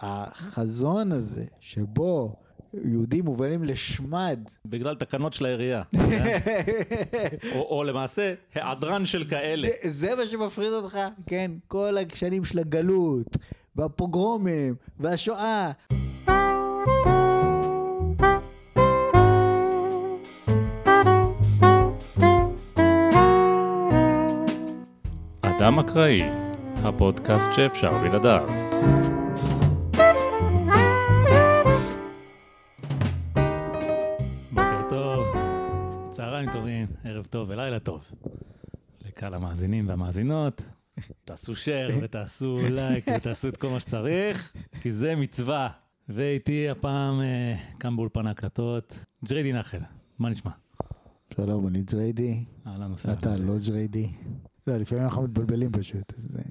החזון הזה, שבו יהודים מובלים לשמד, בגלל תקנות של העירייה. או, או למעשה, היעדרן של כאלה. זה, זה מה שמפחיד אותך? כן, כל השנים של הגלות, והפוגרומים, והשואה. אדם אקראי, הפודקאסט שאפשר בלעדיו. טוב ולילה טוב. לקהל המאזינים והמאזינות, תעשו share ותעשו לייק ותעשו את כל מה שצריך, כי זה מצווה. ואיתי הפעם אה, כאן באולפן ההקלטות, ג'ריידי נחל, מה נשמע? שלום, אני ג'ריידי, אהלן וסהלן. אתה לא ג'ריידי. לא, לפעמים אנחנו מתבלבלים פשוט. אה,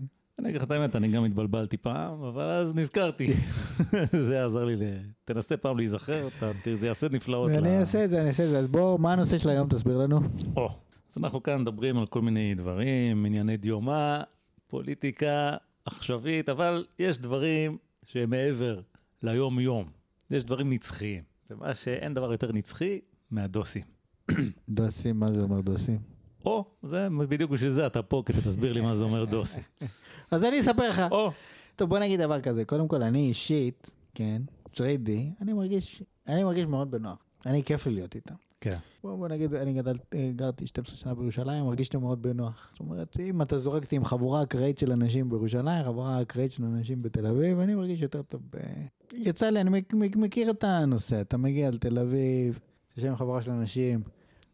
אני אגיד לך את האמת, אני גם התבלבלתי פעם, אבל אז נזכרתי. זה עזר לי. תנסה פעם להיזכר, זה יעשה נפלאות. ואני אעשה את זה, אני אעשה את זה. אז בוא, מה הנושא של היום? תסביר לנו. או, אז אנחנו כאן מדברים על כל מיני דברים, ענייני דיומה, פוליטיקה עכשווית, אבל יש דברים שהם מעבר ליום-יום. יש דברים נצחיים. ומה שאין דבר יותר נצחי מהדוסים. דוסים, מה זה אומר דוסים? או, זה בדיוק בשביל זה אתה פה, כדי שתסביר לי מה זה אומר דוסי. אז אני אספר לך. או, טוב, בוא נגיד דבר כזה. קודם כל, אני אישית, כן, ג'ריידי, אני מרגיש, אני מרגיש מאוד בנוח. אני, כיף לי להיות איתם. כן. בוא, בוא נגיד, אני גדל, אה, גרתי 12 שנה בירושלים, מרגיש לי מאוד בנוח. זאת אומרת, אם אתה זורק אותי עם חבורה אקראית של אנשים בירושלים, חבורה אקראית של אנשים בתל אביב, אני מרגיש יותר טוב. ב... יצא לי, אני מכיר את הנושא, אתה מגיע לתל אביב, יושב עם חבורה של אנשים,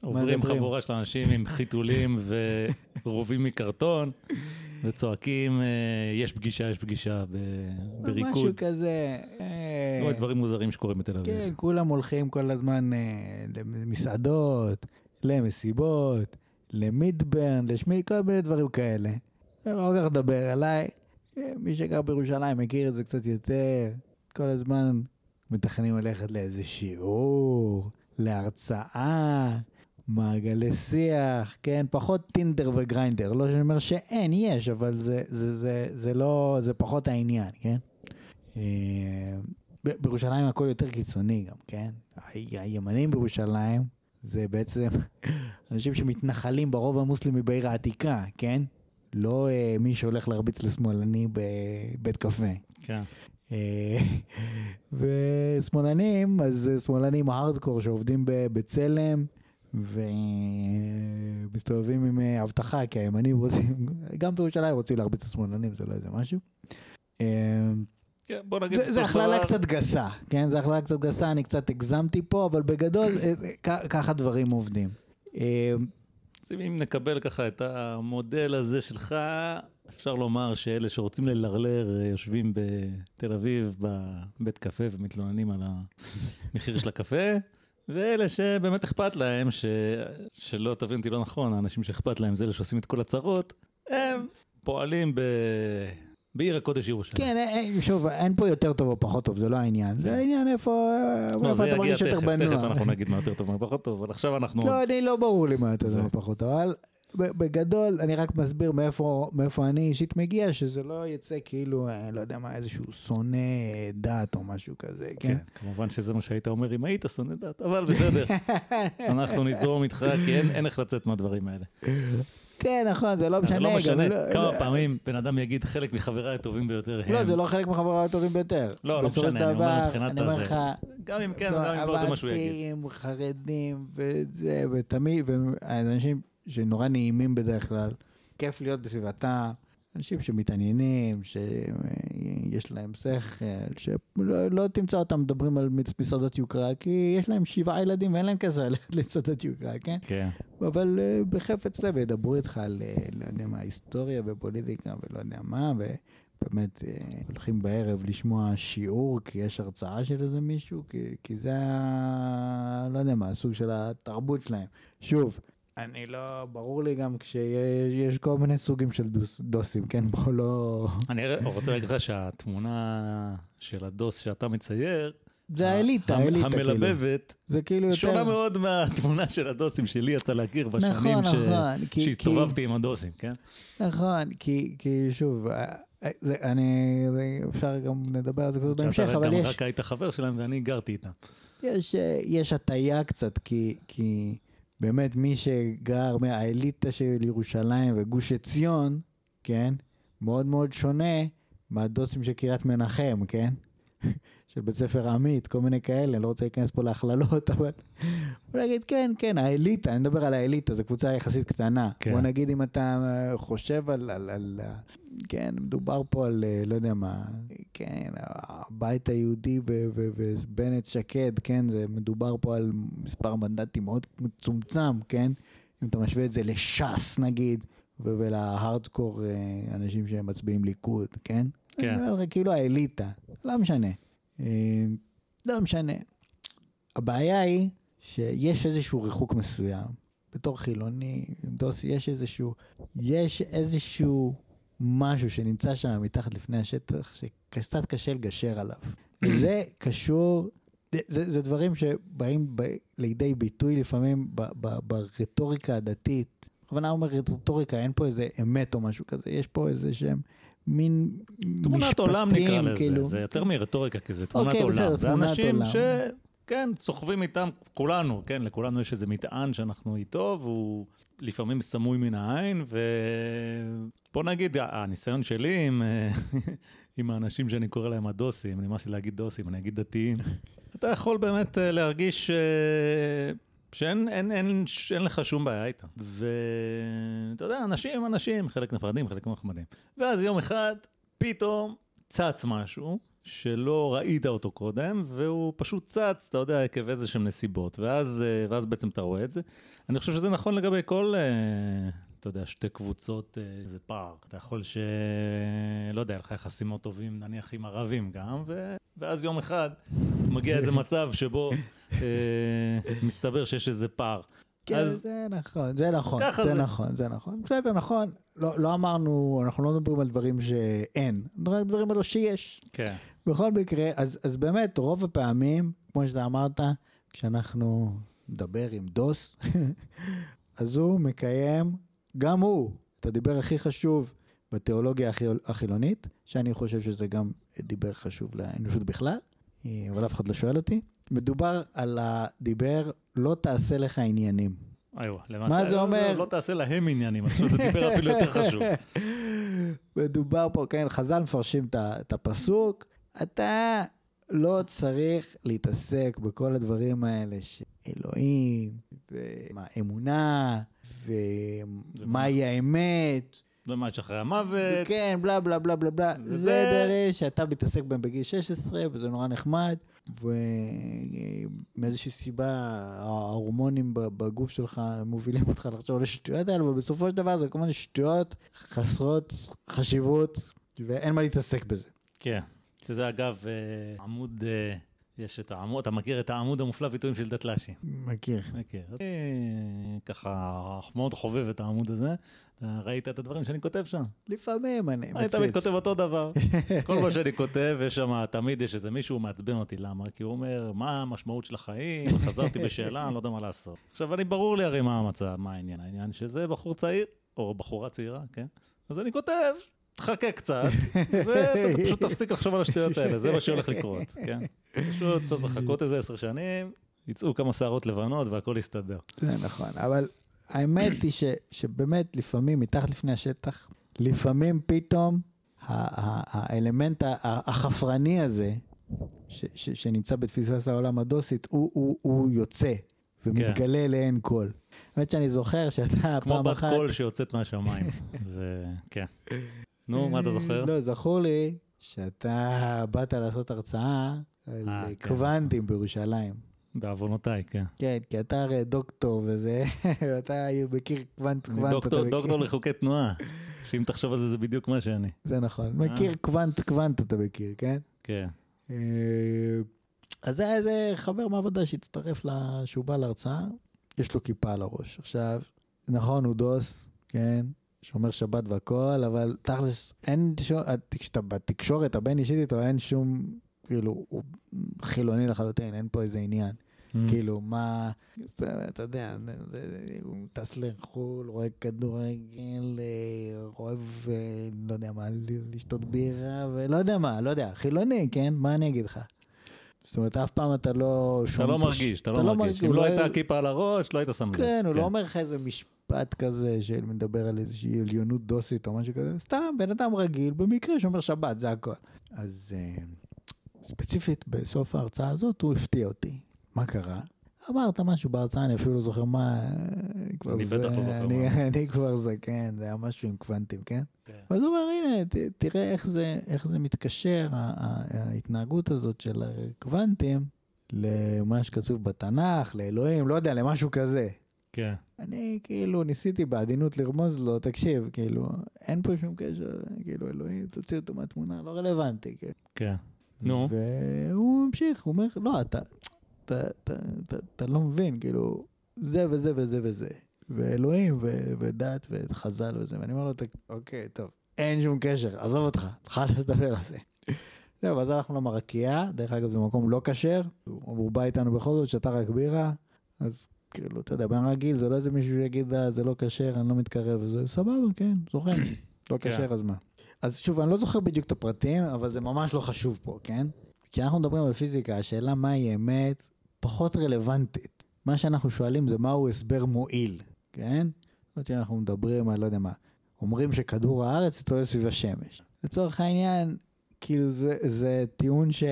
עוברים? חבורה של אנשים עם חיתולים ורובים מקרטון, וצועקים, אה, יש פגישה, יש פגישה, ב- משהו בריקוד. כזה. אה, כל מיני דברים מוזרים שקורים בתל אביב. כן, כולם הולכים כל הזמן אה, למסעדות, למסיבות, למידברן, לשמי, כל מיני דברים כאלה. אני לא הולך לדבר עליי. אה, מי שגר בירושלים מכיר את זה קצת יותר. כל הזמן מתכננים ללכת לאיזה שיעור, להרצאה, מעגלי שיח, כן? פחות טינדר וגריינדר. לא שאני אומר שאין, יש, אבל זה, זה, זה, זה לא, זה פחות העניין, כן? אה, בירושלים הכל יותר קיצוני גם, כן? הימנים בירושלים זה בעצם אנשים שמתנחלים ברוב המוסלמי בעיר העתיקה, כן? לא אה, מי שהולך להרביץ לשמאלני בבית קפה. כן. אה, ושמאלנים, אז שמאלנים הארדקור שעובדים בבצלם ומסתובבים עם אה, אבטחה, כי הימנים רוצים, גם בירושלים רוצים להרביץ לשמאלנים, זה לא איזה משהו. אה, כן, בוא נגיד זה, הכללה דבר- קצת גסה, כן? זה הכללה קצת גסה, אני קצת הגזמתי פה, אבל בגדול, אה, ככה דברים עובדים. אם נקבל ככה את המודל הזה שלך, אפשר לומר שאלה שרוצים ללרלר יושבים בתל אביב בבית קפה ומתלוננים על המחיר של הקפה, ואלה שבאמת אכפת להם, ש... שלא תבין אותי לא נכון, האנשים שאכפת להם זה אלה שעושים את כל הצרות, הם פועלים ב... בעיר הקודש ירושלים. כן, אה, אה, שוב, אין פה יותר טוב או פחות טוב, זה לא העניין. זה העניין איפה אה, לא, איפה זה אתה יגיע מרגיש יותר תכף. אנחנו נגיד מה יותר טוב, מה פחות טוב, אבל עכשיו אנחנו... לא, אני לא ברור לי מה יותר טוב או פחות טוב, אבל בגדול, אני רק מסביר מאיפה מאיפה אני אישית מגיע, שזה לא יצא כאילו, אה, לא יודע מה, איזשהו שונא דת או משהו כזה, כן? כן, כמובן שזה מה שהיית אומר אם היית שונא דת, אבל בסדר, אנחנו נזרום איתך, כי אין אין איך לצאת מהדברים האלה. כן, נכון, זה לא משנה. זה לא גם משנה לא- כמה פעמים בן אדם יגיד חלק מחבריי הטובים ביותר הם. לא, זה לא חלק מחבריי הטובים ביותר. לא, לא משנה, אני אומר מבחינת אני הזה. לך, גם אם כן וגם אם לא, זה מה שהוא יגיד. עבדתים, חרדים, וזה, ותמיד, ואנשים שנורא נעימים בדרך כלל, כיף להיות בסביבתם, אנשים שמתעניינים, שיש להם שכל, שלא לא תמצא אותם מדברים על מסעדות יוקרה, כי יש להם שבעה ילדים ואין להם כסף ללכת למסעדות יוקרה, כן? כן, אבל אה, בחפץ לב ידברו איתך על, אה, לא יודע מה, היסטוריה ופוליטיקה ולא יודע מה, ובאמת אה, הולכים בערב לשמוע שיעור, כי יש הרצאה של איזה מישהו, כי, כי זה, לא יודע מה, הסוג של התרבות שלהם. שוב, אני לא, ברור לי גם כשיש כל מיני סוגים של דוס, דוסים, כן? בוא לא... אני רוצה להגיד לך שהתמונה של הדוס שאתה מצייר, זה האליטה, האליטה, כאילו. המלבבת, זה כאילו יותר... שונה מאוד מהתמונה של הדוסים שלי יצא להכיר בשנים נכון, ש- נכון. כי- שהסתובבתי עם הדוסים, כן? נכון, כי, כי שוב, אה, זה, אני, זה, אפשר גם לדבר על זה קצת בהמשך, אבל גם יש, רק היית חבר שלהם ואני גרתי איתם. יש, אה, יש הטיה קצת, כי, כי באמת מי שגר מהאליטה של ירושלים וגוש עציון, כן, מאוד מאוד שונה מהדוסים של קריית מנחם, כן? של בית ספר עמית, כל מיני כאלה, לא רוצה להיכנס פה להכללות, אבל בוא נגיד, כן, כן, האליטה, אני מדבר על האליטה, זו קבוצה יחסית קטנה. כן. בוא נגיד אם אתה אה, חושב על, על, על, אה, כן, מדובר פה על, אה, לא יודע מה, כן, הבית היהודי ובנט שקד, כן, זה מדובר פה על מספר מנדטים מאוד מצומצם, כן? אם אתה משווה את זה לש"ס נגיד, ולהארדקור אנשים שהם מצביעים ליכוד, כן? כן. כאילו האליטה, לא משנה. אה, לא משנה. הבעיה היא שיש איזשהו ריחוק מסוים. בתור חילוני, דוסי, יש איזשהו, יש איזשהו משהו שנמצא שם מתחת לפני השטח, שקצת קשה לגשר עליו. וזה קשור, זה, זה, זה דברים שבאים ב, לידי ביטוי לפעמים ב, ב, ברטוריקה הדתית. בכוונה אומר רטוריקה, אין פה איזה אמת או משהו כזה, יש פה איזה שהם מין תמונת משפטים, עולם נקרא לזה, כאילו. זה יותר מרטוריקה, כי זה תמונת אוקיי, עולם. בסדר, זה תמונת אנשים עולם. ש... כן, סוחבים איתם כולנו, כן, לכולנו יש איזה מטען שאנחנו איתו, והוא לפעמים סמוי מן העין, ובוא נגיד, הניסיון שלי עם, עם האנשים שאני קורא להם הדוסים, נמאס לי להגיד דוסים, אני אגיד דתיים, אתה יכול באמת אה, להרגיש אה, שאין אין, אין, אין לך שום בעיה איתם. ואתה יודע, אנשים אנשים, חלק נפרדים, חלק נחמדים. ואז יום אחד, פתאום צץ משהו. שלא ראית אותו קודם, והוא פשוט צץ, אתה יודע, עקב איזה שהם נסיבות, ואז, אה, ואז בעצם אתה רואה את זה. אני חושב שזה נכון לגבי כל, אה, אתה יודע, שתי קבוצות, אה, זה פער. אתה יכול ש... לא יודע, לך יחסים מאוד טובים, נניח עם ערבים גם, ו... ואז יום אחד מגיע איזה מצב שבו מסתבר שיש איזה פער. כן, אז- זה נכון, זה נכון, זה זה. נכון, זה נכון. בסדר, נכון. לא, לא אמרנו, אנחנו לא מדברים על דברים שאין, רק דברים על שיש. כן. בכל מקרה, אז, אז באמת, רוב הפעמים, כמו שאתה אמרת, כשאנחנו נדבר עם דוס, אז הוא מקיים, גם הוא, את הדיבר הכי חשוב בתיאולוגיה החיל- החילונית, שאני חושב שזה גם דיבר חשוב לאנושות בכלל, אה, אבל אף אחד לא שואל אותי. מדובר על הדיבר, לא תעשה לך עניינים. איוא, למעשה, מה זה לא- אומר? לא, לא תעשה להם עניינים, אני חושב שזה דיבר אפילו יותר חשוב. מדובר פה, כן, חז"ל מפרשים את הפסוק, אתה לא צריך להתעסק בכל הדברים האלה של אלוהים, ומה אמונה, ומהי האמת, ומה יש אחרי המוות? כן, בלה בלה בלה בלה בלה. וזה- זה דברים שאתה מתעסק בהם בגיל 16, וזה נורא נחמד, ומאיזושהי סיבה ההורמונים בגוף שלך מובילים אותך לחשוב על השטויות האלה, אבל בסופו של דבר זה כל מיני שטויות חסרות חשיבות, ואין מה להתעסק בזה. כן. שזה אגב אה, עמוד, אה, יש את העמוד, אתה מכיר את העמוד המופלא ויתורים של דתל"שי. מכיר. מכיר. אז אני ככה מאוד חובב את העמוד הזה. אתה ראית את הדברים שאני כותב שם? לפעמים אני אני תמיד. כותב אותו דבר. כל מה שאני כותב, יש שם, תמיד יש איזה מישהו מעצבן אותי, למה? כי הוא אומר, מה המשמעות של החיים? חזרתי בשאלה, אני לא יודע מה לעשות. עכשיו, אני, ברור לי הרי מה המצב, מה העניין. העניין שזה בחור צעיר, או בחורה צעירה, כן? אז אני כותב, תחכה קצת, ואתה פשוט תפסיק לחשוב על השטויות האלה, זה מה שהולך לקרות, כן? פשוט צריך לחכות איזה עשר שנים, יצאו כמה שערות לבנות והכל יסתדר. זה נכון, אבל האמת היא ש, שבאמת לפעמים מתחת לפני השטח, לפעמים פתאום האלמנט החפרני הזה, ש, ש, שנמצא בתפיסת העולם הדוסית, הוא, הוא, הוא יוצא ומתגלה לעין כל. האמת שאני זוכר שאתה כמו פעם בת אחת... קול שיוצאת מהשמיים. וכן. נו, מה אתה זוכר? לא, זכור לי שאתה באת לעשות הרצאה על אה, כן. קוונטים בירושלים. בעוונותיי, כן. כן, כי אתה הרי דוקטור וזה, אתה מכיר קוונט, קוונט, דוקטור-. דוקטור לחוקי תנועה, שאם תחשוב על זה, זה בדיוק מה שאני. זה נכון. מכיר קוונט, קוונט אתה מכיר, כן? כן. אה, אז זה היה איזה חבר מעבודה שהצטרף, שהוא בא להרצאה, יש לו כיפה על הראש. עכשיו, נכון, הוא דוס, כן? שומר שבת והכל, אבל תכלס, אין, כשאתה בתקשורת הבין אישית איתו, אין שום, כאילו, הוא חילוני לחלוטין, אין פה איזה עניין. כאילו, מה, אתה יודע, הוא טס לחו"ל, רואה כדורגל, אה, אוהב, אה, לא יודע מה, לשתות בירה, ולא יודע מה, לא יודע, חילוני, כן? מה אני אגיד לך? זאת אומרת, אף פעם אתה לא אתה. לא מרגיש, אתה לא מרגיש. אם הוא לא הייתה כיפה על הראש, לא היית שם לב. כן, הוא לא אומר לך איזה משפט כזה שמדבר על איזושהי עליונות דוסית או משהו כזה, סתם בן אדם רגיל, במקרה שומר שבת, זה הכל. אז אה, ספציפית, בסוף ההרצאה הזאת הוא הפתיע אותי. מה קרה? אמרת משהו בהרצאה, אני אפילו לא זוכר מה, אה, אני זה- בטח לא זוכר אני- מה. אני כבר זה, כן, זה היה משהו עם קוונטים, כן? כן. אז הוא אומר, הנה, ת, תראה איך זה, איך זה מתקשר, ההתנהגות הזאת של הקוונטים, למה שכתוב בתנ"ך, לאלוהים, לא יודע, למשהו כזה. כן. אני כאילו ניסיתי בעדינות לרמוז לו, תקשיב, כאילו, אין פה שום קשר, כאילו, אלוהים, תוציא אותו מהתמונה, לא רלוונטי, כן. כן. נו. והוא ממשיך, הוא אומר, לא, אתה, אתה, אתה, אתה, אתה לא מבין, כאילו, זה וזה וזה וזה, ואלוהים ו- ודת וחז"ל וזה, ואני אומר לו, "ת- אוקיי, טוב, אין שום קשר, עזוב אותך, תוכל לדבר על זה. זהו, ואז הלכנו למרקייה, דרך אגב זה מקום לא כשר, הוא הוא בא איתנו בכל זאת, שתה רק בירה, אז כאילו, אתה יודע, בן רגיל, זה לא איזה מישהו שיגיד, "אה, זה לא כשר, אני לא מתקרב, זה סבבה, כן, זוכר, לא כן. כשר, אז מה? אז שוב, אני לא זוכר בדיוק את הפרטים, אבל זה ממש לא חשוב פה, כן? כי אנחנו מדברים על פיזיקה, השאלה מהי אמת פחות רלוונטית. מה שאנחנו שואלים זה מהו הסבר מועיל, כן? זאת אומרת שאנחנו מדברים על, לא יודע מה, אומרים שכדור הארץ מסתובב סביב השמש. לצורך העניין, כאילו זה, זה טיעון ש...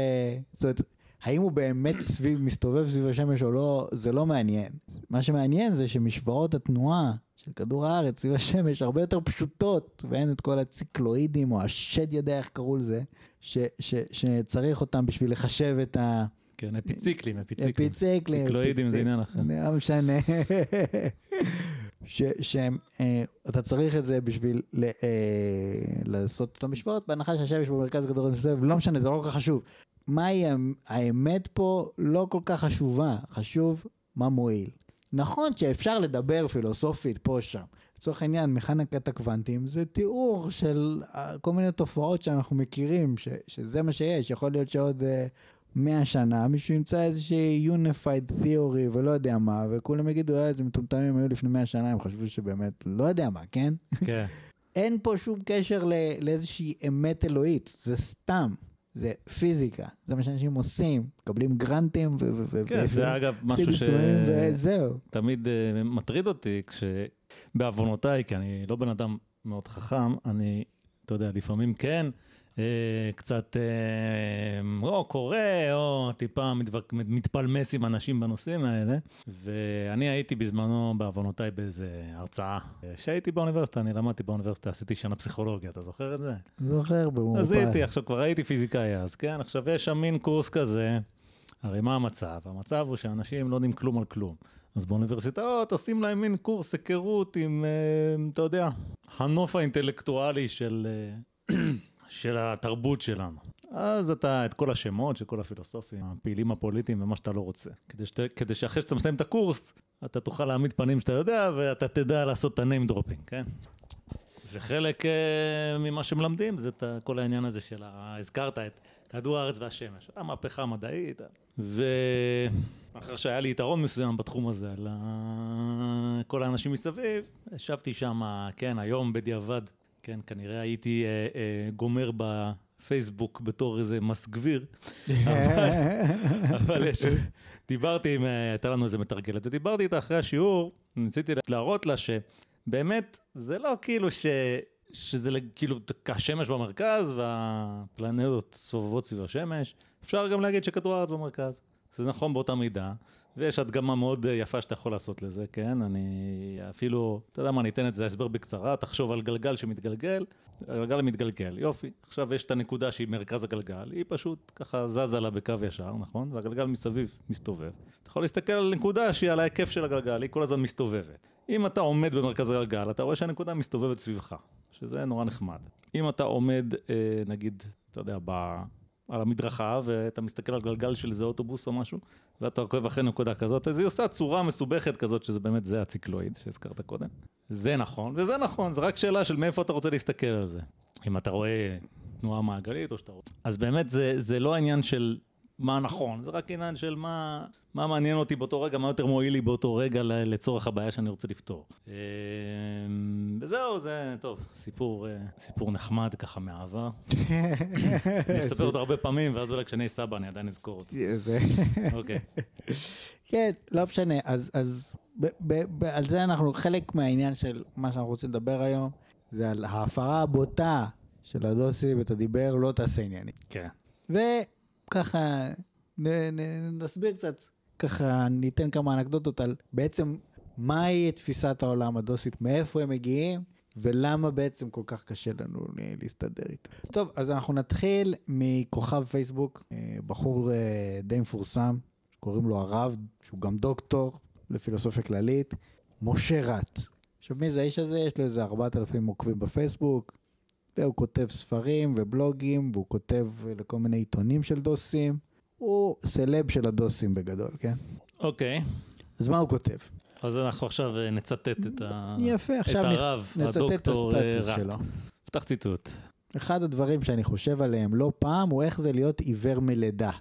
זאת אומרת, האם הוא באמת סביב, מסתובב סביב השמש או לא, זה לא מעניין. מה שמעניין זה שמשוואות התנועה של כדור הארץ סביב השמש הרבה יותר פשוטות, ואין את כל הציקלואידים או השד יודע איך קראו לזה, ש, ש, שצריך אותם בשביל לחשב את ה... כן, אפיציקלים, אפיציקלים. אפיציקלים. ציקלואידים זה עניין אחר. לא משנה. ש- שהם, אה, צריך את זה בשביל ל- אה, לעשות את המשוואות, בהנחה שהשמש במרכז הכדור מסתובב, לא משנה, זה לא כל כך חשוב. מהי האמ- האמת פה לא כל כך חשובה, חשוב מה מועיל. נכון שאפשר לדבר פילוסופית פה שם. לצורך העניין, מכניקת הקוונטים זה תיאור של אה, כל מיני תופעות שאנחנו מכירים, ש, שזה מה שיש. יכול להיות שעוד אה, 100 שנה מישהו ימצא איזושהי unified theory ולא יודע מה, וכולם יגידו, אה, איזה מטומטמים היו לפני 100 שנה, הם חשבו שבאמת לא יודע מה, כן? כן. אין פה שום קשר ל- לאיזושהי אמת אלוהית, זה סתם. זה פיזיקה, זה מה שאנשים עושים, מקבלים גרנטים ו... ו- כן, ו- זה אגב משהו ניסויים וזהו. שתמיד אה, מטריד אותי, כשבעוונותיי, כי אני לא בן אדם מאוד חכם, אני, אתה יודע, לפעמים כן, קצת אה, או קורא, או טיפה מתפלמס עם אנשים בנושאים האלה. ואני הייתי בזמנו, בעוונותיי, באיזה הרצאה. כשהייתי באוניברסיטה, אני למדתי באוניברסיטה, עשיתי שנה פסיכולוגיה, אתה זוכר את זה? זוכר במורפל. אז הייתי, עכשיו כבר הייתי פיזיקאי אז, כן? עכשיו יש שם מין קורס כזה, הרי מה המצב? המצב הוא שאנשים לא יודעים כלום על כלום. אז באוניברסיטאות עושים להם מין קורס היכרות עם, אה, אתה יודע, הנוף האינטלקטואלי של, אה, של התרבות שלנו. אז אתה, את כל השמות של כל הפילוסופים, הפעילים הפוליטיים ומה שאתה לא רוצה. כדי, שת, כדי שאחרי שאתה מסיים את הקורס, אתה תוכל להעמיד פנים שאתה יודע, ואתה תדע לעשות את ה-name dropping, כן? וחלק אה, ממה שמלמדים זה את כל העניין הזה של, ה- הזכרת את כדור הארץ והשמש, המהפכה המדעית, ואחר שהיה לי יתרון מסוים בתחום הזה על כל האנשים מסביב, ישבתי שם, כן, היום בדיעבד, כן, כנראה הייתי אה, אה, גומר בפייסבוק בתור איזה מסגביר, אבל יש, דיברתי עם, אה, הייתה לנו איזה מתרגלת, ודיברתי איתה אחרי השיעור, ניסיתי להראות לה שבאמת, זה לא כאילו ש... שזה כאילו השמש במרכז והפלנטות סובבות סביב השמש, אפשר גם להגיד שכדור הארץ במרכז. זה נכון באותה מידה, ויש הדגמה מאוד אה, יפה שאתה יכול לעשות לזה, כן? אני אפילו, אתה יודע מה, אני אתן את זה הסבר בקצרה, תחשוב על גלגל שמתגלגל, הגלגל מתגלגל, יופי. עכשיו יש את הנקודה שהיא מרכז הגלגל, היא פשוט ככה זזה לה בקו ישר, נכון? והגלגל מסביב מסתובב. אתה יכול להסתכל על נקודה שהיא על ההיקף של הגלגל, היא כל הזמן מסתובבת. אם אתה עומד במרכז הגלגל, אתה רואה שהנקודה מסתובבת סביבך, שזה נורא נחמד. אם אתה עומד, אה, נגיד, אתה יודע. על המדרכה, ואתה מסתכל על גלגל של איזה אוטובוס או משהו, ואתה עוקב אחרי נקודה כזאת, אז היא עושה צורה מסובכת כזאת, שזה באמת, זה הציקלואיד שהזכרת קודם. זה נכון, וזה נכון, זה רק שאלה של מאיפה אתה רוצה להסתכל על זה. אם אתה רואה תנועה מעגלית, או שאתה רוצה... אז באמת, זה, זה לא העניין של מה נכון, זה רק עניין של מה, מה מעניין אותי באותו רגע, מה יותר מועיל לי באותו רגע לצורך הבעיה שאני רוצה לפתור. אה, וזהו, זה, טוב, סיפור, אה, סיפור נחמד ככה מהעבר. אני אספר אותו הרבה פעמים, ואז אולי כשאני סבא אני עדיין אזכור אותו. זה- אוקיי. כן, לא משנה. אז, אז ב, ב, ב, על זה אנחנו, חלק מהעניין של מה שאנחנו רוצים לדבר היום, זה על ההפרה הבוטה של הדוסי ותדיבר, לא תעשה עניינים. כן. וככה נ, נ, נסביר קצת, ככה ניתן כמה אנקדוטות על בעצם מהי תפיסת העולם הדוסית, מאיפה הם מגיעים. ולמה בעצם כל כך קשה לנו להסתדר איתה. טוב, אז אנחנו נתחיל מכוכב פייסבוק, אה, בחור אה, די מפורסם, שקוראים לו הרב, שהוא גם דוקטור לפילוסופיה כללית, משה רט. עכשיו, מי זה האיש הזה? יש לו איזה 4,000 עוקבים בפייסבוק, והוא כותב ספרים ובלוגים, והוא כותב לכל מיני עיתונים של דוסים. הוא סלב של הדוסים בגדול, כן? אוקיי, אז מה הוא כותב? אז אנחנו עכשיו אה, נצטט את ה- יפה, את עכשיו נ- הרב, נצטט את הדוקטור אה, רט. שלו. פתח ציטוט. אחד הדברים שאני חושב עליהם לא פעם הוא איך זה להיות עיוור מלידה.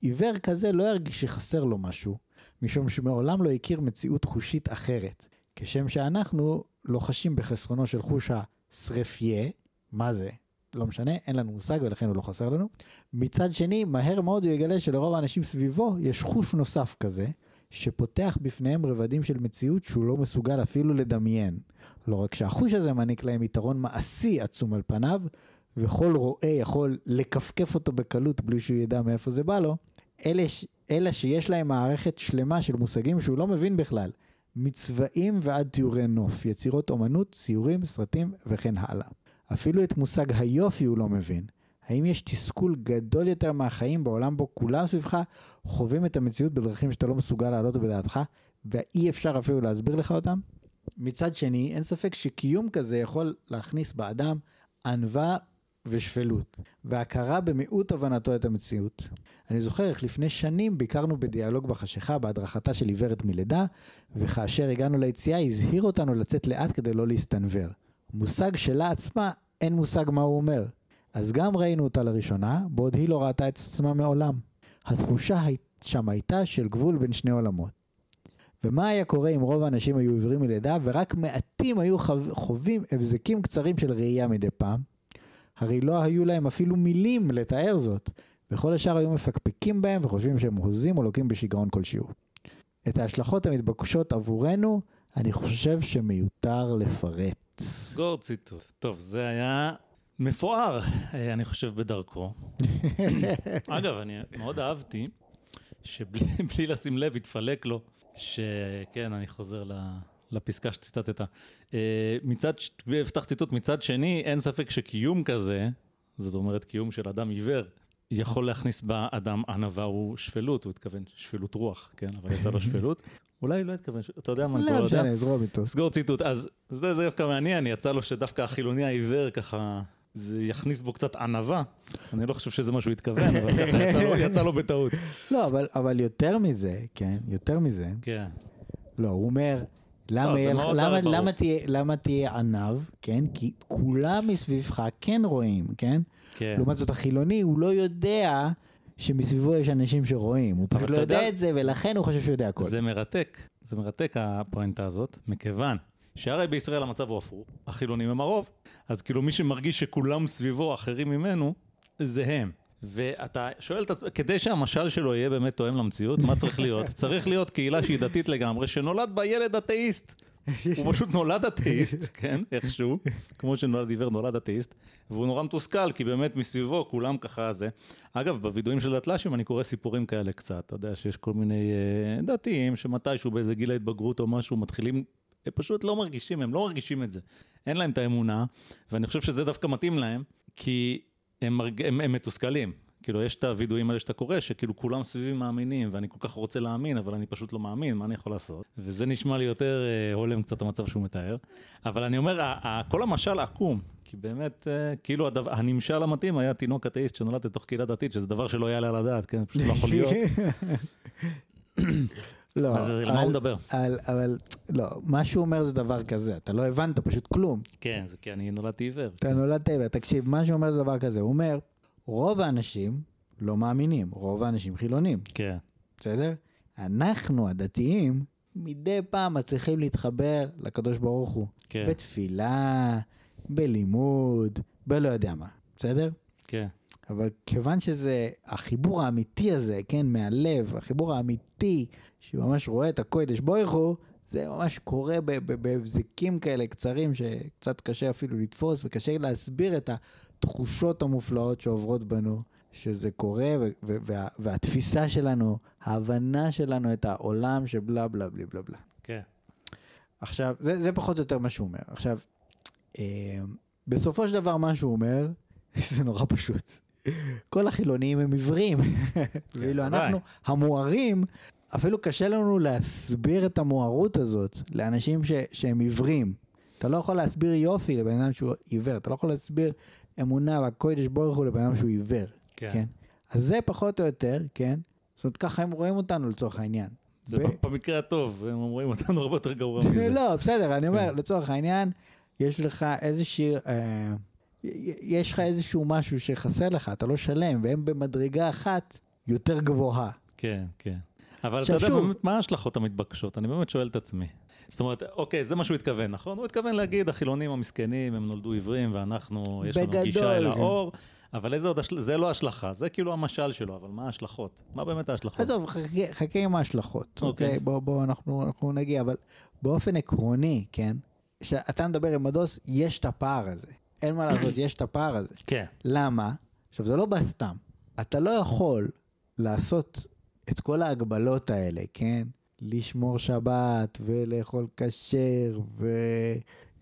עיוור כזה לא ירגיש שחסר לו משהו, משום שמעולם לא הכיר מציאות חושית אחרת. כשם שאנחנו לא חשים בחסרונו של חוש השרפיה, מה זה? לא משנה, אין לנו מושג ולכן הוא לא חסר לנו. מצד שני, מהר מאוד הוא יגלה שלרוב האנשים סביבו יש חוש נוסף כזה, שפותח בפניהם רבדים של מציאות שהוא לא מסוגל אפילו לדמיין. לא רק שהחוש הזה מעניק להם יתרון מעשי עצום על פניו, וכל רועה יכול לכפכף אותו בקלות בלי שהוא ידע מאיפה זה בא לו, אלה, ש- אלא שיש להם מערכת שלמה של מושגים שהוא לא מבין בכלל. מצבעים ועד תיאורי נוף, יצירות אומנות, ציורים, סרטים וכן הלאה. אפילו את מושג היופי הוא לא מבין. האם יש תסכול גדול יותר מהחיים בעולם בו כולם סביבך חווים את המציאות בדרכים שאתה לא מסוגל להעלות בדעתך, ואי אפשר אפילו להסביר לך אותם? מצד שני, אין ספק שקיום כזה יכול להכניס באדם ענווה ושפלות, והכרה במיעוט הבנתו את המציאות. אני זוכר איך לפני שנים ביקרנו בדיאלוג בחשיכה בהדרכתה של עיוורת מלידה, וכאשר הגענו ליציאה הזהיר אותנו לצאת לאט כדי לא להסתנוור. מושג שלה עצמה, אין מושג מה הוא אומר. אז גם ראינו אותה לראשונה, בעוד היא לא ראתה את עצמה מעולם. התחושה שם הייתה של גבול בין שני עולמות. ומה היה קורה אם רוב האנשים היו עיוורים מלידה ורק מעטים היו חו- חווים הבזקים קצרים של ראייה מדי פעם? הרי לא היו להם אפילו מילים לתאר זאת, וכל השאר היו מפקפקים בהם וחושבים שהם הוזים או לוקים בשיגעון כלשהו. את ההשלכות המתבקשות עבורנו, אני חושב שמיותר לפרט. סגור ציטוט. טוב, זה היה מפואר, אה, אני חושב, בדרכו. אגב, אני מאוד אהבתי שבלי בלי לשים לב התפלק לו, שכן, אני חוזר ל- לפסקה שציטטת. אה, מצד, אפתח ציטוט, מצד שני, אין ספק שקיום כזה, זאת אומרת קיום של אדם עיוור, יכול להכניס באדם ענווה ושפלות, הוא התכוון שפלות רוח, כן, אבל יצא לו שפלות. אולי לא התכוון, אתה יודע מה, לא לא. משנה, זרום איתו. סגור ציטוט. אז זה זה דווקא מעניין, יצא לו שדווקא החילוני העיוור ככה, זה יכניס בו קצת ענווה. אני לא חושב שזה מה שהוא התכוון, אבל ככה יצא לו- יצא לו בטעות. לא, אבל, אבל יותר מזה, כן, יותר מזה, כן. לא, הוא אומר, למה, לך- מאוד למה, ברור. למה, תהיה, למה תהיה עניו, כן? כי כולם מסביבך כן רואים, כן? כן. לעומת זאת החילוני, הוא לא יודע שמסביבו יש אנשים שרואים. הוא פשוט לא יודע- את זה, ולכן הוא חושב שהוא יודע הכל. זה מרתק, זה מרתק הפואנטה הזאת, מכיוון שהרי בישראל המצב הוא הפוך, החילונים הם הרוב, אז כאילו מי שמרגיש שכולם סביבו אחרים ממנו, זה הם. ואתה שואל את עצמך, כדי שהמשל שלו יהיה באמת תואם למציאות, מה צריך להיות? צריך להיות קהילה שהיא דתית לגמרי, שנולד בה ילד אתאיסט. הוא פשוט נולד אתאיסט, כן, איכשהו, כמו שנולד עיוור נולד אתאיסט, והוא נורא מתוסכל, כי באמת מסביבו כולם ככה זה. אגב, בווידואים של דתל"שים אני קורא סיפורים כאלה קצת, אתה יודע שיש כל מיני אה, דתיים שמתישהו באיזה גיל ההתבגרות או משהו מתחילים, הם פשוט לא מרגישים, הם לא מרגישים את זה. אין להם את האמונה, ואני חושב שזה דווקא מתאים להם, כי הם, מרג... הם, הם מתוסכלים. כאילו, יש את הווידואים האלה שאתה קורא, שכאילו כולם סביבי מאמינים, ואני כל כך רוצה להאמין, אבל אני פשוט לא מאמין, מה אני יכול לעשות? וזה נשמע לי יותר אה, הולם קצת המצב שהוא מתאר. אבל אני אומר, ה- ה- כל המשל עקום, כי באמת, אה, כאילו, הדבר, הנמשל המתאים היה תינוק אתאיסט שנולד לתוך קהילה דתית, שזה דבר שלא יעלה על הדעת, כן? פשוט לא יכול להיות. לא, אז למה הוא אבל- מדבר? אבל, אבל, לא, מה שהוא אומר זה דבר כזה, אתה לא הבנת פשוט כלום. כן, זה כי אני נולדתי עיוור. אתה נולדת עיוור, תקשיב, מה שהוא אומר זה דבר כזה, הוא אומר, רוב האנשים לא מאמינים, רוב האנשים חילונים, כן. בסדר? אנחנו, הדתיים, מדי פעם מצליחים להתחבר לקדוש ברוך הוא. כן. בתפילה, בלימוד, בלא יודע מה, בסדר? כן. אבל כיוון שזה החיבור האמיתי הזה, כן, מהלב, החיבור האמיתי, שממש רואה את הקודש בויך הוא, זה ממש קורה בהבזקים כאלה קצרים, שקצת קשה אפילו לתפוס, וקשה להסביר את התחושות המופלאות שעוברות בנו, שזה קורה, ו- ו- וה- והתפיסה שלנו, ההבנה שלנו את העולם שבלה בלה בלה בלה בלה. כן. עכשיו, זה, זה פחות או יותר מה שהוא אומר. עכשיו, אה, בסופו של דבר מה שהוא אומר, זה נורא פשוט. כל החילונים הם עיוורים. ואילו ודאי. אנחנו המוארים, אפילו קשה לנו להסביר את המוארות הזאת לאנשים ש, שהם עיוורים. אתה לא יכול להסביר יופי לבן אדם שהוא עיוור, אתה לא יכול להסביר אמונה והקודש ברוך הוא לבן אדם שהוא עיוור. כן. כן. אז זה פחות או יותר, כן? זאת אומרת, ככה הם רואים אותנו לצורך העניין. זה ו- במקרה הטוב, הם אומרים אותנו הרבה יותר גרוע מזה. לא, בסדר, אני אומר, כן. לצורך העניין, יש לך איזושהי, אה, יש לך איזשהו משהו שחסר לך, אתה לא שלם, והם במדרגה אחת יותר גבוהה. כן, כן. אבל אתה יודע שוב- באמת מה ההשלכות המתבקשות? אני באמת שואל את עצמי. זאת אומרת, אוקיי, זה מה שהוא התכוון, נכון? הוא התכוון להגיד, החילונים המסכנים, הם נולדו עיוורים, ואנחנו, יש לנו גישה אל כן. האור, אבל איזה עוד, זה לא השלכה, זה כאילו המשל שלו, אבל מה ההשלכות? מה באמת ההשלכות? עזוב, חכה- חכה עם ההשלכות, אוקיי. אוקיי? בוא, בוא, אנחנו אנחנו נגיע, אבל באופן עקרוני, כן? כשאתה מדבר עם הדוס, יש את הפער הזה. אין מה לעשות, יש את הפער הזה. כן, למה? עכשיו, זה לא בא סתם. אתה לא יכול לעשות את כל ההגבלות האלה, כן? לשמור שבת ולאכול כשר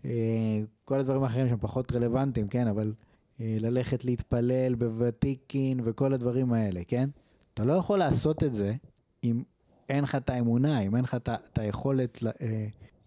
וכל הדברים האחרים שהם פחות רלוונטיים, כן? אבל אה, ללכת להתפלל בוותיקין וכל הדברים האלה, כן? אתה לא יכול לעשות את זה אם אין לך את האמונה, אם אין לך את היכולת ל- אה,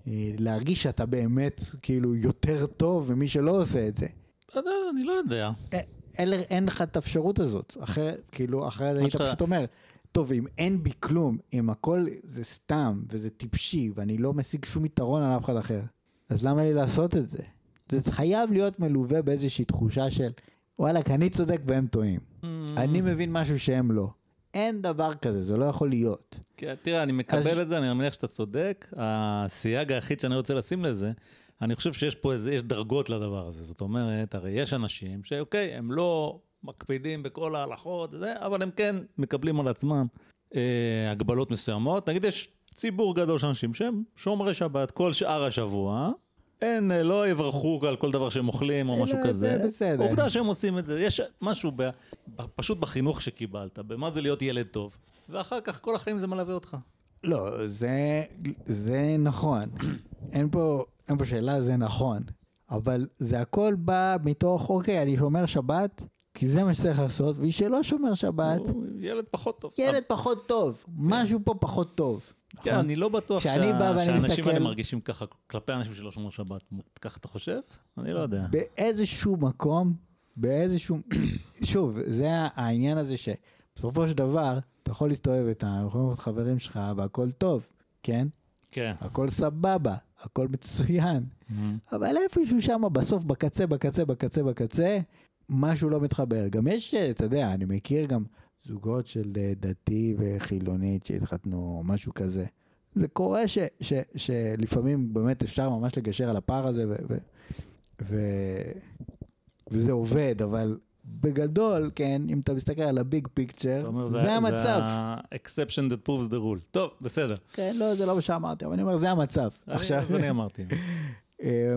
אה, להרגיש שאתה באמת כאילו יותר טוב ממי שלא עושה את זה. לא אני לא יודע. אין- אין, לך את האפשרות הזאת. אחרת, כאילו, אחרת היית פשוט אומר, טוב, אם אין בי כלום, אם הכל זה סתם וזה טיפשי ואני לא משיג שום יתרון על אף אחד אחר, אז למה לי לעשות את זה? זה חייב להיות מלווה באיזושהי תחושה של, וואלכ, אני צודק והם טועים. Mm. אני מבין משהו שהם לא. אין דבר כזה, זה לא יכול להיות. כן, תראה, אני מקבל אז- את זה, אני מניח שאתה צודק. הסייג היחיד שאני רוצה לשים לזה, אני חושב שיש פה איזה, יש דרגות לדבר הזה. זאת אומרת, הרי יש אנשים שאוקיי, הם לא מקפידים בכל ההלכות, וזה, אבל הם כן מקבלים על עצמם אה, הגבלות מסוימות. נגיד, יש ציבור גדול של אנשים שהם שומרי שבת כל שאר השבוע. אין, אה, לא יברכו על כל דבר שהם אוכלים או משהו זה כזה. בסדר. עובדה שהם עושים את זה. יש משהו ב, ב, פשוט בחינוך שקיבלת, במה זה להיות ילד טוב. ואחר כך כל החיים זה מלווה אותך. לא, זה, זה נכון. אין פה, אין פה שאלה, זה נכון. אבל זה הכל בא מתוך, אוקיי, אני שומר שבת, כי זה מה שצריך לעשות, ומי שלא שומר שבת, הוא ילד פחות טוב. ילד פחות טוב. משהו פה פחות טוב. כן, נכון? אני לא בטוח שה- שהאנשים מסתכל- האלה מרגישים ככה כלפי אנשים שלא שומרים שבת. ככה אתה חושב? אני לא יודע. באיזשהו מקום, באיזשהו... שוב, זה העניין הזה שבסופו של דבר, אתה יכול להסתובב איתם, יכולים להיות חברים שלך, והכל טוב, כן? כן. הכל סבבה, הכל מצוין. אבל איפשהו שם, בסוף, בקצה, בקצה, בקצה, בקצה, משהו לא מתחבר. גם יש, אתה יודע, אני מכיר גם זוגות של אה, דתי וחילונית שהתחתנו, משהו כזה. זה קורה ש, ש, שלפעמים באמת אפשר ממש לגשר על הפער הזה, ו, ו, ו, וזה עובד, אבל בגדול, כן, אם אתה מסתכל על הביג פיקצ'ר, זה, זה המצב. זה ה-exception that proves the rule. טוב, בסדר. כן, לא, זה לא מה שאמרתי, אבל אני אומר, זה המצב. עכשיו, אז אני אמרתי. אה,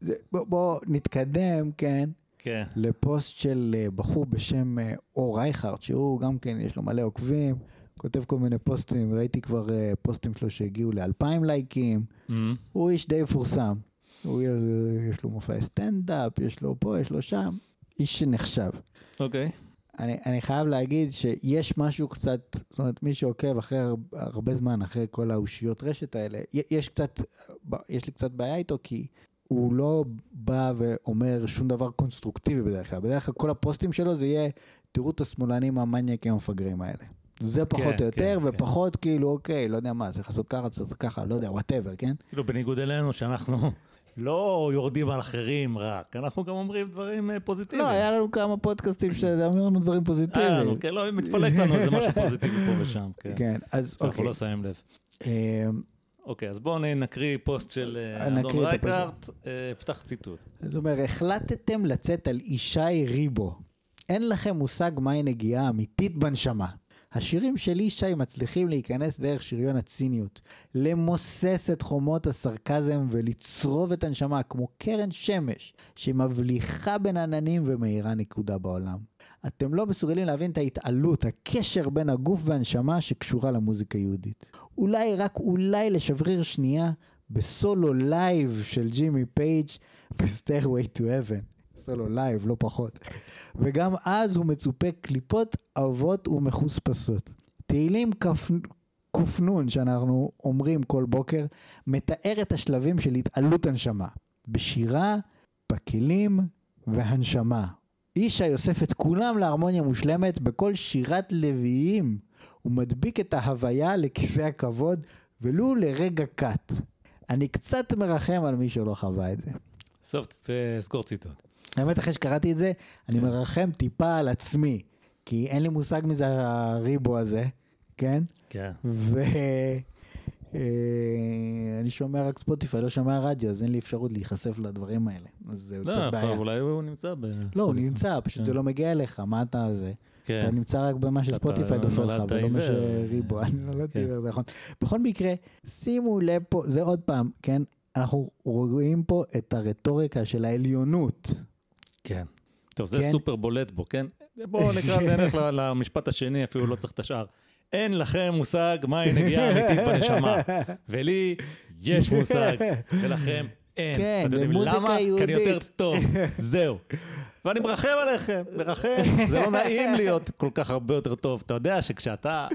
זה- בוא, בוא נתקדם, כן, כן. לפוסט של אה, בחור בשם אה, אור רייכרד, שהוא גם כן, יש לו מלא עוקבים, כותב כל מיני פוסטים, ראיתי כבר אה, פוסטים שלו שהגיעו לאלפיים לייקים, מהמם. הוא איש די מפורסם. הוא, יש לו מופעי סטנדאפ, יש לו פה, יש לו שם, איש שנחשב. אוקיי. אני, אני חייב להגיד שיש משהו קצת, זאת אומרת, מי שעוקב אחרי הר- הרבה זמן, אחרי כל האושיות רשת האלה, יש קצת, יש לי קצת בעיה איתו, כי הוא לא בא ואומר שום דבר קונסטרוקטיבי בדרך כלל. בדרך כלל כל הפוסטים שלו זה יהיה, תראו את השמאלנים המניאקים המפגרים האלה. זה פחות כן, או יותר, כן, ופחות כאילו, אוקיי, לא יודע מה, צריך לעשות ככה, צריך לעשות ככה, לא יודע, whatever, כן? כאילו בניגוד אלינו, שאנחנו לא יורדים על אחרים רק, אנחנו גם אומרים דברים אה, פוזיטיביים. לא, היה לנו כמה פודקאסטים שאמרנו דברים היה פוזיטיביים. לנו, כן, לא, מתפלק לנו איזה משהו פוזיטיבי פה ושם, כן. כן, אז שאנחנו אוקיי. לא שמים לב. אוקיי, אז בואו נקריא פוסט של אה, אדון. רייקארט, אה, פתח ציטוט. זאת אומרת, החלטתם לצאת על ישי ריבו. אין לכם מושג מהי נגיעה אמיתית בנשמה. השירים של ישי מצליחים להיכנס דרך שריון הציניות, למוסס את חומות הסרקזם ולצרוב את הנשמה כמו קרן שמש שמבליחה בין עננים ומאירה נקודה בעולם. אתם לא מסוגלים להבין את ההתעלות, הקשר בין הגוף והנשמה שקשורה למוזיקה יהודית. אולי, רק אולי לשבריר שנייה בסולו live של ג'ימי פייג' ב-Stairway to Heaven. סולו לייב, לא פחות. וגם אז הוא מצופה קליפות עבות ומחוספסות. תהילים ק"נ, ק"נ שאנחנו אומרים כל בוקר, מתאר את השלבים של התעלות הנשמה. בשירה, בכלים והנשמה. ישי אוסף את כולם להרמוניה מושלמת בכל שירת לוויים. הוא מדביק את ההוויה לכיסא הכבוד, ולו לרגע קט. אני קצת מרחם על מי שלא חווה את זה. סוף, אה, סגור ציטוט. האמת, אחרי שקראתי את זה, אני מרחם טיפה על עצמי, כי אין לי מושג מי זה הריבו הזה, כן? כן. ואני שומע רק ספוטיפיי, לא שומע רדיו, אז אין לי אפשרות להיחשף לדברים האלה. אז זה לא, קצת בעיה. אולי הוא נמצא ב... לא, הוא נמצא, פשוט זה לא מגיע אליך, מה אתה זה? כן. אתה נמצא רק במה שספוטיפיי דופק לך, ולא מה. שריבו. אני נולדתי כן. עיוור, זה נכון. בכל מקרה, שימו לב פה, זה עוד פעם, כן? אנחנו רואים פה את הרטוריקה של העליונות. כן. טוב, זה כן. סופר בולט בו, כן? בואו נקרא, נלך למשפט השני, אפילו לא צריך את השאר. אין לכם מושג מהי נגיעה אמיתית בנשמה. ולי יש מושג, ולכם אין. כן, יודעים במוזיקה למה? כי אני יהודית. יותר טוב, זהו. ואני מרחם עליכם, מרחם. זה לא נעים להיות כל כך הרבה יותר טוב. אתה יודע שכשאתה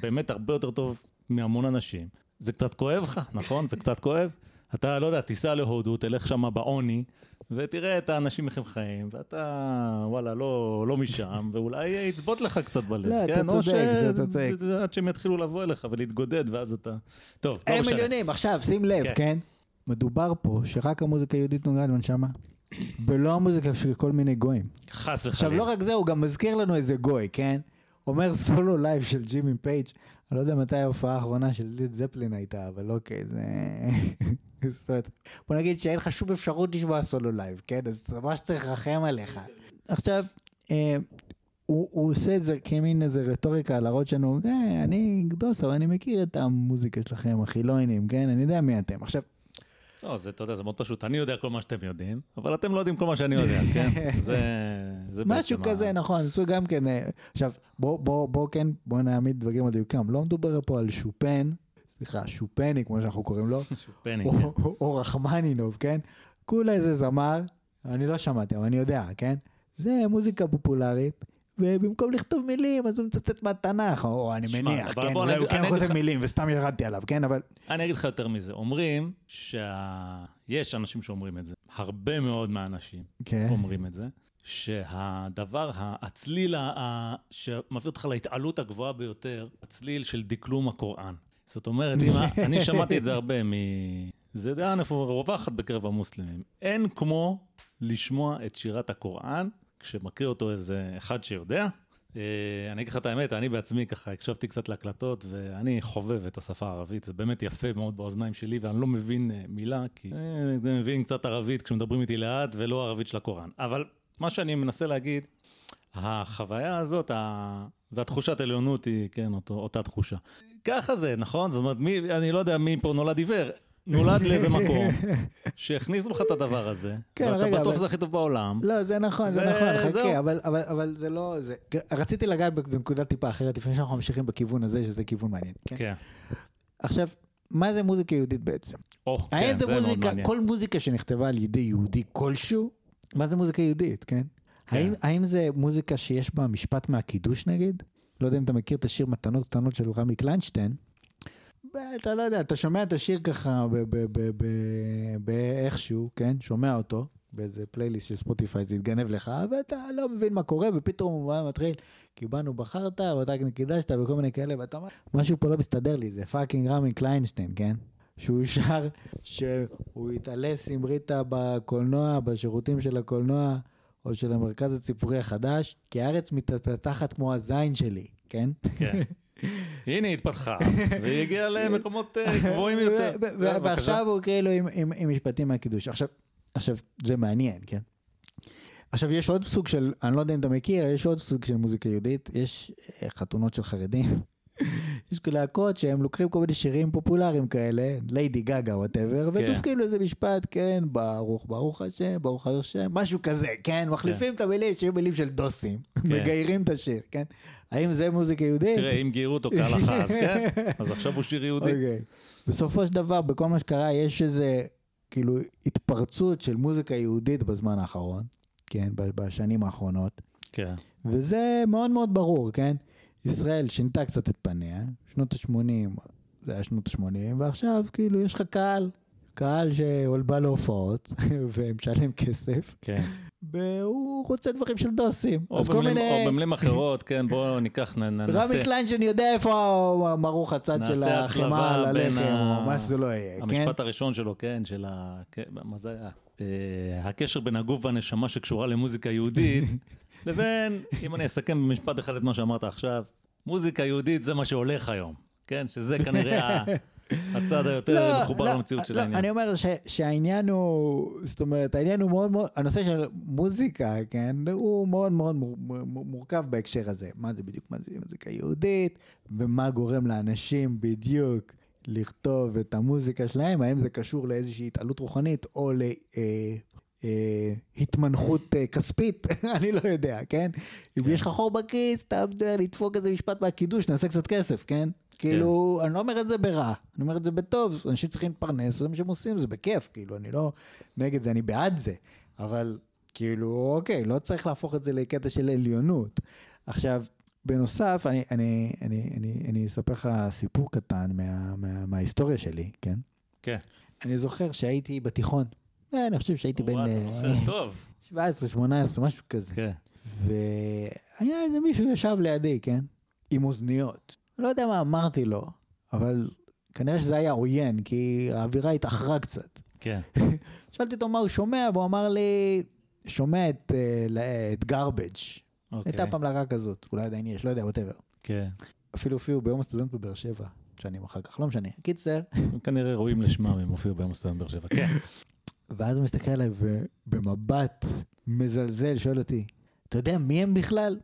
באמת הרבה יותר טוב מהמון אנשים, זה קצת כואב לך, נכון? זה קצת כואב. אתה, לא יודע, תיסע להודו, תלך שם בעוני, ותראה את האנשים איך הם חיים, ואתה, וואלה, לא, לא משם, ואולי יצבוט לך קצת בלב. לא, אתה כן? או צודק, ש- אתה צודק. עד שהם יתחילו לבוא אליך ולהתגודד, ואז אתה... טוב, לא הם משנה. מיליונים, עכשיו שים לב, כן. כן? מדובר פה שרק המוזיקה היהודית נוגעת בנשמה, ולא המוזיקה של כל מיני גויים. חס עכשיו, וחלילה. לא רק זה, הוא גם מזכיר לנו איזה גוי, כן? אומר סולו live של ג'ימי פייג', אני לא יודע מתי ההופעה האחרונה של ליד זפלין הייתה, אבל אוקיי, זה... זאת אומרת, בוא נגיד שאין לך שום אפשרות לשמוע סולו live, כן? אז ממש צריך לרחם עליך. עכשיו, אה, הוא, הוא עושה את זה כמין איזה רטוריקה להראות לנו, אה, אני גדוס, אבל אני מכיר את המוזיקה שלכם, החילונים, כן? אני יודע מי אתם. עכשיו, לא, זה, אתה יודע, זה מאוד פשוט. אני יודע כל מה שאתם יודעים, אבל אתם לא יודעים כל מה שאני יודע, כן? זה... זה משהו בעצם ה- כזה, נכון, עשו גם כן, אה, עכשיו, בוא, בוא, בוא כן, בוא נעמיד דברים על דיוקם, לא מדובר פה על שופן, סליחה, שופני, כמו שאנחנו קוראים לו, פני, או, כן. או, או רחמנינוב, כן? כולה איזה זמר, אני לא שמעתי, אבל אני יודע, כן? זה מוזיקה פופולרית, ובמקום לכתוב מילים, אז הוא מצטט מהתנ"ך, או אני שמע, מניח, כן? אולי אני- הוא כן כותב לך- מילים, וסתם ירדתי עליו, כן? אבל... אני אגיד לך יותר מזה. אומרים שיש אנשים שאומרים את זה. הרבה מאוד מהאנשים כן. אומרים את זה. שהדבר, הצליל ה- שמביא אותך להתעלות הגבוהה ביותר, הצליל של דקלום הקוראן. זאת אומרת, אם אני שמעתי את זה הרבה מ... זה דעה נפו- רווחת בקרב המוסלמים. אין כמו לשמוע את שירת הקוראן, כשמקריא אותו איזה אחד שיודע. אה, אני אגיד לך את האמת, אני בעצמי ככה הקשבתי קצת להקלטות, ואני חובב את השפה הערבית, זה באמת יפה מאוד באוזניים שלי, ואני לא מבין אה, מילה, כי אה, זה מבין קצת ערבית כשמדברים איתי לאט, ולא ערבית של הקוראן. אבל מה שאני מנסה להגיד, החוויה הזאת, ה... והתחושת עליונות היא, כן, אותו, אותה תחושה. ככה זה, נכון? זאת אומרת, מי, אני לא יודע מי פה נולד עיוור. נולד לאיזה מקום, שהכניסו לך את הדבר הזה, כן, ואתה רגע, בטוח אבל- שזה הכי טוב בעולם. לא, זה נכון, זה וזהו. נכון, חכה, אבל, אבל, אבל זה לא... זה... רציתי לגעת בנקודה טיפה אחרת, לפני שאנחנו ממשיכים בכיוון הזה, שזה כיוון מעניין. כן? כן. עכשיו, מה זה מוזיקה יהודית בעצם? או, כן, זה זה מוזיקה. כל מוזיקה שנכתבה על ידי יהודי כלשהו, מה זה מוזיקה יהודית, כן? כן. האם, האם זה מוזיקה שיש בה משפט מהקידוש נגיד? לא יודע אם אתה מכיר את השיר מתנות קטנות של רמי קליינשטיין. ב- אתה לא יודע, אתה שומע את השיר ככה באיכשהו, כן? שומע אותו באיזה פלייליסט של ספוטיפיי, זה יתגנב לך, ואתה לא מבין מה קורה, ופתאום הוא מתחיל, כי בנו בחרת, ואתה קידשת, וכל מיני כאלה, ואתה אומר, משהו פה לא מסתדר לי, זה fucking רמי קליינשטיין, כן? שהוא שר שהוא התעלס עם ריטה בקולנוע, בשירותים של הקולנוע או של המרכז הציבורי החדש, כי הארץ מתפתחת כמו הזין שלי, כן? כן. הנה היא התפתחה, והיא הגיעה למקומות אה, גבוהים יותר. בבקשה. ועכשיו הוא כאילו עם, משפטים מהקידוש. עכשיו, עכשיו, זה מעניין, כן? עכשיו, יש עוד סוג של, אני לא יודע אם אתה מכיר, יש עוד סוג של מוזיקה יהודית, יש אה, חתונות של חרדים. יש להקות שהם לוקחים כל מיני שירים פופולריים כאלה, ליידי גגה whatever, ודופקים לזה משפט, כן, ברוך ברוך השם, ברוך השם, משהו כזה, כן, מחליפים את המילים, שיהיו מילים של דוסים, מגיירים את השיר, כן? האם זה מוזיקה יהודית? תראה, אם גיירו אותו כהלכה, אז כן, אז עכשיו הוא שיר יהודי. אוקיי. בסופו של דבר, בכל מה שקרה, יש איזה, כאילו, התפרצות של מוזיקה יהודית בזמן האחרון, כן, בשנים האחרונות, כן, וזה מאוד מאוד ברור, כן? ישראל שינתה קצת את פניה, שנות ה-80, זה היה שנות ה-80, ועכשיו, כאילו, יש לך קהל, קהל שבא להופעות, ומשלם כסף, כן. והוא רוצה דברים של דוסים. או אז במילים- מיני... או במילים אחרות, כן, בואו ניקח, נ- נ- רמי נעשה. קליינשטיין יודע איפה מרוך הצד של נעשה החמאה על הלחם, ה- או מה שזה לא יהיה, כן? המשפט הראשון שלו, כן, של ה... כן, מה זה היה? אה, הקשר בין הגוף והנשמה שקשורה למוזיקה יהודית, לבין, אם אני אסכם במשפט אחד את מה שאמרת עכשיו, מוזיקה יהודית זה מה שהולך היום, כן? שזה כנראה הצד היותר לא, מחובר לא, למציאות של לא, העניין. אני אומר ש- שהעניין הוא, זאת אומרת, העניין הוא מאוד מאוד, הנושא של מוזיקה, כן, הוא מאוד מאוד מור- מורכב בהקשר הזה. מה זה בדיוק, מה זה מוזיקה יהודית, ומה גורם לאנשים בדיוק לכתוב את המוזיקה שלהם, האם זה קשור לאיזושהי התעלות רוחנית או ל... אה, אה, התמנחות אה, כספית, אני לא יודע, כן? אם יש לך חור בכיס, יודע לדפוק איזה משפט מהקידוש, נעשה קצת כסף, כן? כאילו, אני לא אומר את זה ברע, אני אומר את זה בטוב, אנשים צריכים להתפרנס, זה מה שהם עושים, זה בכיף, כאילו, אני לא נגד זה, אני בעד זה, אבל כאילו, אוקיי, לא צריך להפוך את זה לקטע של עליונות. עכשיו, בנוסף, אני, אני, אני, אני, אני אספר לך סיפור קטן מה, מה, מההיסטוריה שלי, כן? כן. אני זוכר שהייתי בתיכון, אני חושב שהייתי בן וואי, אתה אה, זוכר טוב. 17, 18, משהו כזה. כן. והיה איזה מישהו ישב לידי, כן? עם אוזניות. לא יודע מה אמרתי לו, אבל כנראה שזה היה עוין, כי האווירה התאחרה קצת. כן. שאלתי אותו מה הוא שומע, והוא אמר לי, שומע את, אה, את Garbage. אוקיי. הייתה פעם להקה כזאת, אולי עדיין יש, לא יודע, whatever. כן. אפילו הופיעו ביום הסטודנט בבאר שבע, שנים אחר כך, לא משנה. קיצר, כנראה ראויים לשמם, הם הופיעו ביום הסטודנט באר שבע. כן. ואז הוא מסתכל עליי ובמבט מזלזל שואל אותי, אתה יודע מי הם בכלל?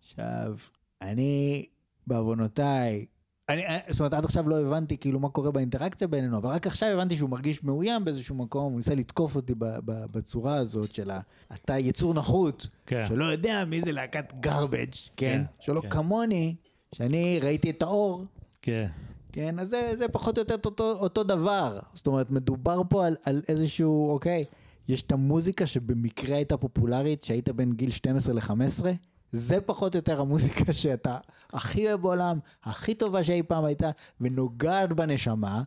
עכשיו, אני, בעוונותיי, אני, אה, זאת אומרת, עד עכשיו לא הבנתי כאילו מה קורה באינטראקציה בינינו, אבל רק עכשיו הבנתי שהוא מרגיש מאוים באיזשהו מקום, הוא ניסה לתקוף אותי ב, ב, בצורה הזאת של ה... אתה יצור נחות, כן. שלא יודע מי זה להקת garbage, כן? כן, שלא כן. כמוני, שאני ראיתי את האור, כן. כן, אז זה, זה פחות או יותר אותו, אותו דבר. זאת אומרת, מדובר פה על, על איזשהו, אוקיי, יש את המוזיקה שבמקרה הייתה פופולרית, שהיית בין גיל 12 ל-15, זה פחות או יותר המוזיקה שאתה הכי אוהב בעולם, הכי טובה שאי פעם הייתה, ונוגעת בנשמה,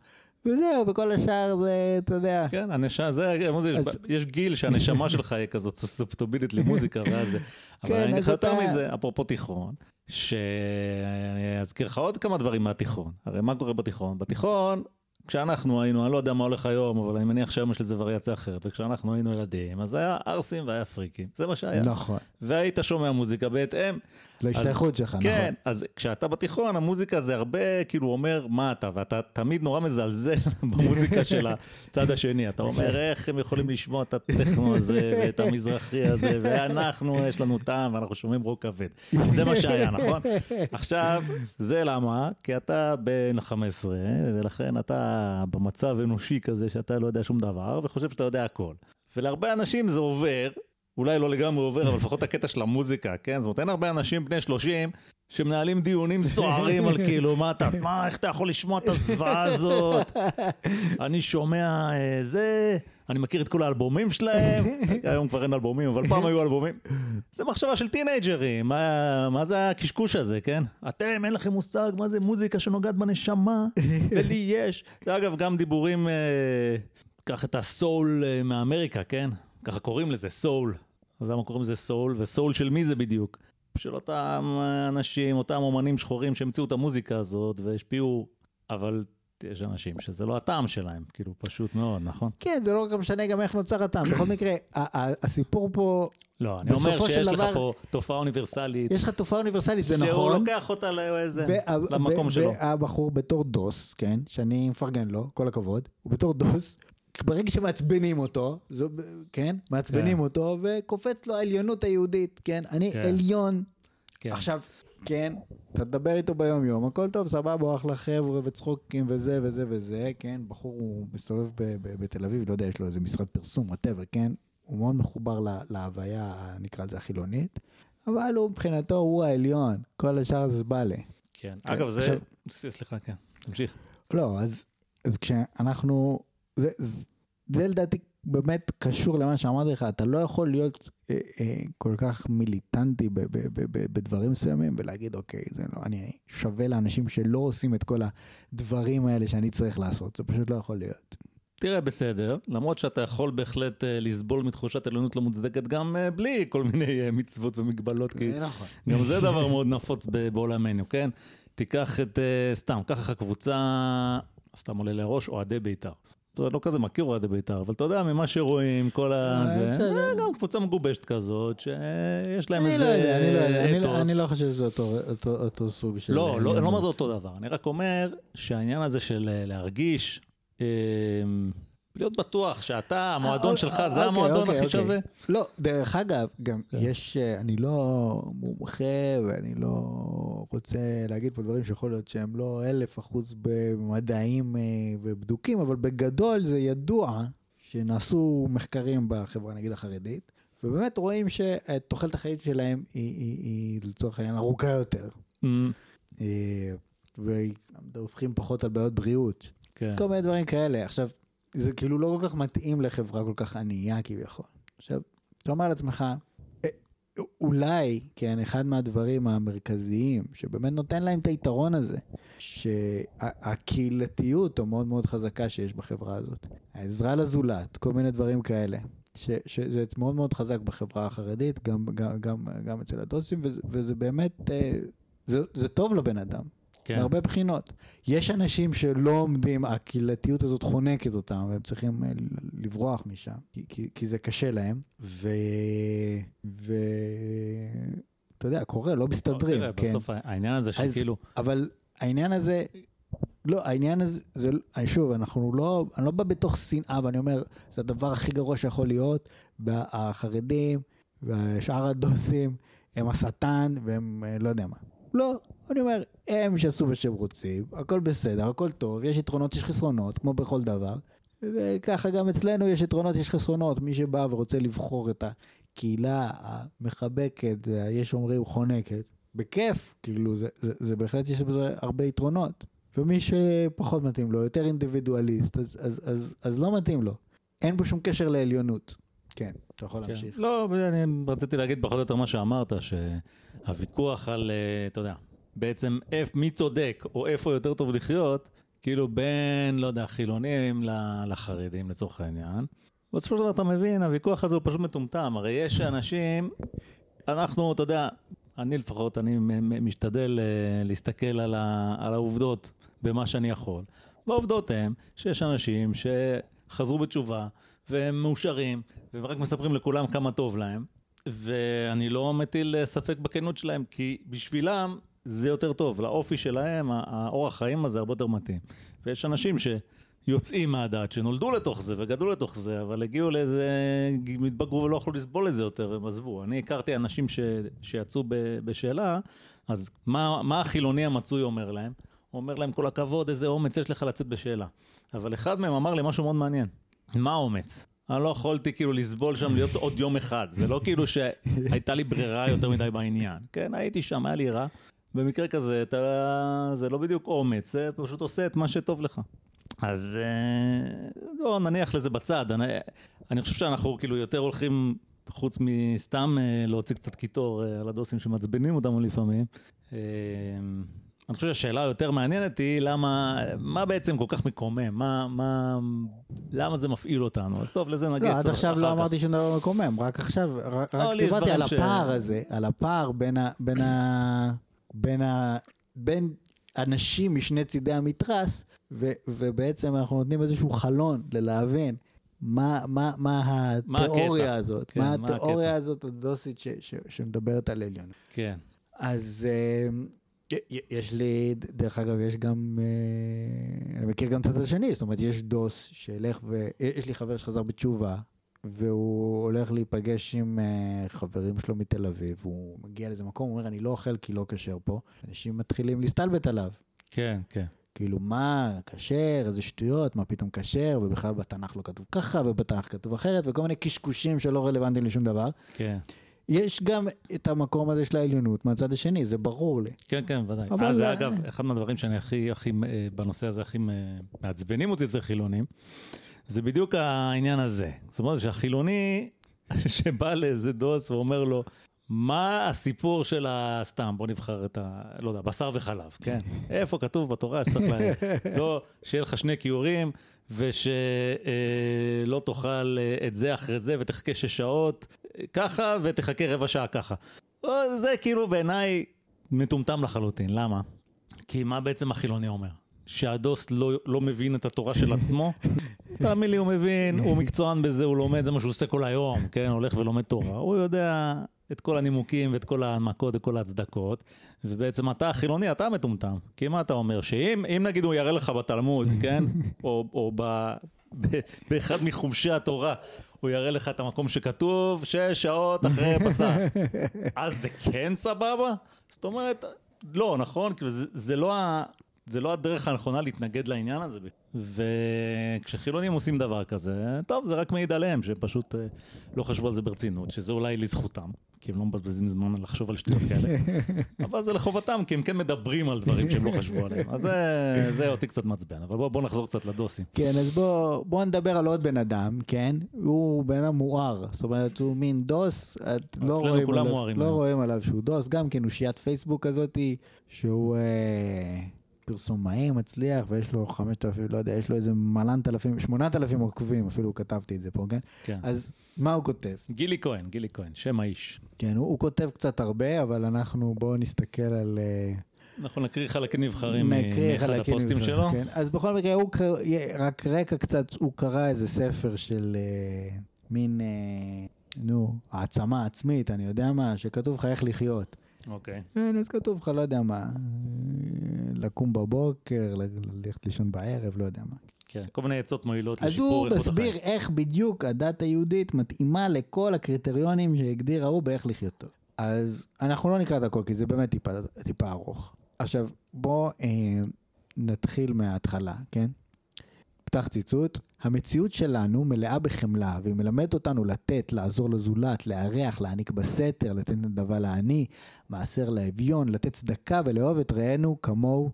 וזהו, וכל השאר זה, אתה יודע. כן, הנשמה, זה, אז- יש גיל שהנשמה שלך היא כזאת סוספטובילית למוזיקה, ואז זה. אבל כן, אני אגיד לך יותר מזה, אפרופו תיכון, שאני אזכיר לך עוד כמה דברים מהתיכון. הרי מה קורה בתיכון? בתיכון, כשאנחנו היינו, אני לא יודע מה הולך היום, אבל אני מניח שהיום יש לזה וריאציה אחרת, וכשאנחנו היינו ילדים, אז היה ערסים והיה פריקים, זה מה שהיה. נכון. והיית שומע מוזיקה בהתאם. להשתייכות שלך, כן, נכון. אז כשאתה בתיכון, המוזיקה זה הרבה כאילו אומר מה אתה, ואתה תמיד נורא מזלזל במוזיקה של הצד השני. אתה אומר, איך הם יכולים לשמוע את הטכנו הזה, ואת המזרחי הזה, ואנחנו, יש לנו טעם, ואנחנו שומעים רוק כבד. זה מה שהיה, נכון? עכשיו, זה למה? כי אתה בן 15, ולכן אתה במצב אנושי כזה שאתה לא יודע שום דבר, וחושב שאתה יודע הכל. ולהרבה אנשים זה עובר, אולי לא לגמרי עובר, אבל לפחות הקטע של המוזיקה, כן? זאת אומרת, אין הרבה אנשים בני 30 שמנהלים דיונים סוערים על כאילו, מה אתה, מה, איך אתה יכול לשמוע את הזוועה הזאת? אני שומע אה, זה, אני מכיר את כל האלבומים שלהם, היום כבר אין אלבומים, אבל פעם היו אלבומים. זה מחשבה של טינג'רים, מה, מה זה הקשקוש הזה, כן? אתם, אין לכם מושג מה זה מוזיקה שנוגעת בנשמה, ולי יש. זה אגב גם דיבורים, אה, קח את הסול אה, מאמריקה, כן? ככה קוראים לזה, סול. אז למה קוראים לזה סול? וסול של מי זה בדיוק? של אותם אנשים, אותם אומנים שחורים שהמציאו את המוזיקה הזאת והשפיעו, אבל יש אנשים שזה לא הטעם שלהם, כאילו, פשוט מאוד, נכון? כן, זה לא משנה גם איך נוצר הטעם. בכל מקרה, הסיפור פה, לא, אני אומר בסופו של שיש לך דבר- פה תופעה אוניברסלית, יש לך תופעה אוניברסלית, זה שהוא נכון. לוקח אותה לאיזה, למקום שלו. והבחור בתור דוס, כן, שאני מפרגן לו, כל הכבוד, הוא בתור דוס, ברגע שמעצבנים אותו, זו, כן, מעצבנים כן. אותו, וקופץ לו העליונות היהודית, כן, אני כן. עליון. כן. עכשיו, כן, אתה תדבר איתו ביום יום, הכל טוב, סבבה, אחלה חבר'ה וצחוקים וזה וזה וזה, כן, בחור הוא מסתובב ב- ב- בתל אביב, לא יודע, יש לו איזה משרד פרסום, whatever, כן, הוא מאוד מחובר לה- להוויה, נקרא לזה החילונית, אבל הוא מבחינתו, הוא העליון, כל השאר זה באלה. כן. כן, אגב, זה, עכשיו- סליחה, כן, תמשיך. לא, אז, אז כשאנחנו, זה, זה, זה לדעתי באמת קשור למה שאמרתי לך, אתה לא יכול להיות אה, אה, כל כך מיליטנטי ב, ב, ב, ב, בדברים מסוימים ולהגיד, אוקיי, זה לא, אני שווה לאנשים שלא עושים את כל הדברים האלה שאני צריך לעשות, זה פשוט לא יכול להיות. תראה, בסדר, למרות שאתה יכול בהחלט אה, לסבול מתחושת עליונות לא מוצדקת גם אה, בלי כל מיני אה, מצוות ומגבלות, כי נכון. גם זה דבר מאוד נפוץ בעולמנו, כן? תיקח את, אה, סתם, קח לך קבוצה, סתם עולה לראש, אוהדי בית"ר. לא כזה מכיר אוהדי בית"ר, אבל אתה יודע, ממה שרואים, כל ה... אה, זה. אה, גם קבוצה מגובשת כזאת, שיש להם איזה לא לא לא- אתוס. אני לא חושב שזה אותו- סוג של... לא, לא, אני לא. אומר זה אותו דבר, אני רק אומר שהעניין הזה של אה, להרגיש, להיות בטוח שאתה, המועדון אה, שלך, אה, זה אוקיי, המועדון אוקיי, הכי אוקיי. שווה. לא, דרך אגב, גם כן. יש, אה, אני לא מומחה ואני לא רוצה להגיד פה דברים שיכול להיות שהם לא אלף אחוז במדעים אה, ובדוקים, אבל בגדול זה ידוע שנעשו מחקרים בחברה נגיד החרדית, ובאמת רואים שתוחלת החיים שלהם היא, לצורך העניין ארוכה יותר. אה, והופכים פחות על בעיות בריאות. כן. כל מיני דברים כאלה. עכשיו, זה כאילו לא כל כך מתאים לחברה כל כך ענייה כביכול. עכשיו, אתה אומר לעצמך, אה, אולי, כן, אחד מהדברים המרכזיים שבאמת נותן להם את היתרון הזה, שהקהילתיות המאוד מאוד חזקה שיש בחברה הזאת, העזרה לזולת, כל מיני דברים כאלה, ש, שזה מאוד מאוד חזק בחברה החרדית, גם, גם, גם, גם אצל הדוסים, וזה, וזה באמת, אה, זה, זה טוב לבן אדם. כן. מהרבה בחינות. יש אנשים שלא עומדים, הקהילתיות הזאת חונקת אותם, והם צריכים אה, לברוח משם, כי, כי, כי זה קשה להם, ו... ו... אתה יודע, קורה, לא מסתדרים, תראה, כן. בסוף העניין הזה שכאילו, אבל העניין הזה, לא, העניין הזה, זה, אני שוב, אנחנו לא, אני לא בא בתוך שנאה, ואני אומר, זה הדבר הכי גרוע שיכול להיות, והחרדים ושאר הדוסים הם השטן, והם אה, לא יודע מה. לא, אני אומר, הם שעשו מה שהם רוצים, הכל בסדר, הכל טוב, יש יתרונות, יש חסרונות, כמו בכל דבר, וככה גם אצלנו יש יתרונות, יש חסרונות. מי שבא ורוצה לבחור את הקהילה המחבקת, יש אומרים חונקת, בכיף, כאילו, זה, זה, זה בהחלט יש בזה הרבה יתרונות. ומי שפחות מתאים לו, יותר אינדיבידואליסט, אז, אז, אז, אז לא מתאים לו. אין בו שום קשר לעליונות. כן, אתה יכול כן. להמשיך. לא, אני רציתי להגיד פחות או יותר מה שאמרת, שהוויכוח על, אה, אתה יודע, בעצם איפ, מי צודק, או איפה יותר טוב לחיות, כאילו בין, לא יודע, חילונים לחרדים לצורך העניין. בסופו של דבר אתה מבין, הוויכוח הזה הוא פשוט מטומטם, הרי יש אנשים, אנחנו, אתה יודע, אני לפחות, אני משתדל אה, להסתכל על, ה, על העובדות במה שאני יכול. והעובדות הן שיש אנשים שחזרו בתשובה והם מאושרים, והם רק מספרים לכולם כמה טוב להם, ואני לא מטיל אה, ספק בכנות שלהם, כי בשבילם זה יותר טוב, לאופי שלהם, האורח חיים הזה הרבה יותר מתאים. ויש אנשים שיוצאים מהדת, שנולדו לתוך זה וגדלו לתוך זה, אבל הגיעו לאיזה, התבגרו ולא יכלו לסבול את זה יותר, והם עזבו. אני הכרתי אנשים ש, שיצאו ב, בשאלה, אז מה, מה החילוני המצוי אומר להם? הוא אומר להם, כל הכבוד, איזה אומץ יש לך לצאת בשאלה. אבל אחד מהם אמר לי משהו מאוד מעניין. מה האומץ? אני לא יכולתי כאילו לסבול שם להיות עוד יום אחד. זה לא כאילו שהייתה לי ברירה יותר מדי בעניין. כן, הייתי שם, היה לי רע. במקרה כזה, אתה, זה לא בדיוק אומץ, זה פשוט עושה את מה שטוב לך. אז אה, לא, נניח לזה בצד. אני, אני חושב שאנחנו כאילו יותר הולכים, חוץ מסתם אה, להוציא קצת קיטור אה, על הדוסים שמעצבנים אותנו לפעמים. אני חושב שהשאלה היותר מעניינת היא למה, מה בעצם כל כך מקומם? מה, מה, למה זה מפעיל אותנו? אז טוב, לזה נגיד לא, עד עכשיו לא. אמרתי שום דבר מקומם, רק עכשיו, רק לא, דיברתי על הפער הזה, על הפער בין ה... בין ה... בין ה... בין אנשים משני צידי המתרס, ו, ובעצם אנחנו נותנים איזשהו חלון ללהבין מה, מה, מה התיאוריה? הזאת, כן, מה מה התיאוריה הקטע? הזאת הדוסית ש, ש, שמדברת על עליון. כן. אז אה, יש לי, דרך אגב, יש גם, אה, אני מכיר גם את הצד השני, זאת אומרת, יש דוס שילך ו... יש לי חבר שחזר בתשובה, והוא הולך להיפגש עם אה, חברים שלו מתל אביב, הוא מגיע לאיזה מקום, הוא אומר, אני לא אוכל כי לא כשר פה. אנשים מתחילים להסתלבט עליו. כן, כן. כאילו, מה, כשר, איזה שטויות, מה פתאום כשר, ובכלל בתנ"ך לא כתוב ככה, ובתנ"ך כתוב אחרת, וכל מיני קשקושים שלא רלוונטיים לשום דבר. כן. יש גם את המקום הזה של העליונות מהצד השני, זה ברור לי. כן, כן, ודאי. אבל זה- אגב, אחד מהדברים שאני הכי, הכי, אה, בנושא הזה הכי אה, מעצבנים אותי אצל חילונים, זה בדיוק העניין הזה. זאת אומרת שהחילוני שבא לאיזה דוס ואומר לו, מה הסיפור של ה... סתם, בוא נבחר את ה... לא יודע, בשר וחלב, כן? איפה כתוב בתורה שצריך ל... לא, שיהיה לך שני כיורים, ושלא תאכל אה, את זה אחרי זה ותחכה שש שעות אה, ככה, ותחכה רבע שעה ככה. אה, זה כאילו בעיניי מטומטם לחלוטין, למה? כי מה בעצם החילוני אומר? שהדוס לא, לא מבין את התורה של עצמו? תאמין לי, הוא מבין, הוא מקצוען בזה, הוא לומד, זה מה שהוא עושה כל היום, כן? הולך ולומד תורה. הוא יודע את כל הנימוקים ואת כל ההנמקות וכל ההצדקות, ובעצם אתה החילוני, אתה מטומטם. כי מה אתה אומר? שאם אם נגיד הוא יראה לך בתלמוד, כן? או, או ב, באחד מחומשי התורה, הוא יראה לך את המקום שכתוב שש שעות אחרי בשר. אז זה כן סבבה? זאת אומרת, לא, נכון? כאילו זה, זה, לא ה, זה לא הדרך הנכונה להתנגד לעניין הזה. וכשחילונים עושים דבר כזה, טוב, זה רק מעיד עליהם, שהם פשוט אה, לא חשבו על זה ברצינות, שזה אולי לזכותם, כי הם לא מבזבזים זמן לחשוב על שטויות כאלה, אבל זה לחובתם, כי הם כן מדברים על דברים שהם לא חשבו עליהם. אז זה, זה אותי קצת מעצבן, אבל בואו בוא נחזור קצת לדוסים. כן, אז בוא, בוא נדבר על עוד בן אדם, כן? הוא בן אדם מואר, זאת אומרת, הוא מין דוס, את לא רואים עליו, לא היום. רואים עליו שהוא דוס, גם כן אושיית פייסבוק כזאתי, שהוא אה, פרסומאי מצליח, ויש לו חמשת אלפים, לא יודע, יש לו איזה מלנת אלפים, שמונת אלפים עוקבים, אפילו כתבתי את זה פה, כן? כן. אז מה הוא כותב? גילי כהן, גילי כהן, שם האיש. כן, הוא, הוא כותב קצת הרבה, אבל אנחנו, בואו נסתכל על... אה, אנחנו נקריא חלקים נבחרים נקריא מאחד הפוסטים מזה, שלו. כן. אז בכל מקרה, הוא קרא, רק רקע קצת, הוא קרא איזה ספר של אה, מין, אה, נו, העצמה עצמית, אני יודע מה, שכתוב לך איך לחיות. אוקיי. כן, אז כתוב לך, לא יודע מה, לקום בבוקר, ללכת לישון בערב, לא יודע מה. כן, כל מיני עצות מועילות אז לשיפור הוא איכות מסביר החיים. איך בדיוק הדת היהודית מתאימה לכל הקריטריונים שהגדיר ההוא באיך לחיות טוב. אז אנחנו לא נקרא את הכל, כי זה באמת טיפה, טיפה ארוך. עכשיו, בואו אה, נתחיל מההתחלה, כן? פתח ציטוט, המציאות שלנו מלאה בחמלה, והיא מלמדת אותנו לתת, לעזור לזולת, לארח, להעניק בסתר, לתת נדבה לעני, מעשר לאביון, לתת צדקה ולאהוב את רעינו כמוהו,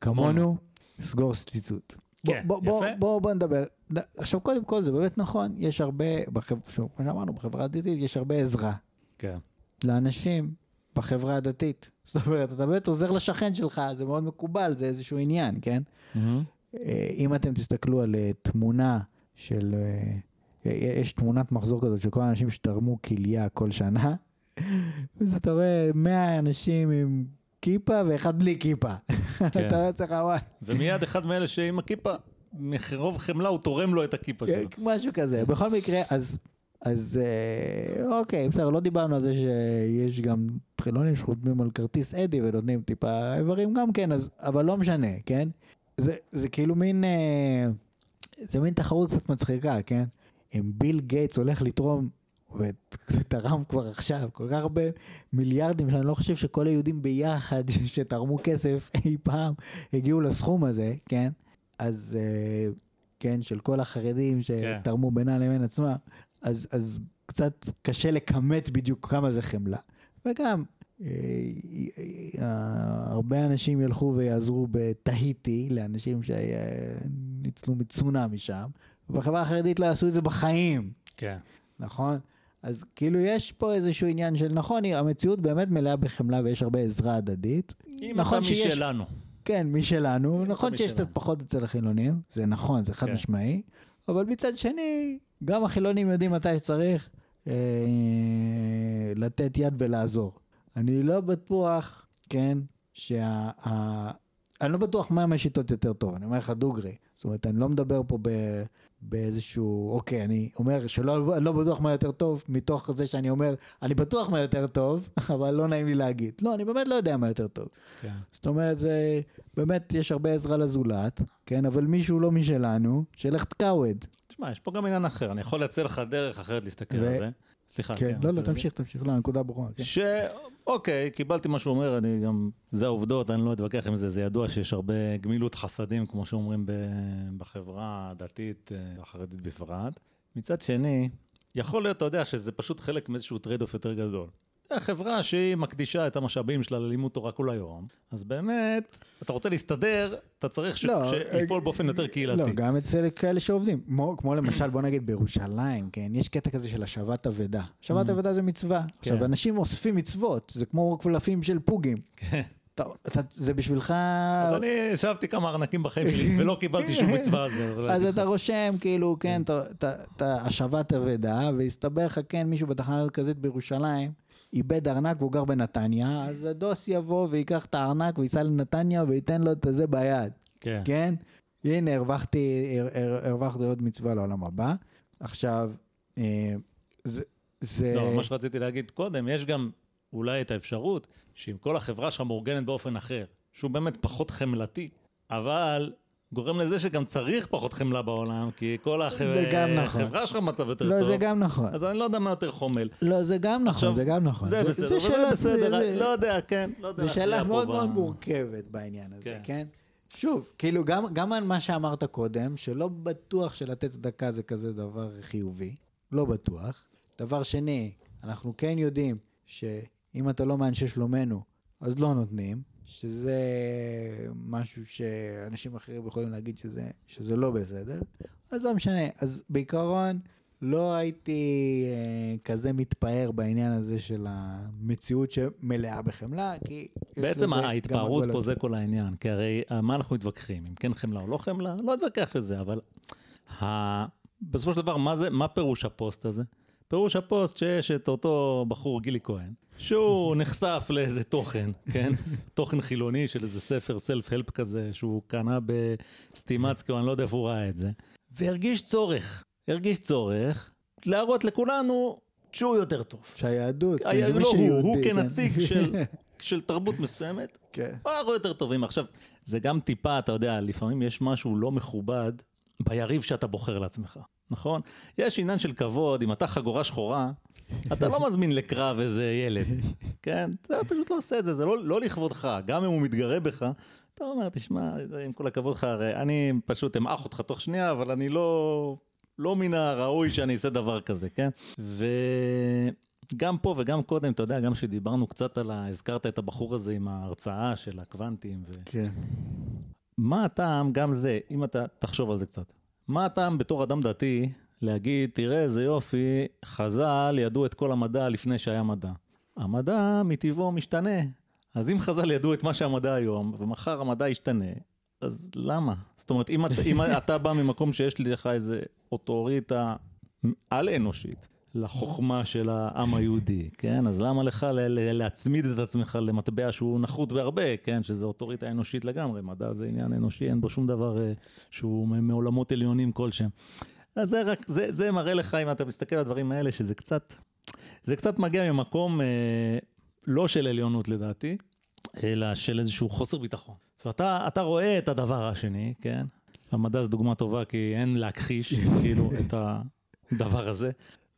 כמונו, סגור ציטוט. בוא, כן, בוא, בוא, יפה. בוא, בוא נדבר. ד- עכשיו, קודם כל, זה באמת נכון, יש הרבה, בחב... שוב, כמו שאמרנו, בחברה הדתית יש הרבה עזרה כן. לאנשים בחברה הדתית. זאת אומרת, אתה באמת עוזר לשכן שלך, זה מאוד מקובל, זה איזשהו עניין, כן? מהמם. אה, אם אתם תסתכלו על אה, תמונה של, אה, יש תמונת מחזור כזאת של כל האנשים שתרמו כליה כל שנה, אז אתה רואה 100 אנשים עם כיפה ואחד בלי כיפה. כן. אתה רואה אצלך וואי, ומיד אחד מאלה שעם הכיפה, מרוב חמלה הוא תורם לו את הכיפה שלו. משהו כזה. בכל מקרה, אז... אז אוקיי, בסדר, לא דיברנו על זה שיש גם חילונים שחותמים על כרטיס אדי ונותנים טיפה איברים גם כן, אז, אבל לא משנה, כן? זה, זה כאילו מין, אה, זה מין תחרות קצת מצחיקה, כן? אם ביל גייטס הולך לתרום, ותרם כבר עכשיו כל כך הרבה מיליארדים, שאני לא חושב שכל היהודים ביחד שתרמו כסף אי פעם הגיעו לסכום הזה, כן? אז אה, כן, של כל החרדים שתרמו בינם לבין עצמם, אז, אז קצת קשה לכמת בדיוק כמה זה חמלה. וגם, הרבה אנשים ילכו ויעזרו בתהיטי לאנשים שניצלו מצונאמי שם, ובחברה החרדית לא יעשו את זה בחיים, כן. נכון? אז כאילו יש פה איזשהו עניין של נכון, המציאות באמת מלאה בחמלה ויש הרבה עזרה הדדית. אם נכון אתה שיש- משלנו. כן, משלנו. נכון שיש. קצת פחות אצל החילונים, זה נכון, זה חד כן. משמעי, אבל מצד שני, גם החילונים יודעים מתי שצריך אה, לתת יד ולעזור. אני לא בטוח, כן, שהדרך אני לא בטוח מה מהשיטות יותר טוב, אני אומר לך דוגרי. זאת אומרת, אני לא מדבר פה ב, באיזשהו, אוקיי, אני אומר שלא לא בטוח מה יותר טוב, מתוך זה שאני אומר, אני בטוח מה יותר טוב, אבל לא נעים לי להגיד. לא, אני באמת לא יודע מה יותר טוב. כן. זאת אומרת, זה, באמת יש הרבה עזרה לזולת, כן, אבל מישהו לא משלנו, שילך תקאווד. תשמע, יש פה גם עניין אחר, אני יכול להציע לך דרך אחרת להסתכל ו- על זה. סליחה, כן, לא, לא, רוצה- תמשיך, תמשיך, לא, הנקודה ברורה. כן. ש... אוקיי, קיבלתי מה שהוא אומר, אני גם... זה העובדות, אני לא אתווכח עם זה, זה ידוע שיש הרבה גמילות חסדים, כמו שאומרים ב... בחברה הדתית, אה, החרדית בפרט. מצד שני, יכול להיות, אתה יודע, שזה פשוט חלק מאיזשהו trade-off יותר גדול. החברה שהיא מקדישה את המשאבים שלה ללימוד תורה כל היום, אז באמת, אתה רוצה להסתדר, אתה צריך ש... לא. אה, לפעול באופן יותר קהילתי. לא, גם אצל כאלה שעובדים. כמו, כמו למשל, בוא נגיד בירושלים, כן, יש קטע כזה של השבת אבדה. השבת Mhm. אבדה זה מצווה. עכשיו, כן. אנשים אוספים מצוות, זה כמו קלפים של פוגים. כן. אתה, אתה, זה בשבילך... אז אני ישבתי כמה ארנקים בחיים שלי ולא קיבלתי שום מצווה על זה. אבל אז אתה רושם, כאילו, כן, אתה- אתה השבת אבדה, והסתבר לך, כן, מישהו בתחנה המרכזית בירושלים, איבד ארנק והוא גר בנתניה, אז הדוס יבוא וייקח את הארנק וייסע לנתניה וייתן לו את הזה ביד. כן. כן? הנה, הרווחתי, הר, הר, הרווחתי עוד מצווה לעולם הבא. עכשיו, אה, זה... זה... לא, מה שרציתי להגיד קודם, יש גם אולי את האפשרות שאם כל החברה שלך מאורגנת באופן אחר, שהוא באמת פחות חמלתי, אבל גורם לזה שגם צריך פחות חמלה בעולם, כי כל זה גם נכון. החברה שלך במצב יותר לא, טוב. זה גם נכון. אז אני לא יודע מה יותר חומל. לא, זה גם נכון, עכשיו, זה גם נכון. זה בסדר, זה שאלה- בסדר, זה- לא יודע, כן, לא יודע. זו שאלה מאוד מאוד מורכבת בעניין הזה, כן. כן? שוב, כאילו, גם, גם על מה שאמרת קודם, שלא בטוח שלתת צדקה זה כזה דבר חיובי, לא בטוח. דבר שני, אנחנו כן יודעים שאם אתה לא מאנשי שלומנו, אז לא נותנים, שזה משהו שאנשים אחרים יכולים להגיד שזה, שזה לא בסדר, אז לא משנה. אז בעיקרון, לא הייתי אה, כזה מתפאר בעניין הזה של המציאות שמלאה בחמלה, כי... בעצם ההתפארות פה. זה כל העניין, כי הרי על מה אנחנו מתווכחים? אם כן חמלה או לא חמלה? לא אתווכח על זה, אבל ה... בסופו של דבר, מה, זה, מה פירוש הפוסט הזה? פירוש הפוסט שיש את אותו בחור גילי כהן, שהוא נחשף לאיזה תוכן, כן? תוכן חילוני של איזה ספר self-help כזה, שהוא קנה בסטימצקי, או אני לא יודע איפה הוא ראה את זה, והרגיש צורך, הרגיש צורך להראות לכולנו שהוא יותר טוב. שהיהדות, כן, היה- שמי לא, הוא, שיהודי, הוא כן. כנציג של, של תרבות מסוימת, כן. הוא הרבה יותר טובים. עכשיו, זה גם טיפה, אתה יודע, לפעמים יש משהו לא מכובד ביריב שאתה בוחר לעצמך, נכון? יש עניין של כבוד, אם אתה חגורה שחורה, אתה לא מזמין לקרב איזה ילד, כן? אתה פשוט לא עושה את זה, זה לא, לא לכבודך, גם אם הוא מתגרה בך. אתה אומר, תשמע, עם כל הכבוד לך, הרי אני פשוט אמעך אותך תוך שנייה, אבל אני לא, לא מן הראוי שאני אעשה דבר כזה, כן? וגם פה וגם קודם, אתה יודע, גם כשדיברנו קצת על ה... הזכרת את הבחור הזה עם ההרצאה של הקוונטים, ו... כן. מה הטעם, גם זה, אם אתה תחשוב על זה קצת, מה הטעם בתור אדם דתי להגיד, תראה איזה יופי, חז"ל ידעו את כל המדע לפני שהיה מדע. המדע מטבעו משתנה. אז אם חז"ל ידעו את מה שהמדע היום, ומחר המדע ישתנה, אז למה? זאת אומרת, אם אתה, אם אתה בא ממקום שיש לך איזה אוטוריטה על-אנושית לחוכמה של העם היהודי, כן? אז למה לך להצמיד את עצמך למטבע שהוא נחות בהרבה, כן? שזה אוטוריטה אנושית לגמרי, מדע זה עניין אנושי, אין בו שום דבר אה, שהוא מעולמות עליונים כלשהם. אז זה רק, זה, זה מראה לך, אם אתה מסתכל על הדברים האלה, שזה קצת, זה קצת מגיע ממקום אה, לא של עליונות לדעתי, אלא של איזשהו חוסר ביטחון. זאת אומרת, אתה, אתה רואה את הדבר השני, כן? המדע זו דוגמה טובה, כי אין להכחיש, כאילו, את הדבר הזה.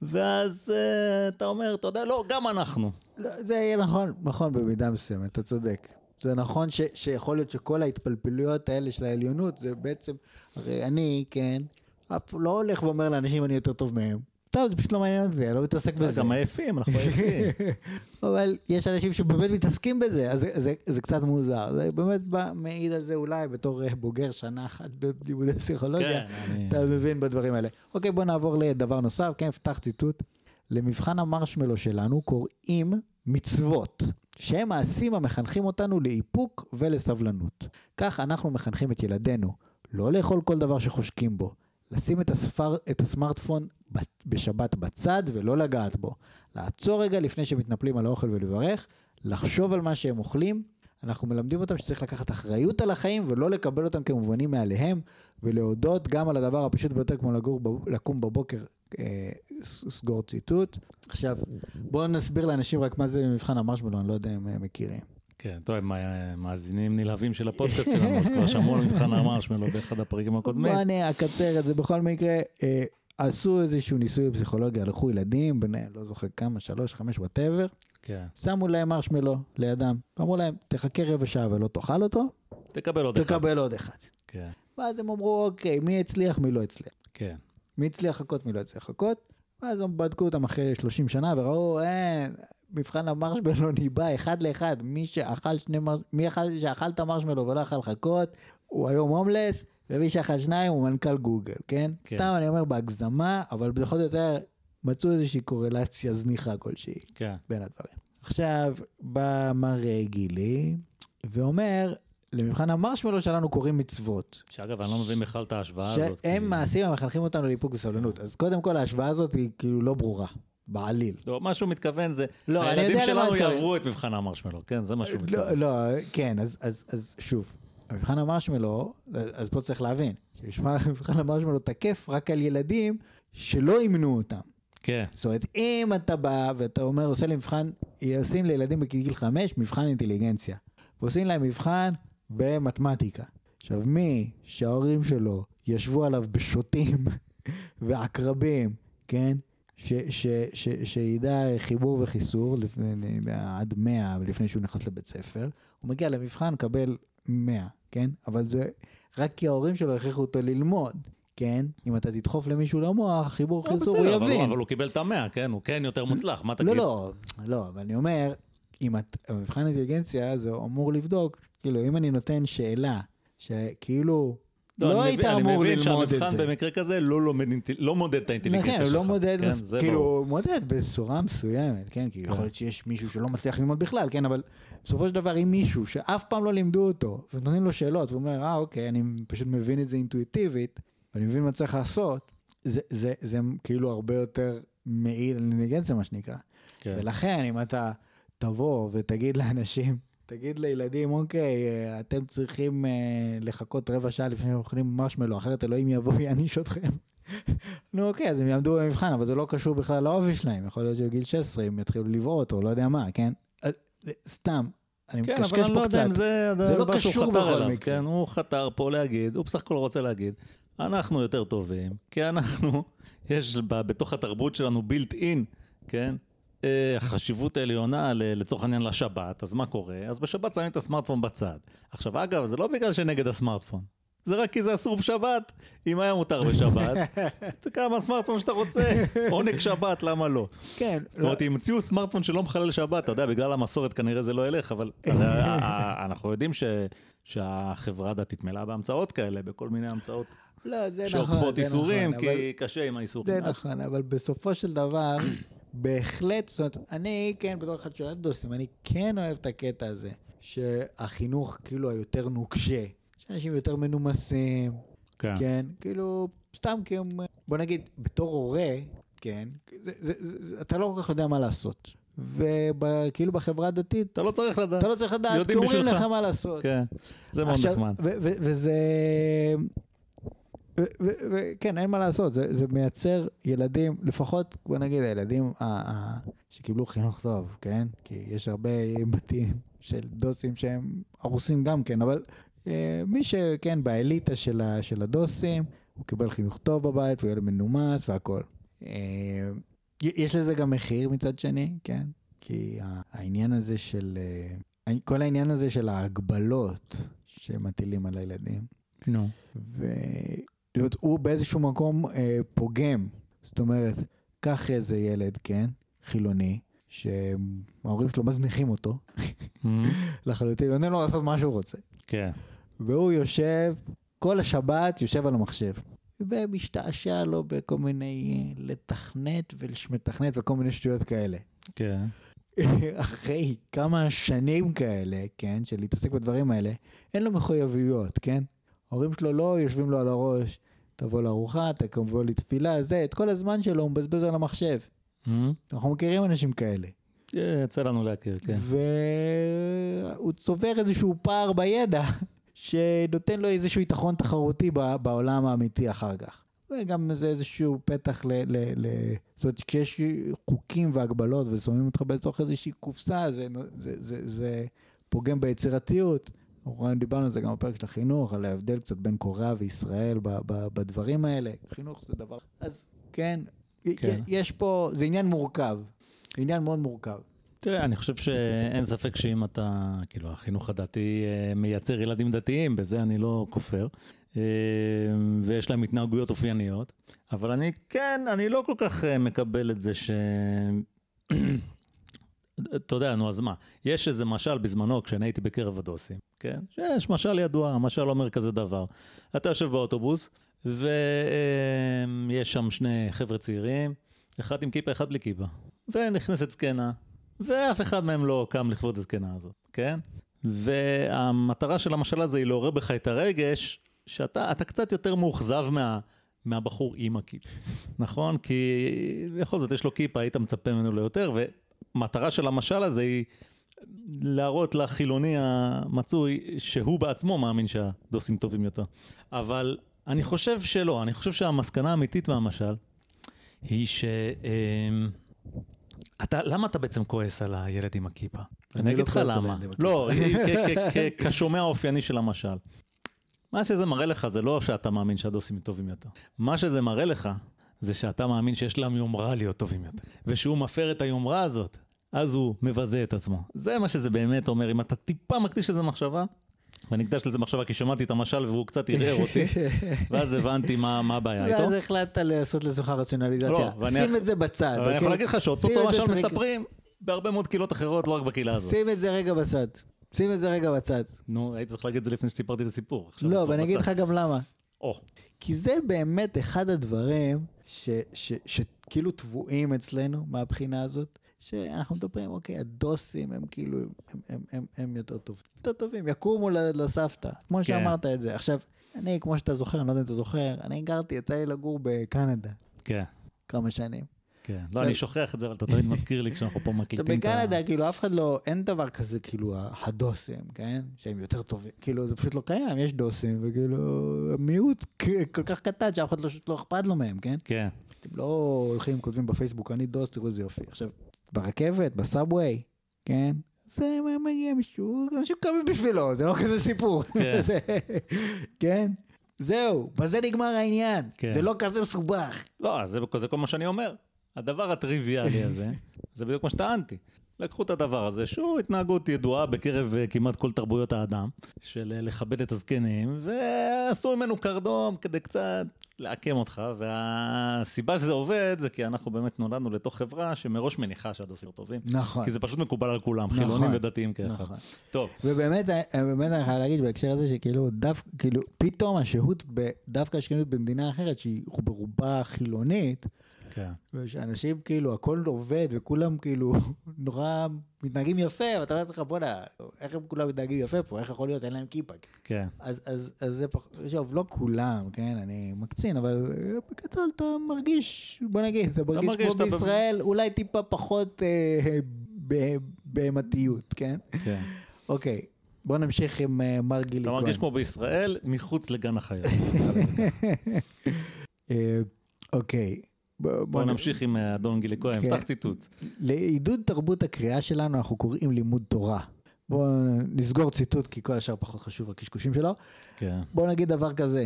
ואז uh, אתה אומר, אתה יודע, לא, גם אנחנו. לא, זה יהיה נכון, נכון במידה מסוימת, אתה צודק. זה נכון ש, שיכול להיות שכל ההתפלפלויות האלה של העליונות זה בעצם, הרי אני, כן, אף לא הולך ואומר לאנשים אני יותר טוב מהם. טוב, זה פשוט לא מעניין אותי, אני לא מתעסק בזה. גם עייפים, אנחנו עייפים. אבל יש אנשים שבאמת מתעסקים בזה, אז זה, זה, זה קצת מוזר. זה באמת בא, מעיד על זה אולי בתור אה, בוגר שנה אחת בלימודי פסיכולוגיה. כן. אתה מבין בדברים האלה. אוקיי, בוא נעבור לדבר נוסף, כן, פתח ציטוט. למבחן המרשמלו שלנו קוראים מצוות, שהם מעשים המחנכים אותנו לאיפוק ולסבלנות. כך אנחנו מחנכים את ילדינו, לא לאכול כל דבר שחושקים בו, לשים את, הספר, את הסמארטפון בשבת בצד ולא לגעת בו, לעצור רגע לפני שמתנפלים על האוכל ולברך, לחשוב על מה שהם אוכלים. אנחנו מלמדים אותם שצריך לקחת אחריות על החיים ולא לקבל אותם כמובנים מאליהם, ולהודות גם על הדבר הפשוט ביותר כמו לגור, לקום בבוקר, אה, סגור ציטוט. עכשיו, בואו נסביר לאנשים רק מה זה מבחן המרשמלו, אני לא יודע אם הם מכירים. כן, טוב, הם אה, מאזינים נלהבים של הפודקאסט שלנו, אז כבר שמעו על מבחן המרשמלו באחד הפרקים הקודמים. בוא אני אקצר את זה בכל מקרה. אה, עשו איזשהו ניסוי בפסיכולוגיה, לקחו ילדים, בני, לא זוכר כמה, שלוש, חמש, whatever, כן, שמו להם מרשמלו לידם, אמרו להם, תחכה רבע שעה ולא תאכל אותו, תקבל עוד אחד. תקבל עוד אחד. כן, ואז הם אמרו, אוקיי, מי הצליח, מי לא הצליח. כן. מי הצליח לחכות, מי לא הצליח לחכות. ואז הם בדקו אותם אחרי 30 שנה וראו, אין, מבחן המרשמלו ניבא אחד לאחד. מי שאכל שני מרש... מי אכל, שאכל את המרשמלו ולא יכול לחכות, הוא היום הומלס, ומי שאכל שניים הוא מנכ"ל גוגל, כן? כן. סתם אני אומר בהגזמה, אבל בכל זאת יותר מצאו איזושהי קורלציה זניחה כלשהי כן, בין הדברים. עכשיו, בא מר אה, גילי, ואומר, למבחן המרשמלו שלנו קוראים מצוות. שאגב, אני לא מבין בכלל את ההשוואה הזאת. שהם מעשים המחנכים אותנו לאיפוק וסבלנות. אז קודם כל ההשוואה הזאת היא כאילו לא ברורה, בעליל. לא, מה שהוא מתכוון זה, לא, הילדים שלנו. יעברו את מבחן המרשמלו, כן, זה מה שהוא לא, מתכוון. לא, כן, אז, אז, אז שוב, המבחן המרשמלו, אז פה צריך להבין, שמבחן המרשמלו תקף רק על ילדים שלא אימנו אותם. כן, זאת אומרת, אם אתה בא ואתה אומר, עושה לי מבחן, עושים לילדים בגיל חמש מבחן אינטליגנציה. ועושים להם מבחן במתמטיקה. עכשיו, מי שההורים שלו ישבו עליו בשוטים ועקרבים, כן? ש, ש, ש, שידע חיבור וחיסור לפני, עד 100 לפני שהוא נכנס לבית ספר, הוא מגיע למבחן, מקבל 100, כן? אבל זה רק כי ההורים שלו הכריחו אותו ללמוד, כן? אם אתה תדחוף למישהו למוח, חיבור לא, חיסור, הוא אבל יבין. הוא- אבל הוא קיבל את המאה, כן, הוא כן יותר מוצלח, מה תגיד? לא, לא, לא, אבל אני אומר, אם את, המבחן אינטליגנציה זה אמור לבדוק, כאילו, אם אני נותן שאלה, שכאילו, לא, אני היית מבין- אמור אני מבין ללמוד את שהמבחן זה. במקרה כזה לא לומד לא מודד את האינטליגנציה נכון, שלך. הוא לא מודד, כן, מס- זה כאילו. הוא מודד בצורה מסוימת, כן? כי יכול להיות שיש מישהו שלא מצליח ללמוד בכלל, כן? אבל בסופו של דבר, אם מישהו שאף פעם לא לימדו אותו, ונותנים לו שאלות, והוא אומר, אה, אוקיי, אני פשוט מבין את זה אינטואיטיבית, ואני מבין מה צריך לעשות, זה, זה, זה כאילו הרבה יותר מעיל על אינטליגנציה, מה שנקרא. כן. ולכן, אם אתה תבוא ותגיד לאנשים, תגיד לילדים, אוקיי, אה, אתם צריכים אה, לחכות רבע שעה לפני שאתם אוכלים מרשמלו, אחרת אלוהים יבוא ויעניש אתכם. נו אוקיי, אז הם יעמדו במבחן, אבל זה לא קשור בכלל לאופי שלהם, יכול להיות שבגיל 16 הם יתחילו לבעוט או לא יודע מה, כן? אז, זה סתם, אני כן, אבל מקשקש אני לא פה יודע אם קצת. זה זה לא קשור בכל מקרה. כן, הוא חתר פה להגיד, הוא בסך הכל רוצה להגיד, אנחנו יותר טובים, כי אנחנו, יש בתוך התרבות שלנו בילט אין, כן? אה, חשיבות עליונה ל- לצורך העניין לשבת, אז מה קורה? אז בשבת שמים את הסמארטפון בצד. עכשיו אגב, זה לא בגלל שנגד הסמארטפון, זה רק כי זה אסור בשבת, אם היה מותר בשבת, תקרא מהסמארטפון שאתה רוצה, עונג שבת, למה לא? כן, זאת אומרת, אם המציאו סמארטפון שלא מחלל שבת, אתה יודע, בגלל המסורת כנראה זה לא ילך, אבל אתה יודע, ה- ה- אנחנו יודעים שהחברה הדתית מלאה בהמצאות כאלה, בכל מיני המצאות לא, זה נכון, שעוקפות זה איסורים, נכון, כי אבל- קשה עם האיסורים. זה נכון, אבל בסופו של דבר, בהחלט, זאת אומרת, אני כן, בתור אחד שאוהב דוסים, אני כן אוהב את הקטע הזה, שהחינוך כאילו היותר נוקשה, שאנשים יותר מנומסים, כן. כן, כאילו, סתם כי הם, בוא נגיד, בתור הורה, כן, זה, זה, זה, זה, אתה לא כל כך יודע מה לעשות. וכאילו בחברה הדתית, אתה לא צריך לדעת. אתה לא צריך לדעת, כי אומרים. לך מה לעשות. כן, זה מאוד נחמד. וזה... וכן, אין מה לעשות, זה, זה מייצר ילדים, לפחות, בוא נגיד, הילדים ה- ה- שקיבלו חינוך טוב, כן? כי יש הרבה בתים של דוסים שהם הרוסים גם כן, אבל אה, מי שכן, באליטה של, ה- של הדוסים, הוא קיבל חינוך טוב בבית, והוא ילד מנומס והכל. אה, יש לזה גם מחיר מצד שני, כן? כי העניין הזה של, אה, כל העניין הזה של ההגבלות שמטילים על הילדים, נו. והוא באיזשהו מקום אה, פוגם. זאת אומרת, קח איזה ילד, כן, חילוני, שההורים שלו מזניחים אותו לחלוטין, נותנים לו לעשות מה שהוא רוצה. כן. והוא יושב, כל השבת יושב על המחשב. ומשתעשע לו בכל מיני אה, לתכנת ולתכנת וכל מיני שטויות כאלה. כן. אחרי כמה שנים כאלה, כן, של להתעסק בדברים האלה, אין לו מחויבויות, כן? ההורים שלו לא יושבים לו על הראש, תבוא לארוחה, תבוא לתפילה, זה, את כל הזמן שלו הוא מבזבז על המחשב. אנחנו מכירים אנשים כאלה. אה, יצא לנו להכיר, כן. והוא צובר איזשהו פער בידע שנותן לו איזשהו יתרון תחרותי בעולם האמיתי אחר כך. וגם זה איזשהו פתח ל... ל, ל זאת אומרת, כשיש חוקים והגבלות ושמים אותך בתוך איזושהי קופסה, זה, זה, זה, זה פוגם ביצירתיות. אנחנו דיברנו על זה גם בפרק של החינוך, על ההבדל קצת בין קוריאה וישראל ב, ב, בדברים האלה. חינוך זה דבר... אז כן, כן. יש פה, זה עניין מורכב. זה עניין מאוד מורכב. תראה, אני חושב שאין ספק שאם אתה, כאילו, החינוך הדתי אה, מייצר ילדים דתיים, בזה אני לא כופר, אה, ויש להם התנהגויות אופייניות, אבל אני כן, אני לא כל כך אה, מקבל את זה ש... אתה יודע, נו, אז מה? יש איזה משל בזמנו, כשאני הייתי בקרב הדוסים, כן? יש משל ידוע, המשל אומר כזה דבר. אתה יושב באוטובוס, ויש שם שני חבר'ה צעירים, אחד עם כיפה, אחד בלי כיפה. ונכנסת זקנה, ואף אחד מהם לא קם לכבוד הזקנה הזאת, כן? והמטרה של המשל הזה היא לעורר בך את הרגש, שאתה אתה קצת יותר מאוכזב מה, מהבחור עם הכיפה, נכון? כי בכל זאת יש לו כיפה, היית מצפה ממנו ליותר, ומטרה של המשל הזה היא להראות לחילוני המצוי שהוא בעצמו מאמין שהדוסים טובים יותר. אבל אני חושב שלא, אני חושב שהמסקנה האמיתית מהמשל היא ש... אמ, אתה, למה אתה בעצם כועס על הילד עם הכיפה? אני לא אגיד לך למה. לא, כשומע האופייני של המשל. מה שזה מראה לך זה לא שאתה מאמין שהדוסים טובים יותר. מה שזה מראה לך זה שאתה מאמין שיש להם יומרה להיות טובים יותר. ושהוא מפר את היומרה הזאת, אז הוא מבזה את עצמו. זה מה שזה באמת אומר. אם אתה טיפה מקדיש לזה מחשבה, ואני אקדש לזה מחשבה כי שמעתי את המשל והוא קצת ערער אותי, ואז הבנתי מה הבעיה איתו. ואז החלטת לעשות לזוכה רציונליזציה. לא, שים את זה בצד. אבל אני יכול אוקיי? להגיד לך שאותו משל מספרים בהרבה מאוד קהילות אחרות, לא רק בקהילה הזאת. שים את זה רגע בצד. שים את זה רגע בצד. נו, הייתי צריך להגיד את זה לפני שסיפרתי את הסיפור. לא, ואני אגיד. לך גם למה. כי זה באמת אחד הדברים שכאילו טבועים אצלנו מהבחינה הזאת, שאנחנו מדברים, אוקיי, הדוסים הם כאילו, הם, הם, הם, הם יותר טובים. יותר טובים, יקומו לסבתא, כמו כן. שאמרת את זה. עכשיו, אני, כמו שאתה זוכר, אני לא יודע אם אתה זוכר, אני גרתי, יצא לי לגור בקנדה כן, כמה שנים. כן. לא, אני שוכח את זה, אבל אתה תמיד מזכיר לי כשאנחנו פה מקליטים את ה... בקנדה כאילו אף אחד לא, אין דבר כזה כאילו הדוסים, כן? שהם יותר טובים, כאילו זה פשוט לא קיים, יש דוסים וכאילו מיעוט כל כך קטן שאף אחד לא, לא אכפת לו מהם, כן? כן, אתם לא הולכים כותבים בפייסבוק אני דוס תראו איזה יופי. עכשיו ברכבת, בסאבווי, כן? זה מה מגיע מישהו, אנשים קמים בשבילו, זה לא כזה סיפור. כן. כן? זהו, בזה נגמר העניין, כן. זה לא כזה מסובך. לא, זה זה כל מה שאני אומר. הדבר הטריוויאלי הזה, זה בדיוק מה שטענתי. לקחו את הדבר הזה, שהוא התנהגות ידועה בקרב אה, כמעט כל תרבויות האדם, של אה, לכבד את הזקנים, ועשו ממנו קרדום כדי קצת לעקם אותך, והסיבה שזה עובד זה כי אנחנו באמת נולדנו לתוך חברה שמראש מניחה שהדוסים טובים. נכון. כי זה פשוט מקובל על כולם, נכון. חילונים ודתיים כאחד. נכון. טוב, ובאמת, אה, באמת אני חייב להגיד בהקשר הזה שכאילו, דף, כאילו, פתאום השהות, דווקא השכנות במדינה אחרת, שהיא ברובה חילונית, כן. ושאנשים כאילו, הכל עובד וכולם כאילו נורא מתנהגים יפה, ואתה אומר לעצמך, בוא'נה, איך הם כולם מתנהגים יפה פה, איך יכול להיות, אין להם כיפה. כן. אז, אז, אז זה פחות, שוב, לא כולם, כן, אני מקצין, אבל בגדול אתה מרגיש, בוא נגיד, אתה מרגיש מרגיש כמו שאתה ב- בישראל, אולי טיפה פחות אה, בהמתיות, כן? כן. אוקיי, בוא נמשיך עם אה, מר גילי אתה כהן. מרגיש כמו בישראל, מחוץ לגן החיות. אה, אוקיי. בוא, בואו נמשיך עם אה, אדון גילי כהן, כן. פתח ציטוט. לעידוד תרבות הקריאה שלנו אנחנו קוראים לימוד תורה. בואו נסגור ציטוט כי כל השאר פחות חשוב הקשקושים שלו. כן. בואו נגיד דבר כזה,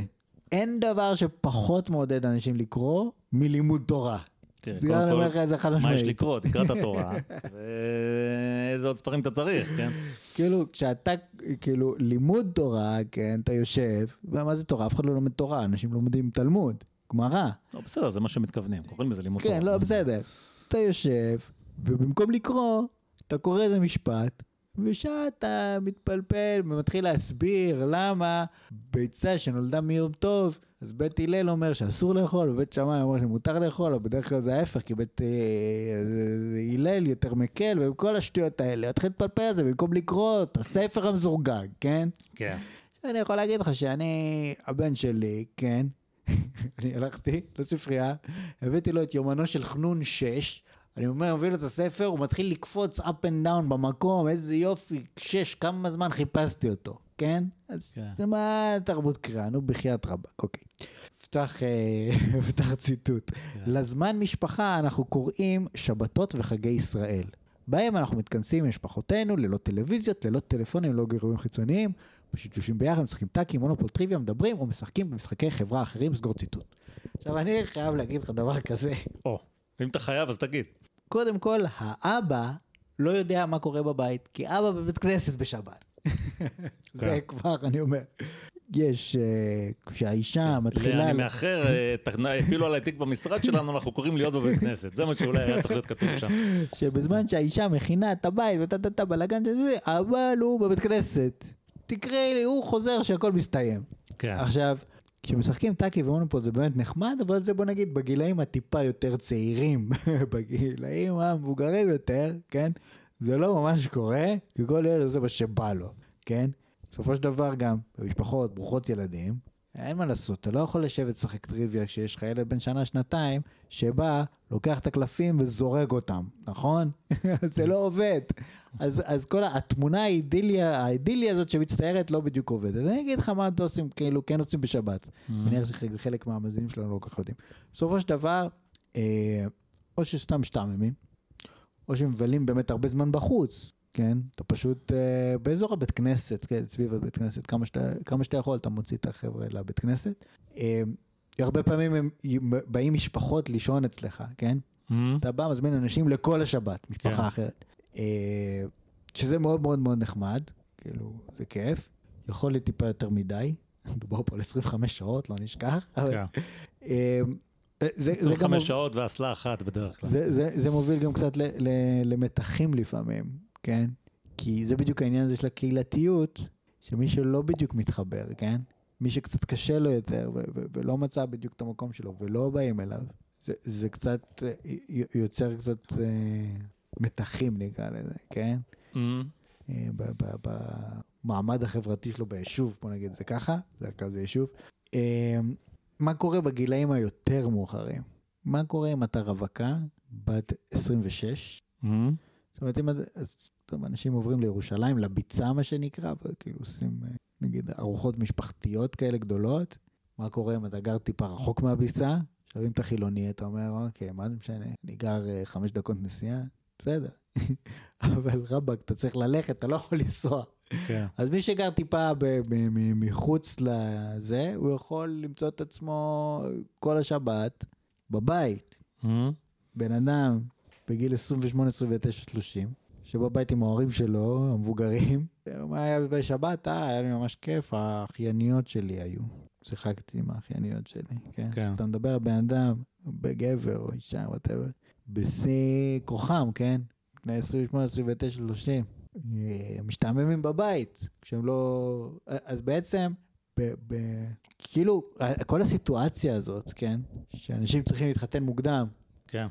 אין דבר שפחות מעודד אנשים לקרוא מלימוד תורה. תראה, לך קודם כל, מה יש. לקרוא? תקרא את התורה, ואיזה עוד ספרים אתה צריך, כן? כאילו, כשאתה, כאילו, לימוד תורה, כן, אתה יושב, ומה זה תורה? אף אחד לא לומד תורה, אנשים לומדים תלמוד, גמרא. לא, בסדר, זה מה שמתכוונים, קוראים לזה לימוד תורה. כן, לא, בסדר. אז אתה יושב, ובמקום לקרוא, אתה קורא איזה משפט, ושעה אתה מתפלפל ומתחיל להסביר למה ביצה שנולדה מיום טוב, אז בית הלל אומר שאסור לאכול, ובית שמאי אומר שמותר לאכול, או בדרך כלל זה ההפך, כי בית אה, הלל יותר מקל, וכל השטויות האלה. תתחיל להתפלפל על זה במקום לקרוא את הספר המזורגג, כן? כן. אני יכול להגיד לך שאני, הבן שלי, כן, אני הלכתי לספרייה, הבאתי לו את יומנו של חנון 6, אני אומר, מביא לו את הספר, הוא מתחיל לקפוץ up and down במקום, איזה יופי, שש, כמה זמן חיפשתי אותו, כן? אז כן. זה מה תרבות קריאה, נו בחייאת רבאק, אוקיי. פתח, אה, פתח ציטוט. לזמן משפחה אנחנו קוראים שבתות וחגי ישראל. בהם אנחנו מתכנסים עם משפחותינו, ללא טלוויזיות, ללא טלפונים, ללא גירויים חיצוניים, פשוט יושבים ביחד, משחקים טאקי, מונופול טריוויה, מדברים או משחקים במשחקי חברה אחרים, סגור ציטוט. עכשיו, אני חייב להגיד לך דבר כזה. או, אם אתה חייב אז תגיד. קודם כל, האבא לא יודע מה קורה בבית, כי אבא בבית כנסת בשבת. זה כן. כבר, אני אומר. יש, אה, כשהאישה מתחילה... אני מאחר, אה, הפילו עליי תיק במשרד שלנו, אנחנו קוראים להיות בבית כנסת. זה מה שאולי היה צריך להיות כתוב שם. שבזמן שהאישה מכינה את הבית וטה טה טה בלאגן אבל הוא בבית כנסת. תקרא לי, הוא חוזר שהכל מסתיים. כן. עכשיו, כשמשחקים טאקי ומונופול זה באמת נחמד, אבל זה בוא נגיד בגילאים הטיפה יותר צעירים, בגילאים המבוגרים יותר, כן? זה לא ממש קורה, כי כל ילד עושה מה שבא לו, כן? בסופו של דבר גם, במשפחות ברוכות ילדים, אין מה לעשות, אתה לא יכול לשבת לשחק טריוויה כשיש לך ילד בן שנה-שנתיים, שבא, לוקח את הקלפים וזורק אותם, נכון? זה לא עובד. אז, אז כל התמונה האידיליה, האידיליה הזאת שמצטיירת לא בדיוק עובדת. אז אני אגיד לך מה אתם עושים, כאילו, כן עושים בשבת. Mm-hmm. מניח שחלק מהמאזינים שלנו לא כל כך יודעים. בסופו של דבר, אה, או שסתם משתעממים, או שמבלים באמת הרבה זמן בחוץ, כן? אתה פשוט אה, באזור הבית כנסת, כן, סביב הבית כנסת, כמה שאתה, כמה שאתה יכול, אתה מוציא את החבר'ה לבית כנסת. אה, הרבה פעמים הם באים משפחות לישון אצלך, כן? מהמם. אתה בא, מזמין אנשים לכל השבת, משפחה כן. אחרת. אה, שזה מאוד מאוד מאוד נחמד, כאילו, זה כיף. יכול להיות טיפה יותר מדי, מדובר פה על 25 שעות, לא נשכח. אבל. אה, זה, זה, גם 25 שעות ואסלה אחת בדרך כלל. זה, זה, זה מוביל גם קצת ל, ל, למתחים לפעמים, כן? כי זה בדיוק העניין הזה של הקהילתיות, שמי שלא בדיוק מתחבר, כן? מי שקצת קשה לו יותר ו- ו- ולא מצא בדיוק את המקום שלו ולא באים אליו, זה, זה קצת אה, יוצר קצת אה, מתחים נקרא לזה, כן? מהמם. אה, במעמד החברתי שלו ביישוב, בוא נגיד זה ככה, זה כזה יישוב. אה, מה קורה בגילאים היותר מאוחרים? מה קורה אם אתה רווקה, בת 26? מהמם. זאת אומרת, אם אז, טוב, אנשים עוברים לירושלים, לביצה מה שנקרא, וכאילו עושים אה, נגיד ארוחות משפחתיות כאלה גדולות. מה קורה אם אתה גר טיפה רחוק מהביצה? עכשיו אם אתה חילוני, אתה אומר, אוקיי, מה זה משנה? אני גר אה, חמש דקות נסיעה, בסדר. אבל רבאק, אתה צריך ללכת, אתה לא יכול לנסוע. כן. אז מי שגר טיפה מחוץ לזה, הוא יכול למצוא את עצמו כל השבת בבית. מהמם. בן אדם בגיל 28, 29, 30, שבבית עם ההורים שלו, המבוגרים, מה היה בשבת? אה, היה לי ממש כיף, האחייניות שלי היו. שיחקתי עם האחייניות שלי, כן? כן. אז אתה מדבר על בן אדם, בגבר או אישה, וואטאבר, בשיא כוחם, כן? בני 28, 29, 30. אה, משתעממים בבית, כשהם לא... אז בעצם, ב, ב, כאילו, כל הסיטואציה הזאת, כן? שאנשים צריכים להתחתן מוקדם, כן.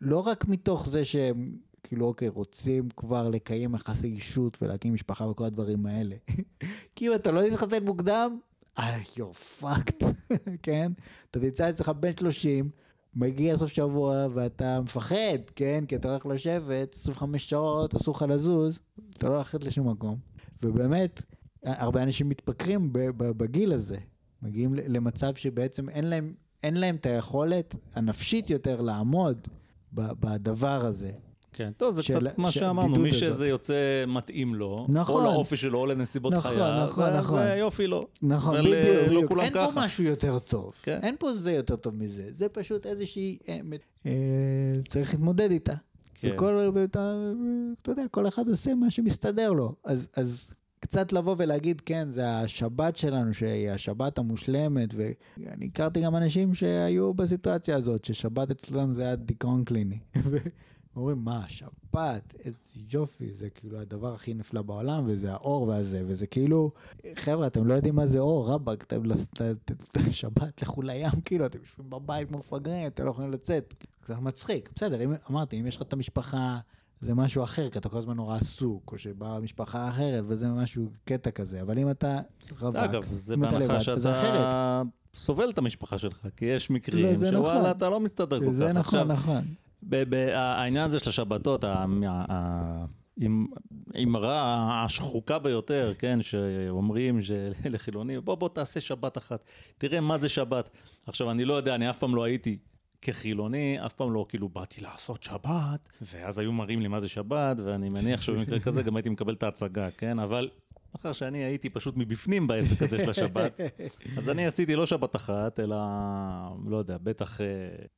לא רק מתוך זה שהם כאילו אוקיי רוצים כבר לקיים יחסי אישות ולהקים משפחה וכל הדברים האלה. כי אם אתה לא תתחתן מוקדם, אה, you're fucked, כן? אתה תמצא אצלך בן 30, מגיע סוף שבוע ואתה מפחד, כן? כי אתה הולך לשבת 25 שעות, אסור לך לזוז, אתה לא הולך לשום מקום. ובאמת, הרבה אנשים מתפקרים בגיל הזה. מגיעים למצב שבעצם אין להם, אין להם את היכולת הנפשית יותר לעמוד בדבר הזה. כן, טוב, זה של- קצת מה שאמרנו, מי הזאת. שזה יוצא מתאים לו, נכון. או לאופי שלו, או לנסיבות נכון, חייו, נכון, אז נכון. אה, יופי לו. נכון, אה, בדיוק, לא בדיוק. אין פה ככה. משהו יותר טוב. כן. אין פה זה יותר טוב מזה. זה פשוט איזושהי... אה, אה, צריך להתמודד איתה. כן. וכל, אתה, אתה יודע, כל אחד עושה מה שמסתדר לו. אז, אז קצת לבוא ולהגיד, כן, זה השבת שלנו, שהיא השבת המושלמת, ואני הכרתי גם אנשים שהיו בסיטואציה הזאת, ששבת אצלם זה היה דיכאון קליני. אומרים, מה, שבת, איזה יופי, זה כאילו הדבר הכי נפלא בעולם, וזה האור והזה, וזה כאילו, חבר'ה, אתם לא יודעים מה זה אור, רבאק, אתם ת- שבת, לכו לים, כאילו, אתם יושבים בבית כמו מפגרים, אתם לא יכולים לצאת. קצת מצחיק, בסדר, אם, אמרתי, אם יש לך את המשפחה, זה משהו אחר, כי אתה כל הזמן נורא עסוק, או שבאה משפחה אחרת, וזה משהו, קטע כזה, אבל אם אתה רווק, אגב, זה לבד, בהנחה אחרת. שאתה סובל את המשפחה שלך, כי יש מקרים לא, שוואלה, נכון. אתה לא מסתדר כל כך. זה נכון, עכשיו, נכון. העניין הזה של השבתות, האמרה השחוקה ביותר, כן, שאומרים לחילונים, בוא בוא תעשה שבת אחת, תראה מה זה שבת. עכשיו, אני לא יודע, אני אף פעם לא הייתי כחילוני, אף פעם לא כאילו באתי לעשות שבת, ואז היו מראים לי מה זה שבת, ואני מניח שבמקרה כזה גם הייתי מקבל את ההצגה, כן? אבל מאחר שאני הייתי פשוט מבפנים בעסק הזה של השבת, אז אני עשיתי לא שבת אחת, אלא, לא יודע, בטח אה,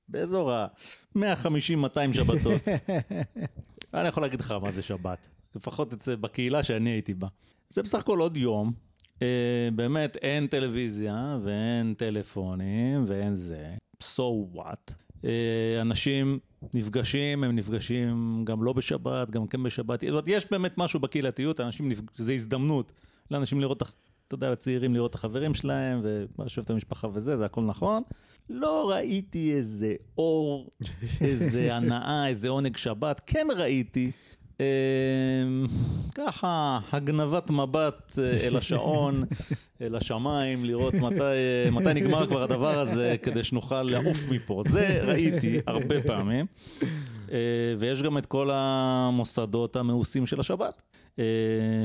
באזור ה-150-200 שבתות. אני יכול להגיד לך מה זה שבת, לפחות אצל, בקהילה שאני הייתי בה. זה בסך הכל עוד יום, אה, באמת אין טלוויזיה ואין טלפונים ואין זה, so what. אה, אנשים נפגשים, הם נפגשים גם לא בשבת, גם כן בשבת. זאת אומרת, יש באמת משהו בקהילתיות, אנשים, נפג... זה הזדמנות לאנשים לראות, את אתה יודע, לצעירים לראות את החברים שלהם, ולשבת המשפחה וזה, זה הכל נכון. לא ראיתי איזה אור, איזה הנאה, איזה עונג שבת. כן ראיתי, ככה, הגנבת מבט אה, אל השעון, אל השמיים, לראות מתי, אה, מתי נגמר כבר הדבר הזה, כדי שנוכל לעוף מפה. זה ראיתי הרבה פעמים. אה, ויש גם את כל המוסדות המאוסים של השבת,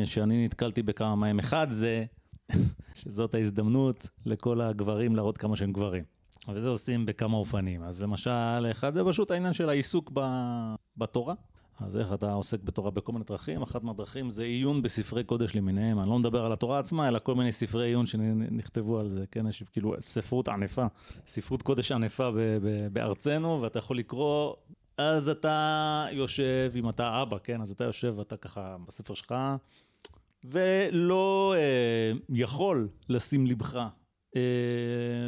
שאני נתקלתי בכמה מהם. אחד זה, שזאת ההזדמנות לכל הגברים להראות כמה שהם גברים. וזה עושים בכמה אופנים. אז למשל, אחד זה פשוט העניין של העיסוק ב- בתורה. אז איך אתה עוסק בתורה בכל מיני דרכים? אחת מהדרכים זה עיון בספרי קודש למיניהם. אני לא מדבר על התורה עצמה, אלא כל מיני ספרי עיון שנכתבו על זה. כן, יש כאילו ספרות ענפה, ספרות קודש ענפה ב- ב- בארצנו, ואתה יכול לקרוא, אז אתה יושב, אם אתה אבא, כן, אז אתה יושב ואתה ככה בספר שלך, ולא אה, יכול לשים לבך. אה,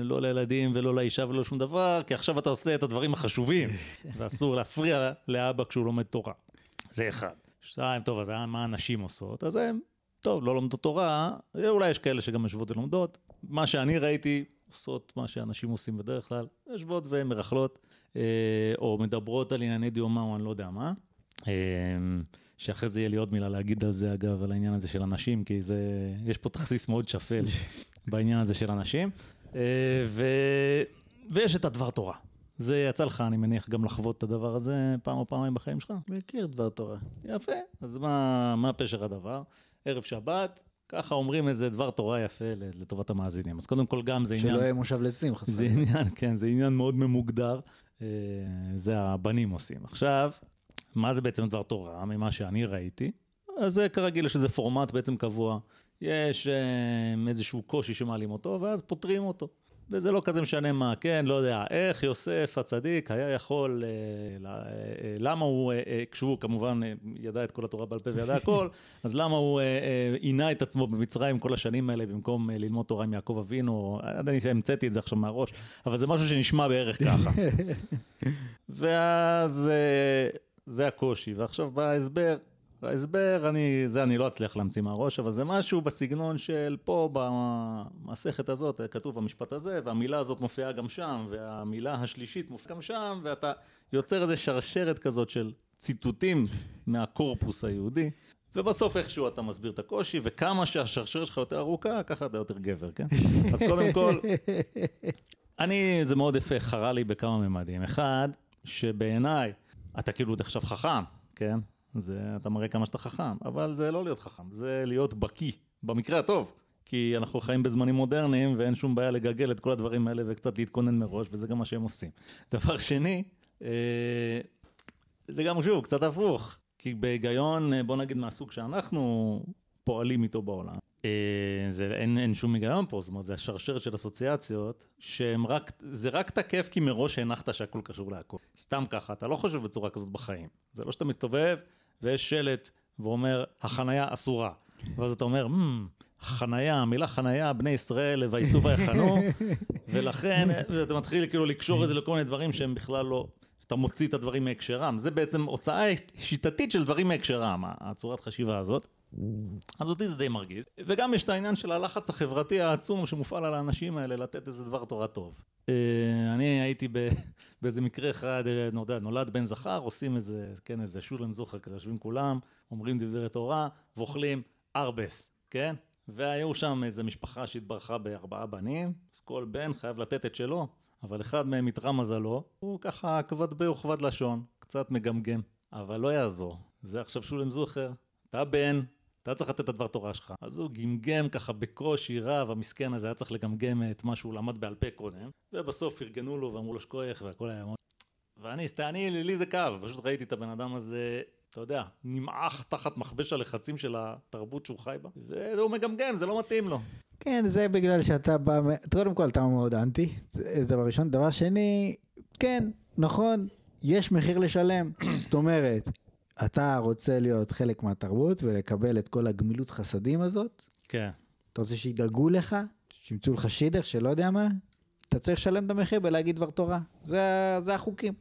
לא לילדים ולא לאישה ולא שום דבר, כי עכשיו אתה עושה את הדברים החשובים, ואסור להפריע לאבא כשהוא לומד תורה. זה אחד. שתיים, טוב, אז מה הנשים עושות? אז הם, טוב, לא לומדות תורה, אולי יש כאלה שגם יושבות ולומדות. מה שאני ראיתי, עושות מה שאנשים עושים בדרך כלל, יושבות ומרכלות, אה, או מדברות על ענייני דיומא או אני לא יודע מה. אה, שאחרי זה יהיה לי עוד מילה להגיד על זה, אגב, על העניין הזה של הנשים, כי זה, יש פה תכסיס מאוד שפל בעניין הזה של הנשים. אה, ו... ויש את הדבר תורה. זה יצא לך, אני מניח, גם לחוות את הדבר הזה פעם או פעמיים בחיים שלך. מכיר דבר תורה. יפה, אז מה, מה פשר הדבר? ערב שבת, ככה אומרים איזה דבר תורה יפה לטובת המאזינים. אז קודם כל גם זה עניין... שלא יהיה מושב לצים, חס זה וחלילה. עניין, כן, זה עניין מאוד ממוגדר, אה, זה הבנים עושים. עכשיו, מה זה בעצם דבר תורה, ממה שאני ראיתי? אז זה כרגיל, יש איזה פורמט בעצם קבוע. יש אה, איזשהו קושי שמעלים אותו, ואז פותרים אותו. וזה לא כזה משנה מה, כן, לא יודע, איך יוסף הצדיק היה יכול, אה, אה, אה, למה הוא, אה, אה, כשהוא כמובן אה, ידע את כל התורה בעל פה וידע הכל, אז למה הוא אה, אה, עינה את עצמו במצרים כל השנים האלה במקום אה, ללמוד תורה עם יעקב אבינו, אני המצאתי את זה עכשיו מהראש, אבל זה משהו שנשמע בערך ככה. ואז אה, זה הקושי, ועכשיו בא ההסבר. ההסבר, אני, זה אני לא אצליח להמציא מהראש, אבל זה משהו בסגנון של פה במסכת הזאת כתוב המשפט הזה, והמילה הזאת מופיעה גם שם, והמילה השלישית מופיעה גם שם, ואתה יוצר איזה שרשרת כזאת של ציטוטים מהקורפוס היהודי, ובסוף איכשהו אתה מסביר את הקושי, וכמה שהשרשרת שלך יותר ארוכה, ככה אתה יותר גבר, כן? אז קודם כל, אני, זה מאוד יפה, חרה לי בכמה ממדים. אחד, שבעיניי, אתה כאילו עכשיו חכם, כן? זה, אתה מראה כמה שאתה חכם, אבל זה לא להיות חכם, זה להיות בקיא, במקרה הטוב. כי אנחנו חיים בזמנים מודרניים ואין שום בעיה לגגל את כל הדברים האלה וקצת להתכונן מראש, וזה גם מה שהם עושים. דבר שני, אה, זה גם שוב קצת הפוך, כי בהיגיון, אה, בוא נגיד מהסוג שאנחנו פועלים איתו בעולם, אה, זה, אין, אין שום היגיון פה, זאת אומרת, זה השרשרת של אסוציאציות, שהם רק, זה רק תקף כי מראש הנחת שהכל קשור להכל. סתם ככה, אתה לא חושב בצורה כזאת בחיים. זה לא שאתה מסתובב ויש שלט ואומר, החנייה אסורה. ואז אתה אומר, "Hmm, חנייה, המילה חנייה, בני ישראל וייסעו ויחנו, ולכן אתה מתחיל כאילו לקשור את זה לכל מיני דברים שהם בכלל לא... אתה מוציא את הדברים מהקשרם. זה בעצם הוצאה שיטתית של דברים מהקשרם, הצורת חשיבה הזאת. אז אותי זה די מרגיז. וגם יש את העניין של הלחץ החברתי העצום שמופעל על האנשים האלה לתת איזה דבר תורה טוב. אה, אני הייתי באיזה מקרה אחד, אה, יודע, נולד בן זכר, עושים איזה, כן, איזה שולם זוכר כזה, יושבים כולם, אומרים דברי תורה, ואוכלים ארבס, כן? והיו שם איזה משפחה שהתברכה בארבעה בנים, אז כל בן חייב לתת את שלו, אבל אחד מהם איתרע מזלו, הוא ככה כבד בי וכבד לשון. קצת מגמגם, אבל לא יעזור. זה עכשיו שולם זוכר, אתה בן, אתה צריך לתת את הדבר תורה שלך. אז הוא גמגם ככה בקושי רב, המסכן הזה היה צריך לגמגם את מה שהוא למד בעל פה קודם, ובסוף ארגנו לו ואמרו לו שכוייך והכל היה מאוד... ואני, אני, לי זה כאב, פשוט ראיתי את הבן אדם הזה, אתה יודע, נמעך תחת מכבש הלחצים של התרבות שהוא חי בה, והוא מגמגם, זה לא מתאים לו. כן, זה בגלל שאתה בא, קודם כל אתה מאוד אנטי, זה דבר ראשון. דבר שני, כן, נכון, יש מחיר לשלם. זאת אומרת, אתה רוצה להיות חלק מהתרבות ולקבל את כל הגמילות חסדים הזאת. כן. אתה רוצה שידאגו לך, שימצאו לך שידך שלא יודע מה, אתה צריך לשלם את המחיר בלהגיד דבר תורה. זה, זה החוקים.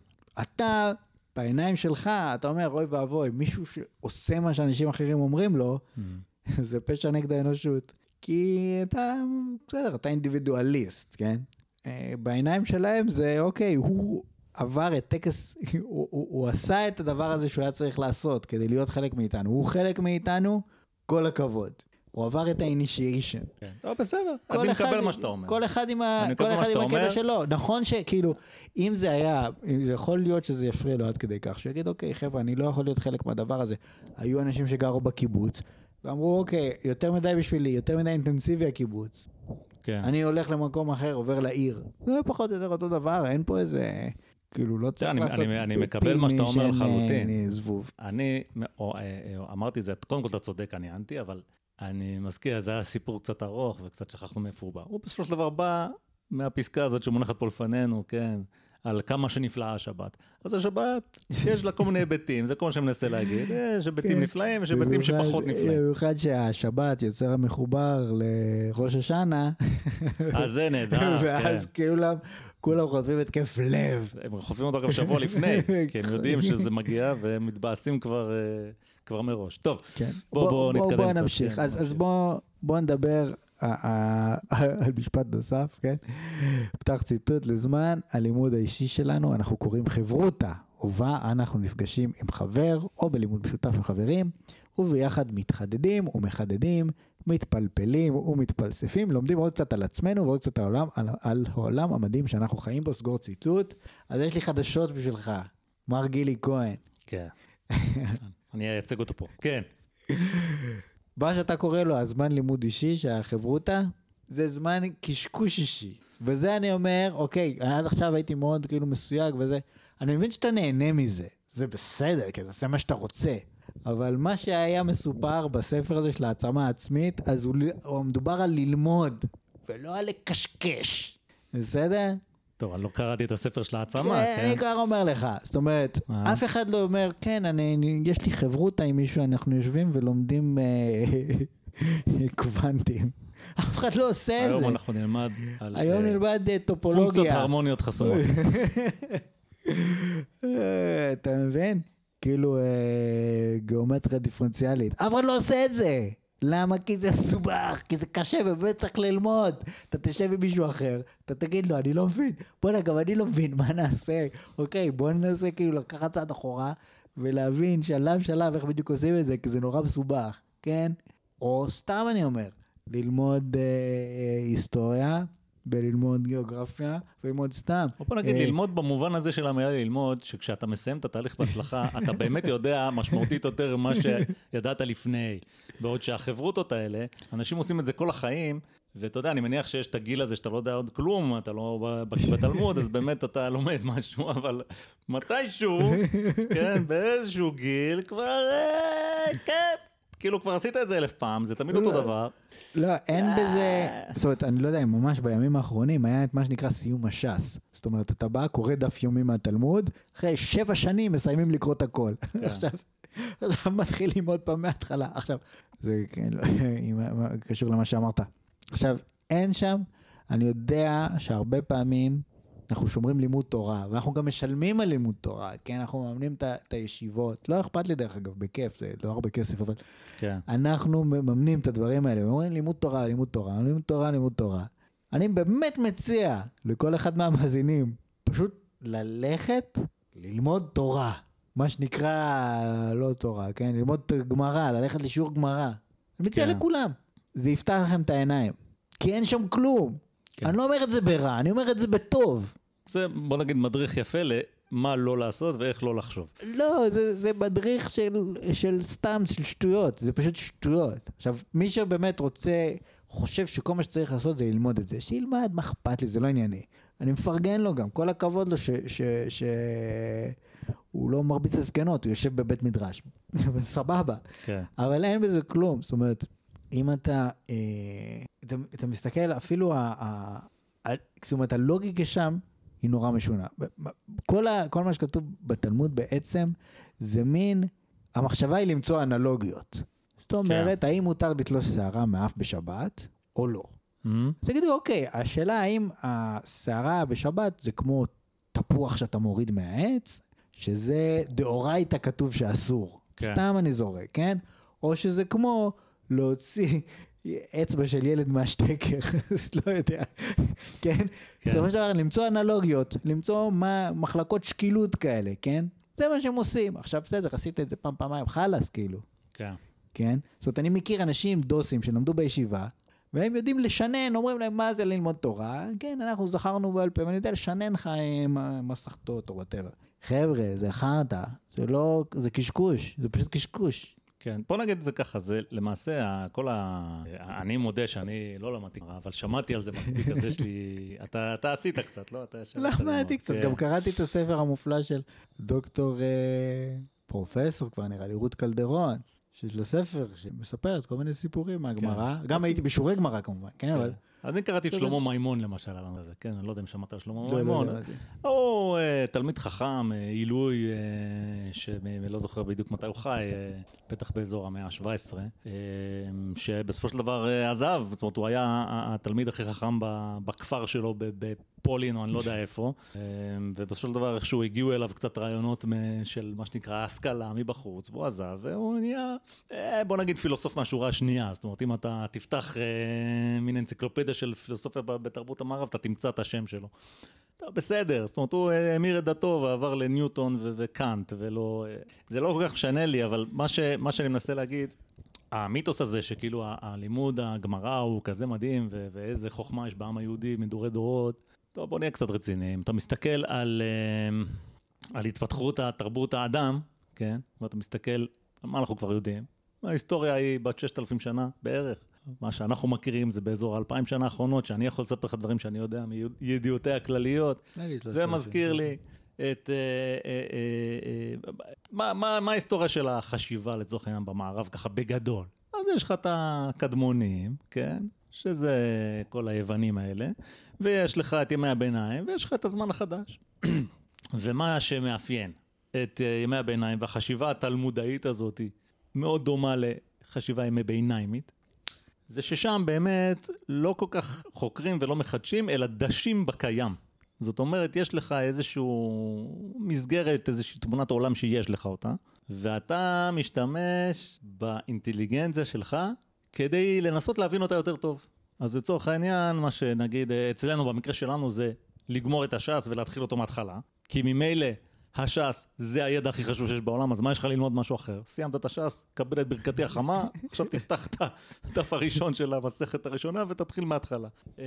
אתה, בעיניים שלך, אתה אומר, אוי ואבוי, מישהו שעושה מה שאנשים אחרים אומרים לו, mm. זה פשע נגד האנושות. כי אתה, בסדר, אתה אינדיבידואליסט, כן? אה, בעיניים שלהם זה, אוקיי, הוא עבר את טקס, הוא, הוא, הוא עשה את הדבר הזה שהוא היה צריך לעשות כדי להיות חלק מאיתנו. הוא חלק מאיתנו, כל הכבוד. הוא עבר את האינישיישן. כן. לא, בסדר, אני מקבל מה שאתה אומר. כל אחד עם, ה... כל אחד עם הקטע שלו. נכון שכאילו, אם זה היה, זה יכול להיות שזה יפריע לו עד כדי כך, שהוא יגיד, אוקיי, חבר'ה, אני לא יכול להיות חלק מהדבר הזה. היו אנשים שגרו בקיבוץ, ואמרו, אוקיי, יותר מדי בשבילי, יותר מדי אינטנסיבי הקיבוץ. כן. אני הולך למקום אחר, עובר לעיר. זה פחות או יותר אותו דבר, אין פה איזה... כאילו, לא צריך אני, לעשות אני, אני מקבל מה שאתה אומר לחלוטין. אה, זבוב. אני, או, אה, אה, אמרתי זה, קודם כל אתה צודק, אני אנטי, אבל אני מזכיר, זה היה סיפור קצת ארוך וקצת שכחנו מאיפה הוא בא. הוא בסופו של דבר בא מהפסקה הזאת שמונחת פה לפנינו, כן, על כמה שנפלאה השבת. אז השבת, יש לה כל מיני היבטים, זה כל מה שאני מנסה להגיד. יש היבטים כן. נפלאים, יש היבטים שפחות נפלאים. במיוחד שהשבת יוצר המחובר לראש השנה. אז זה נהדר, כן. ואז כאילו... כולם חוטפים התקף לב. הם חוטפים אותו גם שבוע לפני, כי הם יודעים שזה מגיע והם מתבאסים כבר, אה, כבר מראש. טוב, כן. בוא, בוא, בוא נתקדם. בוא, בוא נמשיך. כן, אז, אז בוא, בוא נדבר על משפט נוסף, כן? פתח ציטוט לזמן הלימוד האישי שלנו, אנחנו קוראים חברותה, ובה אנחנו נפגשים עם חבר או בלימוד משותף עם חברים, וביחד מתחדדים ומחדדים מתפלפלים ומתפלספים, לומדים עוד קצת על עצמנו ועוד קצת העולם, על, על העולם המדהים שאנחנו חיים בו, סגור ציטוט. אז יש לי חדשות בשבילך, מר גילי כהן. כן, אני אייצג אותו פה. כן. מה שאתה קורא לו הזמן לימוד אישי, שהחברותה, זה זמן קשקוש אישי. וזה אני אומר, אוקיי, עד עכשיו הייתי מאוד כאילו מסויג וזה, אני מבין שאתה נהנה מזה, זה בסדר, כי זה מה שאתה רוצה. אבל מה שהיה מסופר בספר הזה של העצמה העצמית, אז הוא, הוא מדובר על ללמוד, ולא על לקשקש, בסדר? טוב, אני לא קראתי את הספר של העצמה, כן? כן, אני כבר אומר לך. זאת אומרת, אה. אף אחד לא אומר, כן, אני, יש לי חברותה עם מישהו, אנחנו יושבים ולומדים אה, קוונטים. אף אחד לא עושה את זה. היום אנחנו נלמד על... היום אה, נלמד אה, טופולוגיה. פונקציות הרמוניות חסומות. אה, אתה מבין? כאילו אה, גיאומטריה דיפרנציאלית. אף אחד לא עושה את זה! למה? כי זה מסובך, כי זה קשה ובאמת צריך ללמוד. אתה תשב עם מישהו אחר, אתה תגיד לו, אני לא מבין. בוא'נה, גם אני לא מבין, מה נעשה? אוקיי, בוא ננסה כאילו לקחת צעד אחורה ולהבין שלב שלב איך בדיוק עושים את זה, כי זה נורא מסובך, כן? או סתם אני אומר, ללמוד אה, אה, היסטוריה בללמוד גיאוגרפיה וללמוד סתם. בוא נגיד, אה, ללמוד במובן הזה של המילה ללמוד, שכשאתה מסיים את התהליך בהצלחה, אתה באמת יודע משמעותית יותר ממה שידעת לפני. בעוד שהחברותות האלה, אנשים עושים את זה כל החיים, ואתה יודע, אני מניח שיש את הגיל הזה שאתה לא יודע עוד כלום, אתה לא בתלמוד, אז באמת אתה לומד משהו, אבל מתישהו, כן, באיזשהו גיל, כבר, אה, כן. כאילו כבר עשית את זה אלף פעם, זה תמיד אותו לא, דבר. לא, אין אה. בזה, זאת אומרת, אני לא יודע, ממש בימים האחרונים היה את מה שנקרא סיום הש"ס. זאת אומרת, אתה בא, קורא דף יומי מהתלמוד, אחרי שבע שנים מסיימים לקרוא את הכל. כן. עכשיו, עכשיו מתחילים עוד פעם מההתחלה. עכשיו, זה כן, לא, קשור למה שאמרת. עכשיו, אין שם, אני יודע שהרבה פעמים אנחנו שומרים לימוד תורה, ואנחנו גם משלמים על לימוד תורה, כן? אנחנו מממנים את הישיבות. לא אכפת לי דרך אגב, בכיף, זה לא הרבה כסף, אבל כן. אנחנו מממנים את הדברים האלה, ואומרים לימוד תורה, לימוד תורה, לימוד תורה, לימוד תורה. אני באמת מציע לכל אחד מהמאזינים, פשוט ללכת ללמוד תורה. מה שנקרא, לא תורה, כן? ללמוד גמרא, ללכת לשיעור גמרא. אני מציע כן. לכולם. זה יפתח לכם את העיניים. כי אין שם כלום. כן. אני לא אומר את זה ברע, אני אומר את זה בטוב. זה, בוא נגיד, מדריך יפה מה לא לעשות ואיך לא לחשוב. לא, זה, זה מדריך של, של סתם, של שטויות, זה פשוט שטויות. עכשיו, מי שבאמת רוצה, חושב שכל מה שצריך לעשות זה ללמוד את זה, שילמד, מה אכפת לי, זה לא ענייני. אני מפרגן לו גם, כל הכבוד לו שהוא ש, ש... הוא לא מרביץ לזקנות, הוא יושב בבית מדרש. סבבה. כן. אבל אין בזה כלום, זאת אומרת, אם אתה, אה, אתה, אתה מסתכל, אפילו, ה, ה, ה, זאת אומרת, הלוגיקה שם היא נורא משונה. כל, ה, כל מה שכתוב בתלמוד בעצם, זה מין, המחשבה היא למצוא אנלוגיות. זאת אומרת, כן. האם מותר לתלוש שערה מאף בשבת, או לא. Mm-hmm. אז תגידו, אוקיי, השאלה האם השערה בשבת זה כמו תפוח שאתה מוריד מהעץ, שזה דאורייתא כתוב שאסור. כן. סתם אני זורק, כן? או שזה כמו להוציא אצבע של ילד מהשטקר, אז לא יודע, כן? כן. בסופו של דבר למצוא אנלוגיות, למצוא מה, מחלקות שקילות כאלה, כן? זה מה שהם עושים. עכשיו בסדר, עשית את זה פעם, פעמיים, חלאס כאילו. כן. כן? זאת אומרת, אני מכיר אנשים דוסים שלמדו בישיבה, והם יודעים לשנן, אומרים להם מה זה ללמוד תורה, כן, אנחנו זכרנו בעל פה, ואני יודע לשנן לך מסכתות או וואטאבר. חבר'ה, זה חרטא, זה לא, זה קשקוש, זה פשוט קשקוש. כן, בוא נגיד את זה ככה, זה למעשה, כל ה... אני מודה שאני לא למדתי, אבל שמעתי על זה מספיק, אז יש לי... אתה, אתה עשית קצת, לא? אתה למדתי קצת, גם קראתי את הספר המופלא של דוקטור אה, פרופסור כבר נראה לי, רות קלדרון. שיש לו ספר שמספר את כל מיני סיפורים מהגמרא, כן. גם הייתי בשיעורי גמרא כמובן, כן, כן. אבל... אז אני קראתי את שלמה מימון למשל כן, אני לא יודע אם שמעת על שלמה לא, לא מימון. הוא אה, תלמיד חכם, אה, עילוי, אה, שלא זוכר בדיוק מתי הוא חי, בטח באזור המאה ה-17, שבסופו של דבר עזב, זאת אומרת, הוא היה התלמיד הכי חכם בכפר שלו בפולין, או אני לא יודע איפה, ובסופו של דבר איכשהו הגיעו אליו קצת רעיונות של מה שנקרא השכלה מבחוץ, והוא עזב, והוא נהיה, בוא נגיד פילוסוף מהשורה השנייה, זאת אומרת, אם אתה תפתח מין אנציקלופדיה של פילוסופיה בתרבות המערב, אתה תמצא את השם שלו. בסדר, זאת אומרת, הוא המיר את דתו ועבר לניוטון וקאנט, ולא... זה לא כל כך משנה לי, אבל מה, ש, מה שאני מנסה להגיד, המיתוס הזה שכאילו הלימוד הגמרא הוא כזה מדהים, ו- ואיזה חוכמה יש בעם היהודי מדורי דורות, טוב, בוא נהיה קצת רציניים. אתה מסתכל על, אה, על התפתחות התרבות האדם, כן? ואתה מסתכל, על מה אנחנו כבר יודעים? ההיסטוריה היא בת ששת אלפים שנה בערך. מה שאנחנו מכירים זה באזור האלפיים שנה האחרונות, שאני יכול לספר לך דברים שאני יודע מידיעותיי הכלליות. זה מזכיר לי את... אה, אה, אה, מה ההיסטוריה של החשיבה לצורך העניין במערב ככה בגדול? אז יש לך את הקדמונים, כן? שזה כל היוונים האלה, ויש לך את ימי הביניים, ויש לך את הזמן החדש. ומה שמאפיין את ימי הביניים והחשיבה התלמודאית הזאת מאוד דומה לחשיבה ימי ביניימית, זה ששם באמת לא כל כך חוקרים ולא מחדשים, אלא דשים בקיים. זאת אומרת, יש לך איזושהי מסגרת, איזושהי תמונת עולם שיש לך אותה, ואתה משתמש באינטליגנציה שלך כדי לנסות להבין אותה יותר טוב. אז לצורך העניין, מה שנגיד אצלנו, במקרה שלנו, זה לגמור את הש"ס ולהתחיל אותו מההתחלה, כי ממילא הש"ס זה הידע הכי חשוב שיש בעולם, אז מה יש לך ללמוד משהו אחר? סיימת את הש"ס, קבל את ברכתי החמה, עכשיו תפתח את הדף הראשון של המסכת הראשונה ותתחיל מההתחלה. אה,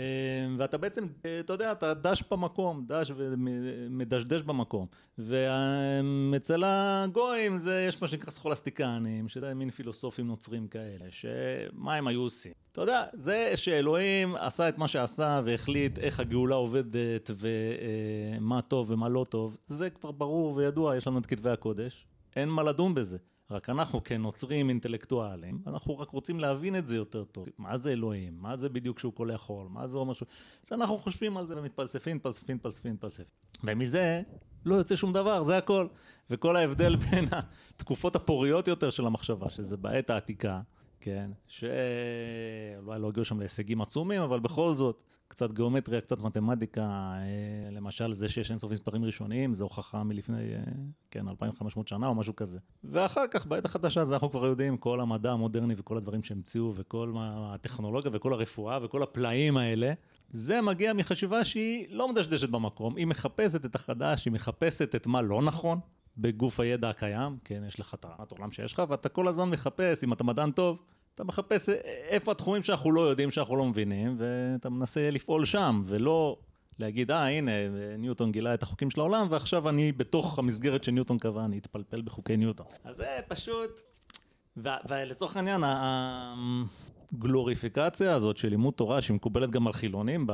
ואתה בעצם, אה, אתה יודע, אתה דש במקום, דש ומדשדש במקום. ואצל הגויים זה, יש מה שנקרא סכולסטיקנים, שזה מין פילוסופים נוצרים כאלה, שמה הם היו עושים? אתה יודע, זה שאלוהים עשה את מה שעשה והחליט איך הגאולה עובדת ומה טוב ומה לא טוב, זה כבר ברור וידוע, יש לנו את כתבי הקודש, אין מה לדון בזה. רק אנחנו כנוצרים אינטלקטואלים, אנחנו רק רוצים להבין את זה יותר טוב. מה זה אלוהים? מה זה בדיוק שהוא קולח חול? מה זה אומר שהוא... אז אנחנו חושבים על זה ומתפלספים, פלספים, פלספים, פלספים. ומזה לא יוצא שום דבר, זה הכל. וכל ההבדל בין התקופות הפוריות יותר של המחשבה, שזה בעת העתיקה, כן, שאולי לא הגיעו שם להישגים עצומים, אבל בכל זאת, קצת גיאומטריה, קצת מתמטיקה, אה, למשל זה שיש אינסוף מספרים ראשוניים, זו הוכחה מלפני, אה, כן, 2,500 שנה או משהו כזה. ואחר כך, בעת החדשה, אז אנחנו כבר יודעים, כל המדע המודרני וכל הדברים שהמציאו, וכל הטכנולוגיה וכל הרפואה וכל הפלאים האלה, זה מגיע מחשיבה שהיא לא מדשדשת במקום, היא מחפשת את החדש, היא מחפשת את מה לא נכון, בגוף הידע הקיים, כן, יש לך את העולם שיש לך, ואתה כל הזמן מחפש, אם אתה מדען טוב, אתה מחפש איפה התחומים שאנחנו לא יודעים, שאנחנו לא מבינים, ואתה מנסה לפעול שם, ולא להגיד, אה, הנה, ניוטון גילה את החוקים של העולם, ועכשיו אני בתוך המסגרת שניוטון קבע, אני אתפלפל בחוקי ניוטון. אז זה פשוט... ולצורך העניין, הגלוריפיקציה הזאת של לימוד תורה, שהיא מקובלת גם על חילונים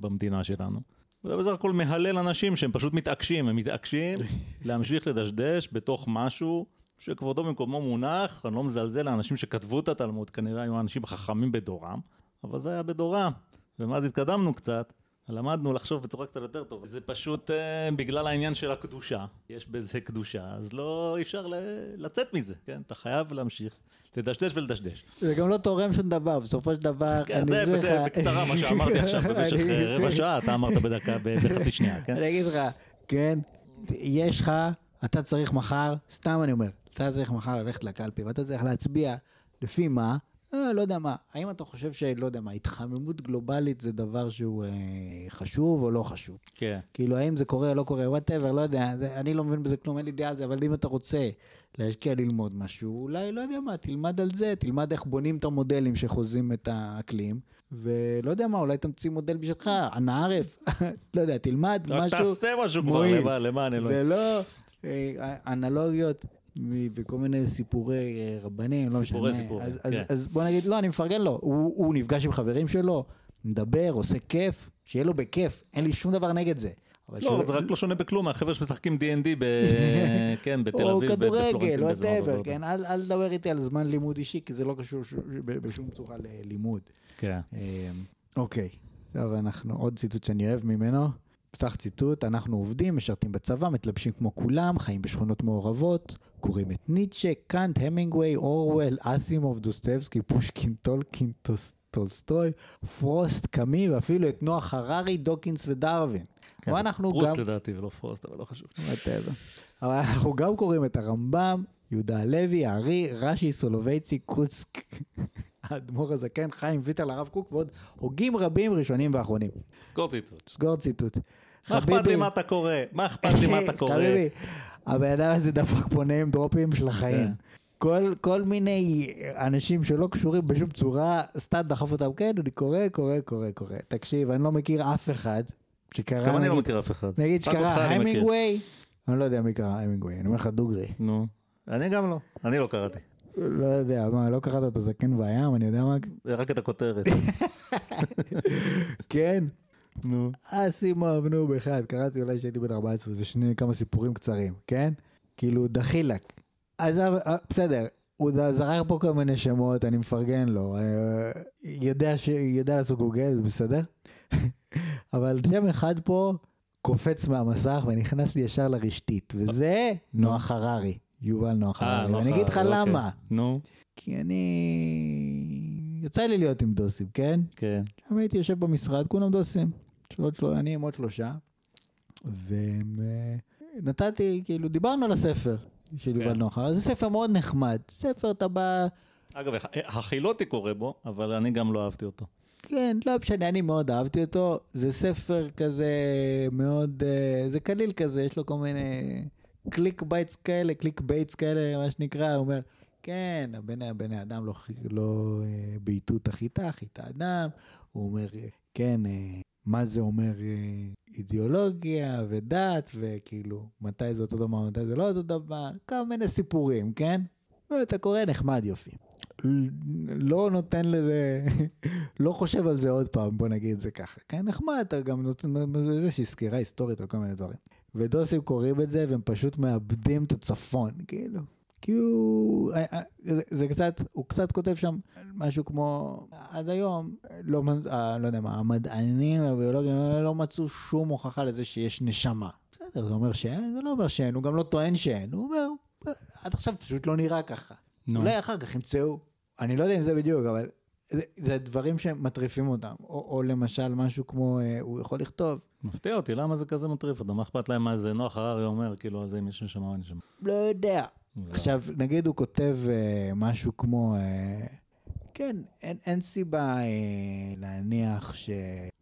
במדינה שלנו, זה בסך הכל מהלל אנשים שהם פשוט מתעקשים, הם מתעקשים להמשיך לדשדש בתוך משהו שכבודו במקומו מונח, אני לא מזלזל לאנשים שכתבו את התלמוד, כנראה היו אנשים חכמים בדורם, אבל זה היה בדורם, ומאז התקדמנו קצת. למדנו לחשוב בצורה קצת יותר טובה. זה פשוט uh, בגלל העניין של הקדושה, יש בזה קדושה, אז לא אפשר ל- לצאת מזה, כן? אתה חייב להמשיך לדשדש ולדשדש. זה גם לא תורם שום דבר, בסופו של דבר, כן, אני זה, אסביר זה בקצרה מה שאמרתי עכשיו במשך אה, רבע שעה, אתה אמרת בדקה, ב- בחצי שנייה, כן? אני אגיד לך, כן, יש לך, אתה צריך מחר, סתם אני אומר, אתה צריך מחר ללכת לקלפי, ואתה צריך להצביע לפי מה? אה, לא יודע מה. האם אתה חושב שלא יודע מה, התחממות גלובלית זה דבר שהוא אה, חשוב או לא חשוב? כן. כאילו, האם זה קורה או לא קורה, whatever, לא יודע, זה, אני לא מבין בזה כלום, אין לי דעה על זה, אבל אם אתה רוצה להשקיע ללמוד משהו, אולי, לא יודע מה, תלמד על זה, תלמד איך בונים את המודלים שחוזים את האקלים, ולא יודע מה, אולי תמציא מודל בשבילך, أنا عارف, לא יודע, תלמד משהו, תעשה משהו כבר. למען- אלוהים. ולא אה, אנלוגיות. וכל מיני סיפורי אה, רבנים, לא משנה. סיפורי סיפורים, אז, אז, כן. אז בוא נגיד, לא, אני מפרגן לו. הוא, הוא נפגש עם חברים שלו, מדבר, עושה כיף, שיהיה לו בכיף, אין לי שום דבר נגד זה. אבל לא, שהוא- זה רק לא שונה בכלום מהחבר'ה שמשחקים D&D ב... כן, בתל או אביב, כדורגל, בפלורנטין בזמן whatever, עבודה. כן, אל אל תדבר איתי על זמן לימוד אישי, כי זה לא קשור ש- בשום צורה ללימוד. כן. אה, אוקיי, עכשיו אנחנו, עוד ציטוט שאני אוהב ממנו. פתח ציטוט, אנחנו עובדים, משרתים בצבא, מתלבשים כמו כולם, חיים בשכונות מעורבות, קוראים את ניטשה, קאנט, המינגווי, אורוול, אסימוב, דוסטבסקי, פושקין, טולקין, טוס- טולסטוי, פרוסט, קאמי, ואפילו את נוח הררי, דוקינס ודרווין. כן, זה אנחנו פרוסט גם... לדעתי ולא פרוסט, אבל לא חשוב. אבל אנחנו גם קוראים את הרמב"ם, יהודה הלוי, הארי, רש"י, סולובייצ'יק, קוצק, האדמו"ר הזקן, חיים ויטל, הרב קוק ועוד הוגים רבים ראשונים ואחרונים. סגור ציטוט. סגור ציטוט. מה אכפת לי מה אתה קורא? מה אכפת לי מה אתה קורא? חביבי, הבן אדם הזה דפק פה נעים דרופים של החיים. כן. כל, כל מיני אנשים שלא קשורים בשום צורה, סתם דחף אותם, כן, אני קורא, קורא, קורא, קורא. תקשיב, אני לא מכיר אף אחד שקרא, גם אני לא מכיר אף אחד. נגיד שקרא. המינגווי, אני לא יודע מי קרא המינגווי, אני אומר לך דוגרי. נו, אני גם לא. אני לא קראתי. לא יודע, מה, לא קראת את הזקן בים, אני יודע מה? רק את הכותרת. כן. נו. אסימוב, נו, באחד, קראתי אולי כשהייתי בן 14, זה שני כמה סיפורים קצרים, כן? כאילו, דחילק. אז אה, בסדר, הוא זרק פה כל מיני שמות, אני מפרגן לו, אה, יודע, ש... יודע לעשות גוגל, בסדר? אבל שם אחד פה קופץ מהמסך ונכנס לי ישר לרשתית, וזה נוח הררי, יובל נוח אה, הררי, ואני אגיד לך הררי, אוקיי. למה. נו, כי אני... יצא לי להיות עם דוסים, כן? כן. הייתי יושב במשרד, כולם דוסים. אני עם עוד שלושה. ונתתי, כאילו, דיברנו על הספר של יובל. נוח הררי. זה ספר מאוד נחמד. ספר, אתה בא... אגב, החילוטי קורא בו, אבל אני גם לא אהבתי אותו. כן, לא משנה, אני מאוד אהבתי אותו. זה ספר כזה מאוד... אה, זה קליל כזה, יש לו כל מיני click baits כאלה, click baits כאלה, מה שנקרא. הוא אומר, כן, הבני, הבני אדם לא, לא אה, בעיטות החיטה, חיטה אדם. הוא אומר, אה, כן, אה, מה זה אומר אה, אידיאולוגיה ודת, וכאילו, מתי זה אותו דבר, מתי זה לא אותו דבר, כל מיני סיפורים, כן? ואתה קורא נחמד יופי. לא נותן לזה, לא חושב על זה עוד פעם, בוא נגיד את זה ככה. כן, נחמד, אתה גם נותן איזושהי סקירה היסטורית על כל מיני דברים. ודוסים קוראים את זה והם פשוט מאבדים את הצפון, כאילו. כי הוא, אה, אה, זה, זה קצת, הוא קצת כותב שם משהו כמו, עד היום, לא, אה, לא יודע מה, המדענים הביולוגים לא, מצאו שום הוכחה לזה שיש נשמה. בסדר, זה אומר שאין, זה לא אומר שאין, הוא גם לא טוען שאין, הוא אומר, "אה, עד עכשיו פשוט לא נראה ככה. נו. אולי אחר כך ימצאו, אני לא יודע אם זה בדיוק, אבל זה, זה דברים שמטריפים אותם. או, או למשל משהו כמו, אה, הוא יכול לכתוב, מפתיע אותי, למה זה כזה מטריף אותם? מה אכפת להם מה זה נוח הררי אומר, כאילו, על זה אם יש נשמה או אין נשמה. לא יודע. עכשיו, נגיד הוא כותב אה, משהו כמו, אה, כן, אין, אין סיבה אה, להניח ש...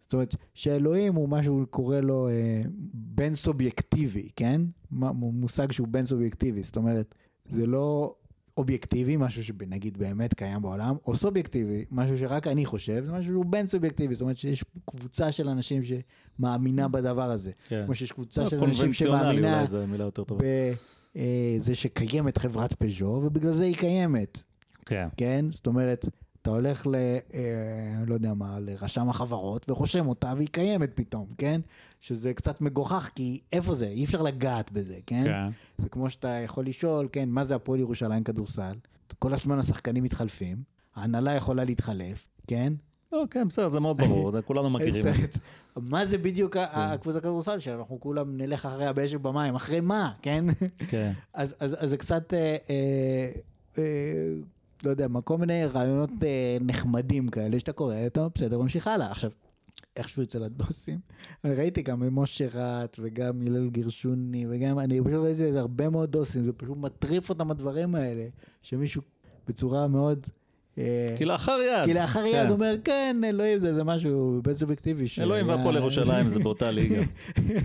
זאת אומרת, שאלוהים הוא משהו, הוא קורא לו אה, בן סובייקטיבי, כן? מושג שהוא בן סובייקטיבי, זאת אומרת, זה לא... אובייקטיבי, משהו שנגיד באמת קיים בעולם, או סובייקטיבי, משהו שרק אני חושב, זה משהו שהוא בין סובייקטיבי, זאת אומרת שיש קבוצה של אנשים שמאמינה בדבר הזה. כן. כמו שיש קבוצה לא, של אנשים קונבנציונלי שמאמינה אולי זו מילה יותר טובה. בזה שקיימת חברת פז'ו, ובגלל זה היא קיימת, כן. כן? זאת אומרת, אתה הולך ל... אה, לא יודע מה, לרשם החברות, ורושם אותה, והיא קיימת פתאום, כן? שזה קצת מגוחך, כי איפה זה? אי אפשר לגעת בזה, כן? כן. זה כמו שאתה יכול לשאול, כן, מה זה הפועל ירושלים כדורסל? כל הזמן השחקנים מתחלפים, ההנהלה יכולה להתחלף, כן? לא, כן, בסדר, זה מאוד ברור, כולנו מכירים. מה זה בדיוק ה- הקבוצת כדורסל שאנחנו כולם נלך אחריה באש ובמים, אחרי מה, כן? כן. אז, זה קצת, אה, אה, אה, לא יודע כל מיני רעיונות נחמדים כאלה שאתה קורא, אתה בסדר, ממשיך הלאה. עכשיו, איכשהו אצל הדוסים, אני ראיתי גם משה רט וגם הלל גרשוני וגם, אני פשוט ראיתי הרבה מאוד דוסים, זה פשוט מטריף אותם הדברים האלה, שמישהו בצורה מאוד... אה, כלאחר יד. כלאחר כן. יד אומר, כן, אלוהים זה, משהו בין סובייקטיבי. אלוהים והפועל ירושלים זה באותה ליגה.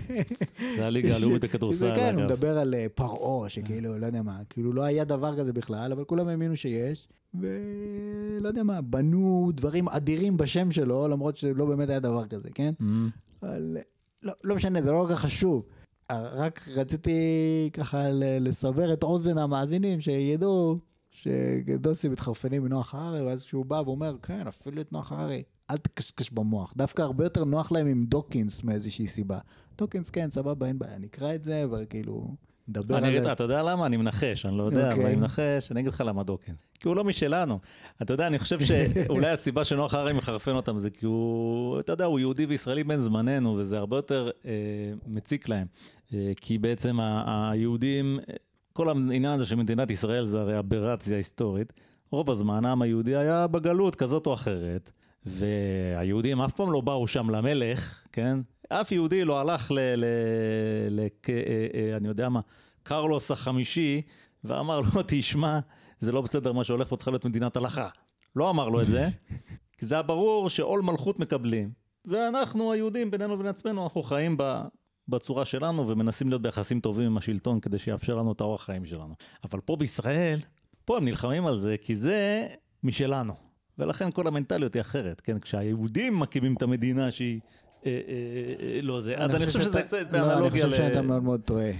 זה הליגה הלאומית הכדורסל, כן, הוא. מדבר על אה, פרעה, שכאילו, לא יודע מה, כאילו לא היה דבר כזה בכלל, אבל כולם האמינו שיש, ולא יודע מה, בנו דברים אדירים בשם שלו, למרות שזה לא באמת היה דבר כזה, כן? אמ, אבל לא, לא משנה, זה לא כל כך חשוב. אה, רק רציתי ככה לסבר את אוזן המאזינים, שידעו שדוסי מתחרפנים מנוח הררי, ואז כשהוא בא ואומר, כן, אפילו את נוח הררי, אל תקשקש במוח. דווקא הרבה יותר נוח להם עם דוקינס מאיזושהי סיבה. דוקינס, כן, סבבה, אין בעיה, נקרא את זה, וכאילו, נדבר על זה. אתה יודע למה? אני מנחש, אני לא יודע, אבל אוקיי. אני מנחש, אני אגיד לך למה דוקינס. כי הוא לא משלנו. אתה יודע, אני חושב שאולי הסיבה שנוח הררי מחרפן אותם זה כי הוא, אתה יודע, הוא יהודי וישראלי בן זמננו, וזה הרבה יותר אה, מציק להם. אה, כי בעצם היהודים, כל העניין הזה של מדינת ישראל זה הרי אברציה היסטורית. רוב הזמן העם היהודי היה בגלות כזאת או אחרת, והיהודים אף פעם לא באו שם למלך, כן? אף יהודי לא הלך ל... ל, ל כ, אה, אה, אני יודע מה, קרלוס החמישי, ואמר לו, תשמע, זה לא בסדר מה שהולך פה, צריכה להיות מדינת הלכה. לא אמר לו את זה, כי זה היה ברור שעול מלכות מקבלים, ואנחנו היהודים בינינו ובין עצמנו, אנחנו חיים ב... בצורה שלנו ומנסים להיות ביחסים טובים עם השלטון כדי שיאפשר לנו את האורח חיים שלנו. אבל פה בישראל, פה הם נלחמים על זה כי זה משלנו. ולכן כל המנטליות היא אחרת, כן? כשהיהודים מקימים את המדינה שהיא אה, אה, אה, לא זה. אז אני חושב שזה קצת לא, אני באנלוגיה חושב שאתה ל... מאוד מאוד טועה.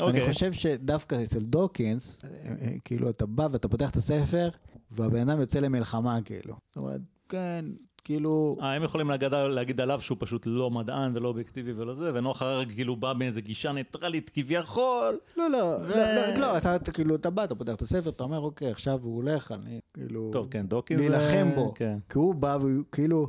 אוקיי. אני חושב שדווקא אצל דוקינס, אה, אה, כאילו אתה בא ואתה פותח את הספר, והבן אדם יוצא למלחמה כאילו. זאת אומרת, כן, כאילו... אה, הם יכולים להגיד, להגיד עליו שהוא פשוט לא מדען ולא אובייקטיבי ולא זה, ונוח הרג כאילו בא מאיזה גישה ניטרלית כביכול. לא, לא, ו- לא, לא, לא, אתה אתה כאילו, אתה בא, אתה פותח את הספר, אתה אומר, אוקיי, עכשיו הוא הולך, אני כאילו... טוב, כן, דוקינס... זה- להילחם בו. כן. כי הוא בא והוא כאילו,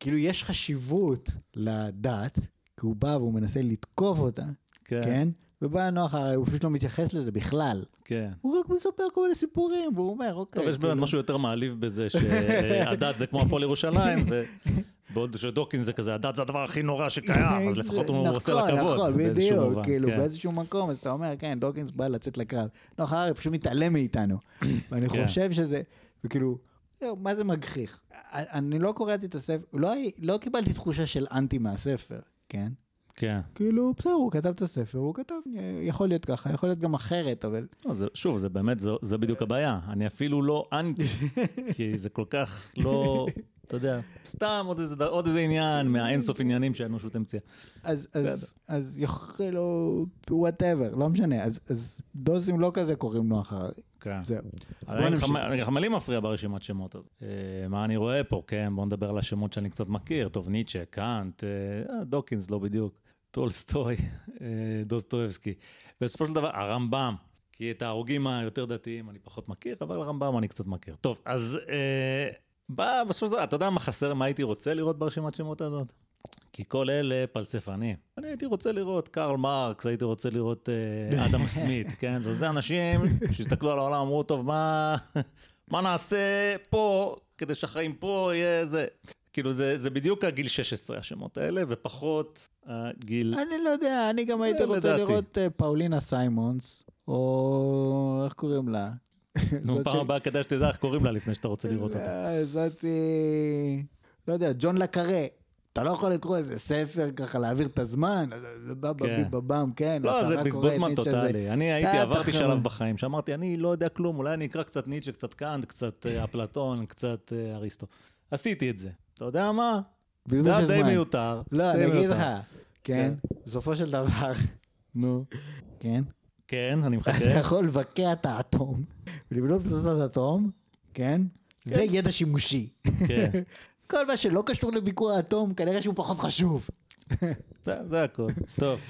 כאילו יש חשיבות לדת, כי הוא בא והוא מנסה לתקוף אותה, כן, כן? ובא נוח, הרי הוא פשוט לא מתייחס לזה בכלל. כן. הוא רק מספר כל מיני סיפורים, והוא אומר, אוקיי. טוב, יש באמת כאילו- משהו יותר מעליב בזה שהדת זה כמו הפועל ירושלים, ו- בעוד שדוקינס זה כזה, הדת זה הדבר הכי נורא שקיים, אז לפחות הוא עושה לה נכון, כבוד. נכון, באיזשהו בדיוק, כאילו כן. באיזשהו מקום, אז אתה אומר, כן, דוקינס בא לצאת לקרב. נוח הרי פשוט מתעלם מאיתנו. ואני כן. חושב שזה, וכאילו, מה זה מגחיך? אני לא קראתי את הספר, לא, לא קיבלתי תחושה של אנטי מהספר, כן? כן. כאילו, בסדר, הוא כתב את הספר, הוא כתב, יכול להיות ככה, יכול להיות גם אחרת, אבל... לא, זה, שוב, זה באמת, זה, זה בדיוק הבעיה. אני אפילו לא אנטי, כי זה כל כך לא, אתה יודע, סתם עוד איזה, עוד איזה עניין מהאינסוף עניינים שהאנושות המציאה. אז. אז, אז יכולו, whatever, לא משנה, אז, אז דוסים לא כזה קוראים נוח הררי, כן. זהו. אני בוא אגיד לך נמשיך. מה- אני אגיד לך מה לי מפריע ברשימת שמות הזאת. אה, מה אני רואה פה, כן? בוא נדבר על השמות שאני קצת מכיר. טוב, ניטשה, קאנט, אה, אה, דוקינס, לא בדיוק. טולסטוי, אה, דוסטויבסקי. בסופו של דבר, הרמב"ם. כי את ההוגים היותר דתיים אני פחות מכיר, אבל הרמב"ם אני קצת מכיר. טוב, אז אה, בא, בסופו של דבר, אתה יודע מה חסר, מה הייתי רוצה לראות ברשימת שמות הזאת? כי כל אלה פלספנים. אני הייתי רוצה לראות קרל מרקס, הייתי רוצה לראות אה, אדם סמית, כן? זה אנשים שהסתכלו על העולם, אמרו, טוב, מה, מה נעשה פה כדי שהחיים פה יהיה זה. כאילו, זה, זה בדיוק הגיל 16, השמות האלה, ופחות הגיל... אני לא יודע, אני גם הייתי אה, רוצה לדעתי. לראות אה, פאולינה סיימונס, או איך קוראים לה? נו, זאת פעם ש- הבאה כדאי שתדע איך קוראים לה לפני שאתה רוצה לראות אותה. אה, זאתי, לא יודע, ג'ון לקארה. אתה לא יכול לקרוא איזה ספר ככה להעביר את הזמן, כן. בבם, כן. לא, זה בזבוז זמן זה- טוטאלי. אני הייתי, עברתי. שלב בחיים, שאמרתי, אני לא יודע כלום, אולי אני אקרא קצת ניטשה, קצת קאנט, קצת אה, אפלטון, קצת אה, אריסטו. עשיתי את זה. אתה יודע מה? בזבוז זה היה די. מיותר. לא, אני אגיד לך, מיותר. כן, בסופו של דבר, נו. כן, כן, אני אתה מחכה. יכול לבקע את האטום, ולבנות פצצת אטום, כן? זה ידע שימושי. כן. כל מה שלא קשור לביקור האטום, כנראה שהוא פחות חשוב. זה- זה הכל. טוב.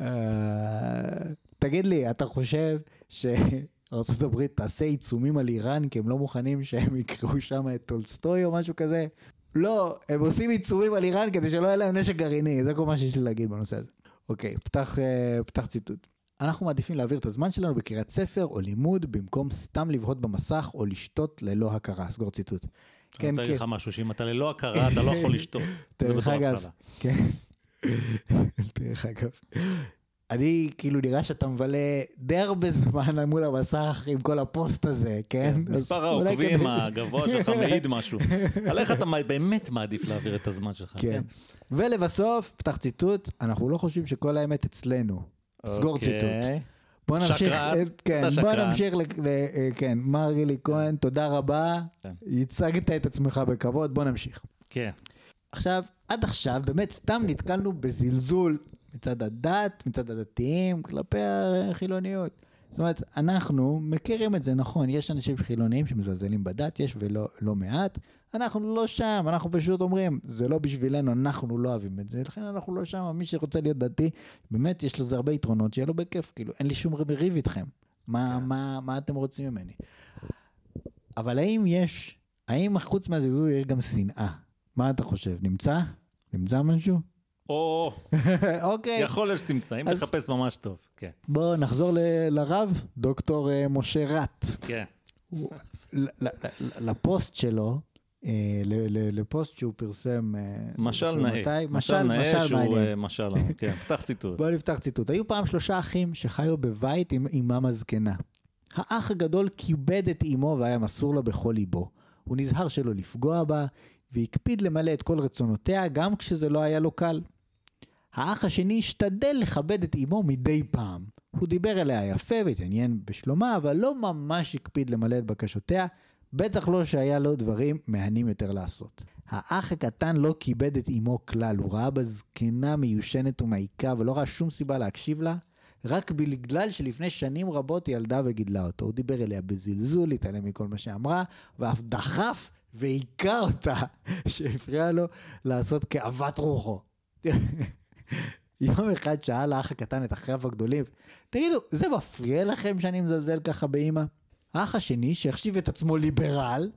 אה, תגיד לי, אתה חושב שארה"ב תעשה עיצומים על איראן כי הם לא מוכנים שהם יקראו שם את טולסטוי או משהו כזה? לא, הם עושים עיצומים על איראן כדי שלא יהיה להם נשק גרעיני, זה כל מה שיש לי להגיד בנושא הזה. אוקיי, פתח, אה, פתח ציטוט. אנחנו מעדיפים להעביר את הזמן שלנו בקריאת ספר או לימוד במקום סתם לבהות במסך או לשתות ללא הכרה. סגור ציטוט. אני רוצה להגיד לך משהו, שאם אתה ללא הכרה, אתה לא יכול לשתות. זה בתור התחלה. כן. דרך אגב, אני כאילו נראה שאתה מבלה די הרבה זמן מול המסך עם כל הפוסט הזה, כן? אז מספר העוקבים הגבוה שלך מעיד משהו. על איך אתה באמת מעדיף להעביר את הזמן שלך. כן. ולבסוף, פתח ציטוט, אנחנו לא חושבים שכל האמת אצלנו. סגור אוקיי. ציטוט. בוא נמשיך, אה, כן, בוא. נמשיך, אה, כן, מר גילי כהן, תודה רבה, כן. הצגת את עצמך בכבוד, בוא נמשיך. כן. עכשיו, עד עכשיו באמת סתם נתקלנו בזלזול מצד הדת, מצד הדתיים, כלפי החילוניות. זאת אומרת, אנחנו מכירים את זה, נכון, יש אנשים חילוניים שמזלזלים בדת, יש ולא לא מעט. אנחנו לא שם, אנחנו פשוט אומרים, זה לא בשבילנו, אנחנו לא אוהבים את זה, לכן אנחנו לא שם, מי שרוצה להיות דתי, באמת יש לזה הרבה יתרונות, שיהיה לו בכיף, כאילו, אין לי שום ריב איתכם. מה, כן. מה, מה אתם רוצים ממני? אבל האם יש, האם חוץ מהזלזול יש גם שנאה? מה אתה חושב? נמצא? נמצא משהו? או, אוקיי. יכול להיות שתמצא, אם אז- תחפש ממש טוב. כן. בואו נחזור ל- לרב, דוקטור אה, משה רט. כן. הוא- ל- ל- ל- לפוסט שלו, אה, ל- ל- לפוסט שהוא פרסם... אה, משל נאה. מתי? משל נאה משל שהוא מעניין. אה, משל, כן, פתח ציטוט. בואו נפתח ציטוט. היו פעם שלושה אחים שחיו בבית עם אמם הזקנה. האח הגדול כיבד את אמו והיה מסור לה בכל ליבו. הוא נזהר שלא לפגוע בה, והקפיד למלא את כל רצונותיה גם כשזה לא היה לו קל. האח השני השתדל לכבד את אמו מדי פעם. הוא דיבר אליה יפה והתעניין בשלומה, אבל לא ממש הקפיד למלא את בקשותיה, בטח לא שהיה לו דברים מהנים יותר לעשות. האח הקטן לא כיבד את אמו כלל, הוא ראה בה זקנה מיושנת ומעיקה ולא ראה שום סיבה להקשיב לה, רק בגלל שלפני שנים רבות היא ילדה וגידלה אותו. הוא דיבר אליה בזלזול, התעלם מכל מה שאמרה, ואף דחף והיכה אותה, שהפריע לו לעשות כאוות רוחו. יום אחד שאל האח הקטן את אחיו הגדולים, תגידו, זה מפריע לכם שאני מזלזל ככה באמא? האח השני, שהחשיב את עצמו ליברל,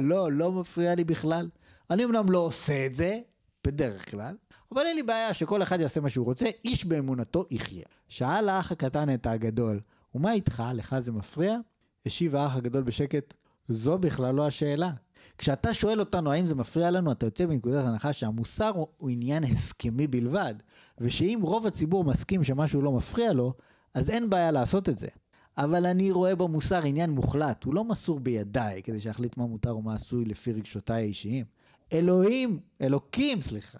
לא, לא מפריע לי בכלל. אני אמנם לא עושה את זה, בדרך כלל, אבל אין לי בעיה שכל אחד יעשה מה שהוא רוצה, איש באמונתו יחיה. שאל האח הקטן את הגדול, ומה איתך, לך זה מפריע? השיב האח הגדול בשקט, זו בכלל לא השאלה. כשאתה שואל אותנו האם זה מפריע לנו, אתה יוצא מנקודת הנחה שהמוסר הוא, הוא עניין הסכמי בלבד, ושאם רוב הציבור מסכים שמשהו לא מפריע לו, אז אין בעיה לעשות את זה. אבל אני רואה במוסר עניין מוחלט, הוא לא מסור בידיי כדי שאחליט מה מותר ומה עשוי לפי רגשותיי האישיים. אלוהים, אלוקים, סליחה,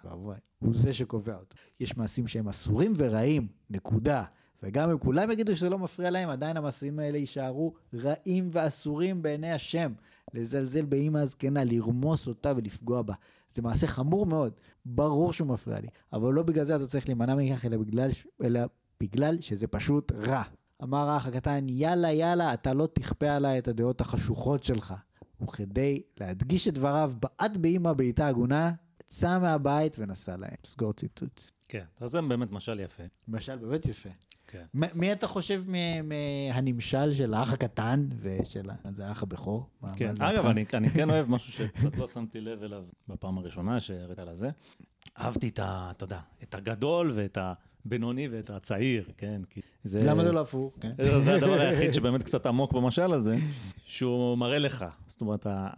הוא זה שקובע אותו. יש מעשים שהם אסורים ורעים, נקודה. וגם אם כולם יגידו שזה לא מפריע להם, עדיין המעשים האלה יישארו רעים ואסורים בעיני השם. לזלזל באימא הזקנה, לרמוס אותה ולפגוע בה. זה מעשה חמור מאוד. ברור שהוא מפריע לי, אבל לא בגלל זה אתה צריך להימנע מכך, אלא בגלל, אלא בגלל שזה פשוט רע. אמר האח הקטן, יאללה, יאללה, אתה לא תכפה עליי את הדעות החשוכות שלך. וכדי להדגיש את דבריו, בעט באימא בעיטה הגונה, יצא מהבית ונסע להם. סגור ציטוט. כן, אז זה באמת משל יפה. משל באמת יפה. כן. מי אתה חושב מ- מהנמשל של האח הקטן ושל זה האח הבכור? כן? אגב, אני, אני כן אוהב משהו שקצת לא שמתי לב אליו בפעם הראשונה שהראית על הזה. אהבתי את ה... אתה יודע, את הגדול ואת הבינוני ואת הצעיר, כן? כי זה... למה זה לא הפוך? כן. זה זה הדבר היחיד שבאמת קצת עמוק במשל הזה, שהוא מראה לך. זאת אומרת, ה-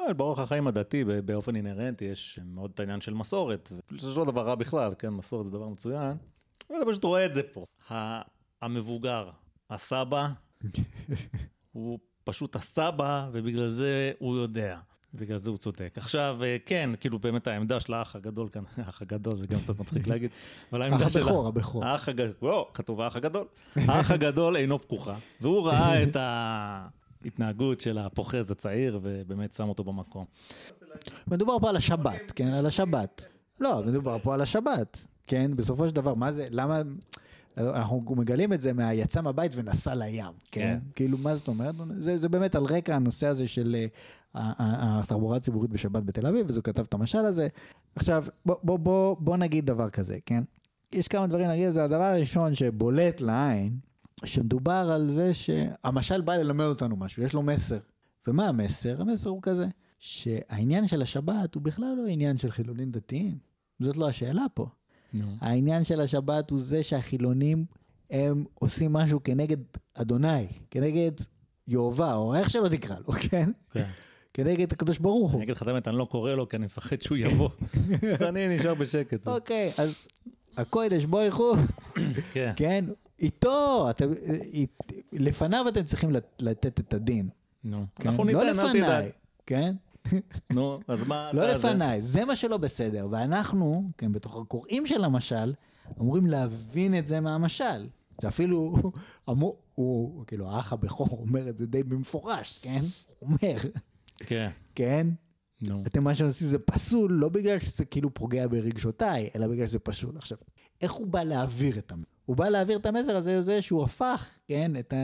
אה, באורח החיים הדתי, באופן אינהרנטי, יש מאוד את העניין של מסורת, שזה לא דבר רע בכלל, כן? מסורת זה דבר מצוין. ואתה פשוט רואה את זה פה. המבוגר, הסבא, הוא פשוט הסבא, ובגלל זה הוא יודע. בגלל זה הוא צודק. עכשיו, אה, כן, כאילו באמת העמדה של האח הגדול כאן, האח הגדול זה גם קצת מצחיק להגיד, אבל העמדה של... הבכור, הבכור. האח הגדול, לא, כתוב האח הגדול. האח הגדול אינו פקוחה, והוא ראה את ההתנהגות של הפוחז הצעיר, ובאמת שם אותו במקום. מדובר פה על השבת, כן? על השבת. לא, מדובר פה על השבת, כן? בסופו של דבר, מה זה, למה... אנחנו מגלים את זה מהיצא מהבית ונסע לים, כן? כן. כאילו, מה זאת אומרת? זה, זה באמת על רקע הנושא הזה של אה, התחבורה הציבורית בשבת בתל אביב, אז הוא כתב את המשל הזה. עכשיו, בוא, בוא, בוא, בוא נגיד דבר כזה, כן? יש כמה דברים להגיד, זה הדבר הראשון שבולט לעין, שמדובר על זה שהמשל בא ללמד אותנו משהו, יש לו מסר. ומה המסר? המסר הוא כזה, שהעניין של השבת הוא בכלל לא עניין של חילונים דתיים. זאת לא השאלה פה. נו. העניין של השבת הוא זה שהחילונים הם עושים משהו כנגד אדוני, כנגד יהובה, או איך שלא תקרא לו, כן? כן. כנגד הקדוש ברוך הוא. אני אגיד לך את האמת, אני לא קורא לו כי אני מפחד שהוא יבוא. אז אני נשאר בשקט. אוקיי, אז הקודש בויך הוא, כן. כן? איתו, לפניו אתם צריכים לת- לתת את הדין. נו. כן? אנחנו לא ניתן, אל תדאג. לפניי, כן? נו, אז מה... לא לפניי, זה מה שלא בסדר. ואנחנו, כן, בתוך הקוראים של המשל, אמורים להבין את זה מהמשל. זה אפילו, אמור, הוא, כאילו, האח הבכור אומר את זה די במפורש, כן? הוא אומר, כן. כן? נו. אתם מה שעושים זה פסול, לא בגלל שזה כאילו פוגע ברגשותיי, אלא בגלל שזה פסול. עכשיו, איך הוא בא להעביר את המסר? הוא בא להעביר את המסר הזה, זה שהוא הפך, כן, את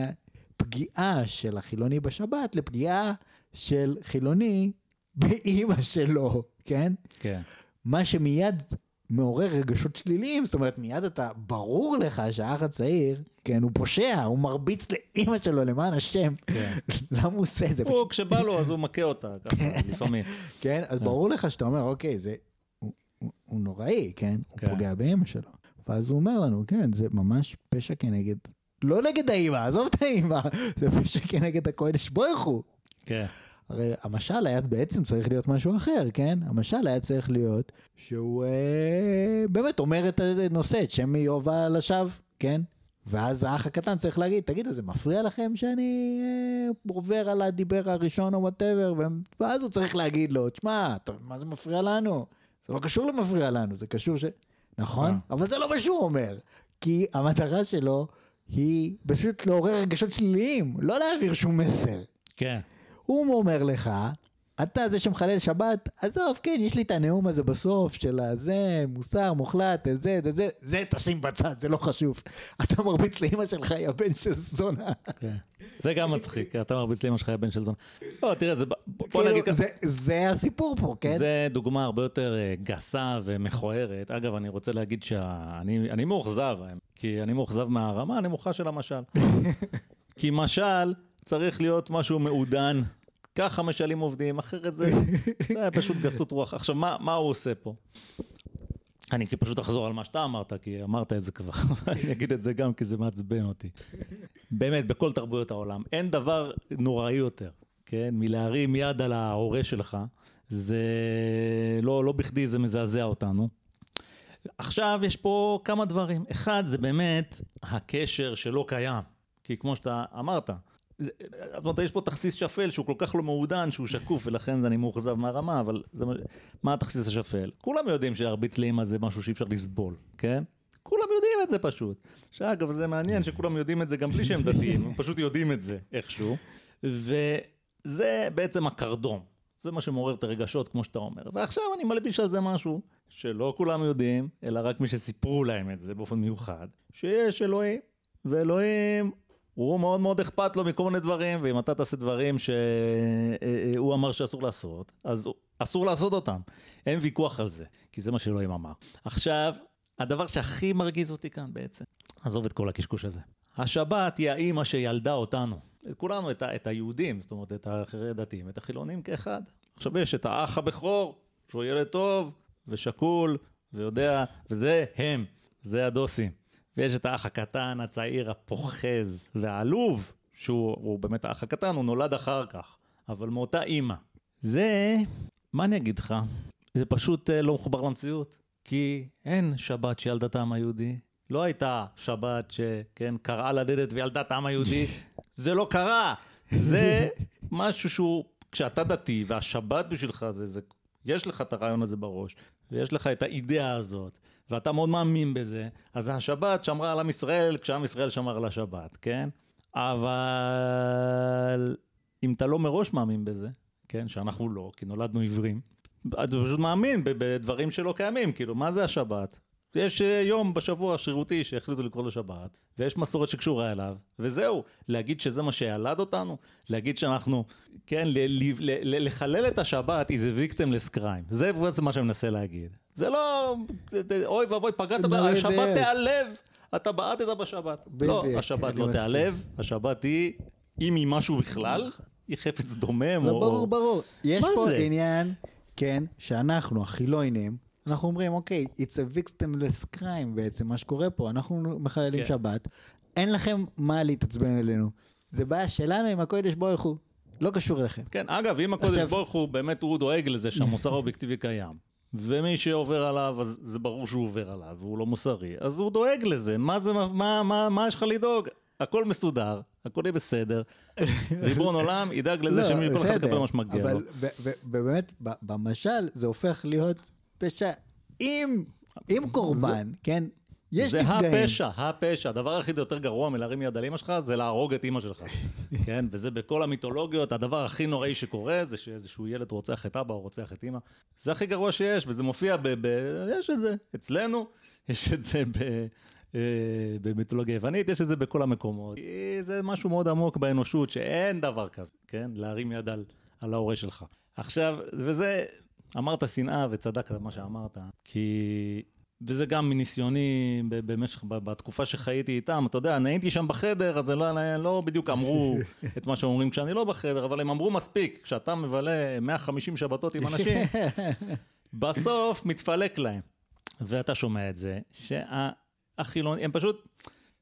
הפגיעה של החילוני בשבת לפגיעה של חילוני באימא שלו, כן? כן. מה שמיד מעורר רגשות שליליים, זאת אומרת, מיד אתה, ברור לך שהאח הצעיר, כן, הוא פושע, הוא מרביץ לאימא שלו, למען השם. כן. למה הוא עושה את זה? הוא, כשבא לו, אז הוא מכה אותה, ככה, לפעמים. כן, אז ברור לך שאתה אומר, אוקיי, זה, הוא, הוא, הוא נוראי, כן? הוא כן. פוגע באמא שלו. ואז הוא אומר לנו, כן, זה ממש פשע כנגד, לא נגד האמא, עזוב את האמא, זה פשע כנגד הקדוש ברוך הוא. כן. הרי המשל היה בעצם צריך להיות משהו אחר, כן? המשל היה צריך להיות שהוא אה, באמת אומר את הנושא, את שם יהוה לשווא, כן? ואז האח הקטן צריך להגיד, תגידו, זה מפריע לכם שאני אה, עובר על הדיבר הראשון או whatever? ואז הוא צריך להגיד לו, תשמע, מה זה מפריע לנו? זה לא קשור למפריע לנו, זה קשור ש... נכון? אה. אבל זה לא מה שהוא אומר. כי המטרה שלו היא פשוט לעורר רגשות שליליים, לא להעביר שום מסר. כן. הוא אומר לך, אתה זה שמחלל שבת, עזוב, כן, יש לי את הנאום הזה בסוף של הזה, מוסר, מוחלט, זה, זה, זה, זה תשים בצד, זה לא חשוב. אתה מרביץ לאמא שלך, יא בן של זונה. כן. זה גם מצחיק, אתה מרביץ לאמא שלך, יא בן של זונה. לא, תראה, זה- בוא כאילו, נגיד ככה. זה, זה הסיפור פה, כן? זה דוגמה הרבה יותר אה, גסה ומכוערת. אגב, אני רוצה להגיד שאני אני מאוכזב, כי אני מאוכזב מהרמה הנמוכה של המשל. כי משל צריך להיות משהו מעודן. ככה משלים עובדים, אחרת זה, זה היה פשוט גסות רוח. עכשיו, מה, מה הוא עושה פה? אני פשוט אחזור על מה שאתה אמרת, כי אמרת את זה כבר, אני אגיד את זה גם כי זה מעצבן אותי. באמת, בכל תרבויות העולם, אין דבר נוראי יותר, כן? מלהרים יד על ההורה שלך, זה לא, לא בכדי זה מזעזע אותנו. עכשיו יש פה כמה דברים. אחד, זה באמת הקשר שלא קיים. כי כמו שאתה אמרת, זאת אומרת, יש פה תכסיס שפל שהוא כל כך לא מעודן, שהוא שקוף, ולכן אני מאוכזב מהרמה, אבל זה, מה- מה התכסיס השפל? כולם יודעים שלהרביץ לאמא זה משהו שאי אפשר לסבול, כן? כולם יודעים את זה פשוט. שאגב, זה מעניין שכולם יודעים את זה גם בלי שהם דתיים, הם פשוט יודעים את זה איכשהו. וזה בעצם הקרדום. זה מה שמעורר את הרגשות, כמו שאתה אומר. ועכשיו אני מלביש על זה משהו שלא כולם יודעים, אלא רק מי שסיפרו להם את זה באופן מיוחד, שיש אלוהים, ואלוהים, הוא מאוד מאוד אכפת לו מכל מיני דברים, ואם אתה תעשה דברים שהוא אמר שאסור לעשות, אז אסור לעשות אותם. אין ויכוח על זה, כי זה מה שאלוהים אמר. עכשיו, הדבר שהכי מרגיז אותי כאן בעצם, עזוב את כל הקשקוש הזה. השבת היא האימא שילדה אותנו. את כולנו, את, ה, את היהודים, זאת אומרת, את האחרי דתיים, את החילונים כאחד. עכשיו יש את האח הבכור, שהוא ילד טוב ושקול ויודע, וזה הם, זה הדוסים. ויש את האח הקטן, הצעיר, הפוחז והעלוב, שהוא הוא באמת האח הקטן, הוא נולד אחר כך, אבל מאותה אימא. זה, מה אני אגיד לך? זה פשוט אה, לא מחובר למציאות. כי אין שבת שילדה את העם היהודי. לא הייתה שבת שכן, קראה ללדת וילדה את העם היהודי. זה לא קרה. זה משהו שהוא כשאתה דתי והשבת בשבילך זה, זה, יש לך את הרעיון הזה בראש, ויש לך את האידאה הזאת, ואתה מאוד מאמין בזה, אז השבת שמרה על עם ישראל כשעם ישראל שמר על השבת, כן? אבל אם אתה לא מראש מאמין בזה, כן, שאנחנו לא, כי נולדנו עיוורים, אתה פשוט מאמין בדברים שלא קיימים, כאילו, מה זה השבת? יש אה, יום בשבוע שרירותי שהחליטו לקרוא לו שבת, ויש מסורת שקשורה אליו, וזהו. להגיד שזה מה שילד אותנו, להגיד שאנחנו, כן, לחלל את השבת is a victimless crime. זה בעצם מה שאני מנסה להגיד. זה לא, אוי ואבוי, פגעת, השבת תיעלב, אתה בעטת בשבת. לא, השבת לא תיעלב, השבת היא, אם היא משהו בכלל, היא חפץ דומם, לא, או... ברור, ברור. יש פה עניין, כן, שאנחנו, החילונים, אנחנו אומרים, אוקיי, it's a victimless crime בעצם, מה שקורה פה, אנחנו מחללים כן. שבת, אין לכם מה להתעצבן אלינו. זה בעיה שלנו עם הקודש ברוך הוא, לא קשור אליכם. כן, אגב, אם הקודש עכשיו... ברוך הוא, באמת הוא דואג לזה שהמוסר האובייקטיבי קיים. ומי שעובר עליו, אז זה ברור שהוא עובר עליו, והוא לא מוסרי, אז הוא דואג לזה, מה זה, מה, מה, מה יש לך לדאוג? הכל מסודר, הכל יהיה בסדר, ריבון עולם ידאג לזה לא, שמי כל אחד יקבל מה שמגיע לו. אבל באמת, במשל זה הופך להיות פשע עם, עם קורבן, כן? יש זה נפגעים. זה הפשע, הפשע. הדבר היחיד יותר גרוע מלהרים יד על אמא שלך, זה להרוג את אמא שלך. כן? וזה בכל המיתולוגיות, הדבר הכי נוראי שקורה, זה שאיזשהו ילד רוצח את אבא או רוצח את אמא. זה הכי גרוע שיש, וזה מופיע ב... ב יש את זה אצלנו, יש את זה ב... אה, במיתולוגיה יוונית, יש את זה בכל המקומות. זה משהו מאוד עמוק באנושות, שאין דבר כזה, כן? להרים יד על, על ההורה שלך. עכשיו, וזה, אמרת שנאה וצדקת במה שאמרת, כי... וזה גם מניסיוני במשך, בתקופה שחייתי איתם, אתה יודע, אני הייתי שם בחדר, אז לא, לא בדיוק אמרו את מה שאומרים כשאני לא בחדר, אבל הם אמרו מספיק, כשאתה מבלה 150 שבתות עם אנשים, בסוף מתפלק להם. ואתה שומע את זה, שהחילונים, הם פשוט,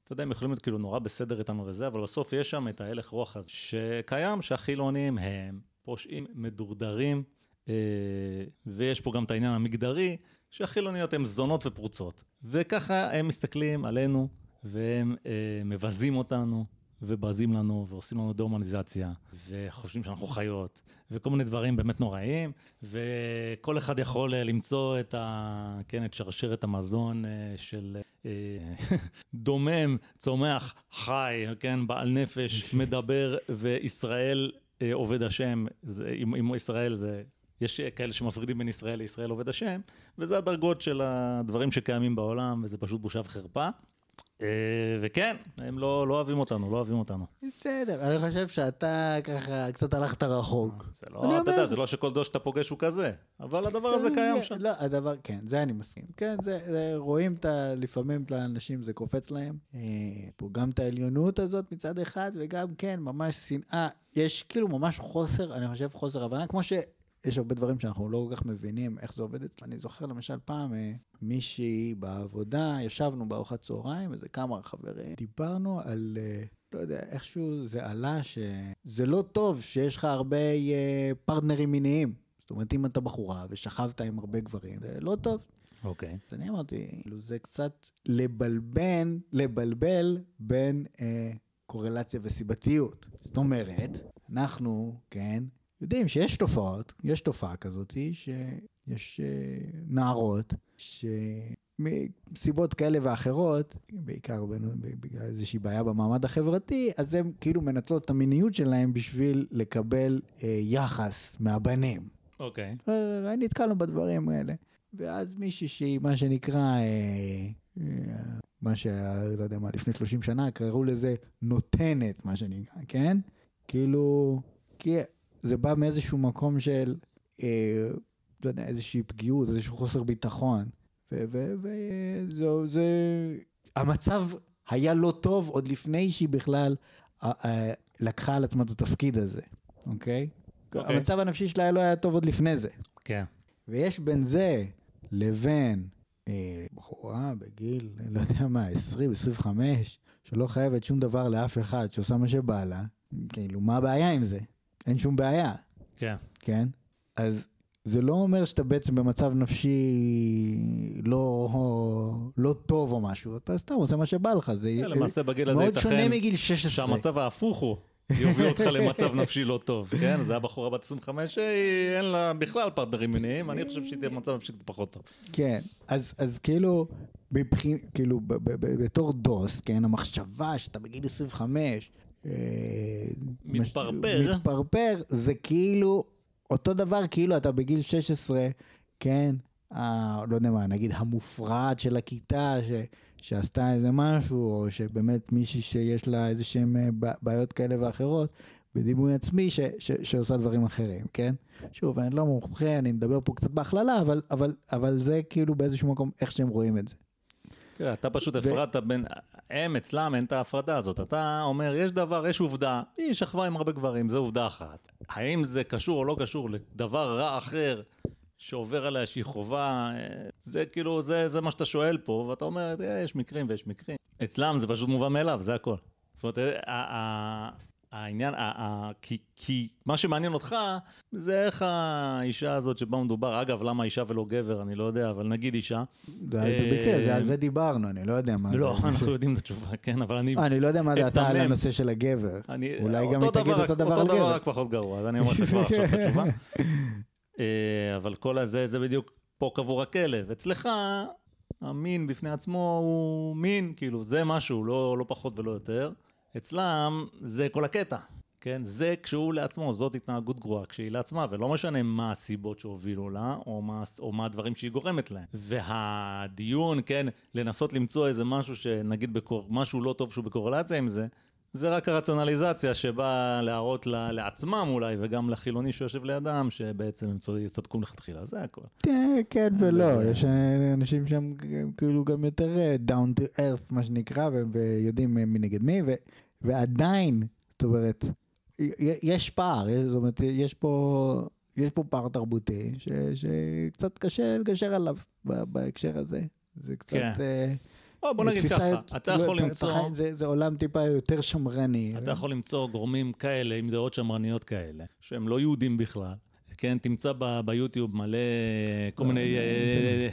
אתה יודע, הם יכולים להיות כאילו נורא בסדר איתנו וזה, אבל בסוף יש שם את ההלך רוח הזה שקיים, שהחילונים הם פושעים מדורדרים. אה, ויש פה גם את העניין המגדרי, שהחילוניות הן זונות ופרוצות. וככה הם מסתכלים עלינו, והם אה, מבזים אותנו, ובזים לנו, ועושים לנו דה-הומניזציה, וחושבים שאנחנו חיות, וכל מיני דברים באמת נוראים, וכל אחד יכול אה, למצוא את, ה, כן, את שרשרת המזון של דומם, צומח, חי, כן, בעל נפש, מדבר, וישראל עובד השם, זה, עם, עם ישראל זה יש כאלה שמפרידים בין ישראל לישראל עובד השם, וזה הדרגות של הדברים שקיימים בעולם, וזה פשוט בושה וחרפה. אה, וכן, הם לא, לא אוהבים אותנו, לא אוהבים אותנו. בסדר, אני חושב שאתה ככה קצת הלכת רחוק. זה לא, אתה יודע, זה לא שכל דוש שאתה פוגש הוא כזה, אבל הדבר הזה קיים שם. לא, הדבר, כן, זה אני מסכים. כן, זה, זה רואים את ה... לפעמים את האנשים זה קופץ להם. אה, פה גם את העליונות הזאת מצד אחד, וגם כן, ממש שנאה. יש כאילו ממש חוסר, אני חושב חוסר הבנה, כמו ש... יש הרבה דברים שאנחנו לא כל כך מבינים איך זה עובד. אני זוכר למשל פעם אה, מישהי בעבודה, ישבנו בארוחת צהריים, איזה כמה חברים, דיברנו על, אה, לא יודע, איכשהו זה עלה שזה לא טוב שיש לך הרבה אה, פרטנרים מיניים. זאת אומרת, אם אתה בחורה ושכבת עם הרבה גברים, זה לא טוב. אוקיי. Okay. אז אני אמרתי, כאילו זה קצת לבלבן, לבלבל בין אה, קורלציה וסיבתיות. זאת אומרת, אנחנו, כן, יודעים שיש תופעות, יש תופעה כזאת, שיש uh, נערות, שמסיבות כאלה ואחרות, בעיקר בגלל איזושהי בעיה במעמד החברתי, אז הן כאילו מנצלות את המיניות שלהן בשביל לקבל uh, יחס מהבנים. אוקיי. Okay. אה, נתקלנו בדברים האלה. ואז מישהי שהיא, מה שנקרא, uh, uh, מה שהיה, לא יודע מה, לפני 30 שנה, קראו לזה נותנת, מה שנקרא, כן? כאילו, כי זה בא מאיזשהו מקום של, אה, לא יודע, איזושהי פגיעות, איזשהו חוסר ביטחון. וזה, המצב היה לא טוב עוד לפני שהיא בכלל אה, אה, לקחה על עצמה את התפקיד הזה, אוקיי? Okay. אוקיי. המצב הנפשי שלה לא היה טוב עוד לפני זה. כן. ויש בין זה לבין אה, בחורה בגיל, לא יודע מה, 20, 25, שלא חייבת שום דבר לאף אחד, שעושה מה שבא לה, כאילו, מה הבעיה עם זה? אין שום בעיה. כן. כן? אז זה לא אומר שאתה בעצם במצב נפשי לא, לא טוב או משהו, אתה סתם עושה מה שבא לך, זה כן, למעשה בגיל הזה מאוד שונה מגיל 16. שהמצב ההפוך הוא. יוביל אותך למצב נפשי לא טוב, כן? זה הבחורה בת 25 שהיא אין לה בכלל פרטנרים מיניים, אני חושב שהיא תהיה במצב נפשי קצת פחות טוב. כן, אז, אז כאילו, בבחין, כאילו, ב, ב, ב, בתור דוס, כן, המחשבה שאתה בגיל 25, אה, מתפרפר. מש, מתפרפר, זה כאילו, אותו דבר כאילו אתה בגיל 16, כן, ה, לא יודע מה, נגיד המופרעת של הכיתה, ש, שעשתה איזה משהו, או שבאמת מישהי שיש לה איזה שהן אה, בעיות כאלה ואחרות, בדימוי עצמי ש, ש, שעושה דברים אחרים, כן? שוב, אני לא מומחה, אני מדבר פה קצת בהכללה, אבל, אבל, אבל זה כאילו באיזשהו מקום איך שהם רואים את זה. תראה, אתה פשוט הפרדת בין, הם אצלם אין את ההפרדה הזאת. אתה אומר, יש דבר, יש עובדה, היא שכבה עם הרבה גברים, זו עובדה אחת. האם זה קשור או לא קשור לדבר רע אחר שעובר עליה שהיא חובה, זה כאילו, זה, זה מה שאתה שואל פה, ואתה אומר, יש מקרים ויש מקרים. אצלם זה פשוט מובן מאליו, זה הכל. זאת אומרת, העניין, ה, ה, כי, כי מה שמעניין אותך זה איך האישה הזאת שבה מדובר, אגב, למה אישה ולא גבר, אני לא יודע, אבל נגיד אישה. במקרה, זה על זה דיברנו, אני לא יודע מה לא, זה. לא, אנחנו יודעים את התשובה, כן, אבל אני... אני לא יודע מה דעתה על הנושא של הגבר. אולי גם היא תגיד אותו דבר על גבר. אותו דבר, רק פחות גרוע, אז אני אומר לך כבר עכשיו את התשובה. אבל כל הזה, זה בדיוק פה קבור הכלב. אצלך, המין בפני עצמו הוא מין, כאילו, זה משהו, לא, לא פחות ולא יותר. אצלם זה כל הקטע, כן? זה כשהוא לעצמו, זאת התנהגות גרועה כשהיא לעצמה, ולא משנה מה הסיבות שהובילו לה, או מה, או מה הדברים שהיא גורמת להם. והדיון, כן, לנסות למצוא איזה משהו שנגיד, בקור, משהו לא טוב שהוא בקורלציה עם זה, זה רק הרציונליזציה שבאה להראות לה, לעצמם אולי, וגם לחילוני שיושב לידם, שבעצם הם צדקו לכתחילה, זה הכל. כן, כן ולא, יש אנשים שהם כאילו גם יותר אה, down to earth, מה שנקרא, ויודעים אה, מי נגד מי, ו, ועדיין, זאת אומרת, יש פער, זאת אומרת, יש פה... יש פה פער תרבותי ש, שקצת קשה לגשר עליו בהקשר הזה. זה קצת... כן. Uh, או, בוא נגיד ככה, אתה יכול למצוא... זה, זה עולם טיפה יותר שמרני. אתה יכול למצוא גורמים כאלה, עם דעות שמרניות כאלה, שהם לא יהודים בכלל. כן, תמצא ביוטיוב מלא כל לא, מיני אה,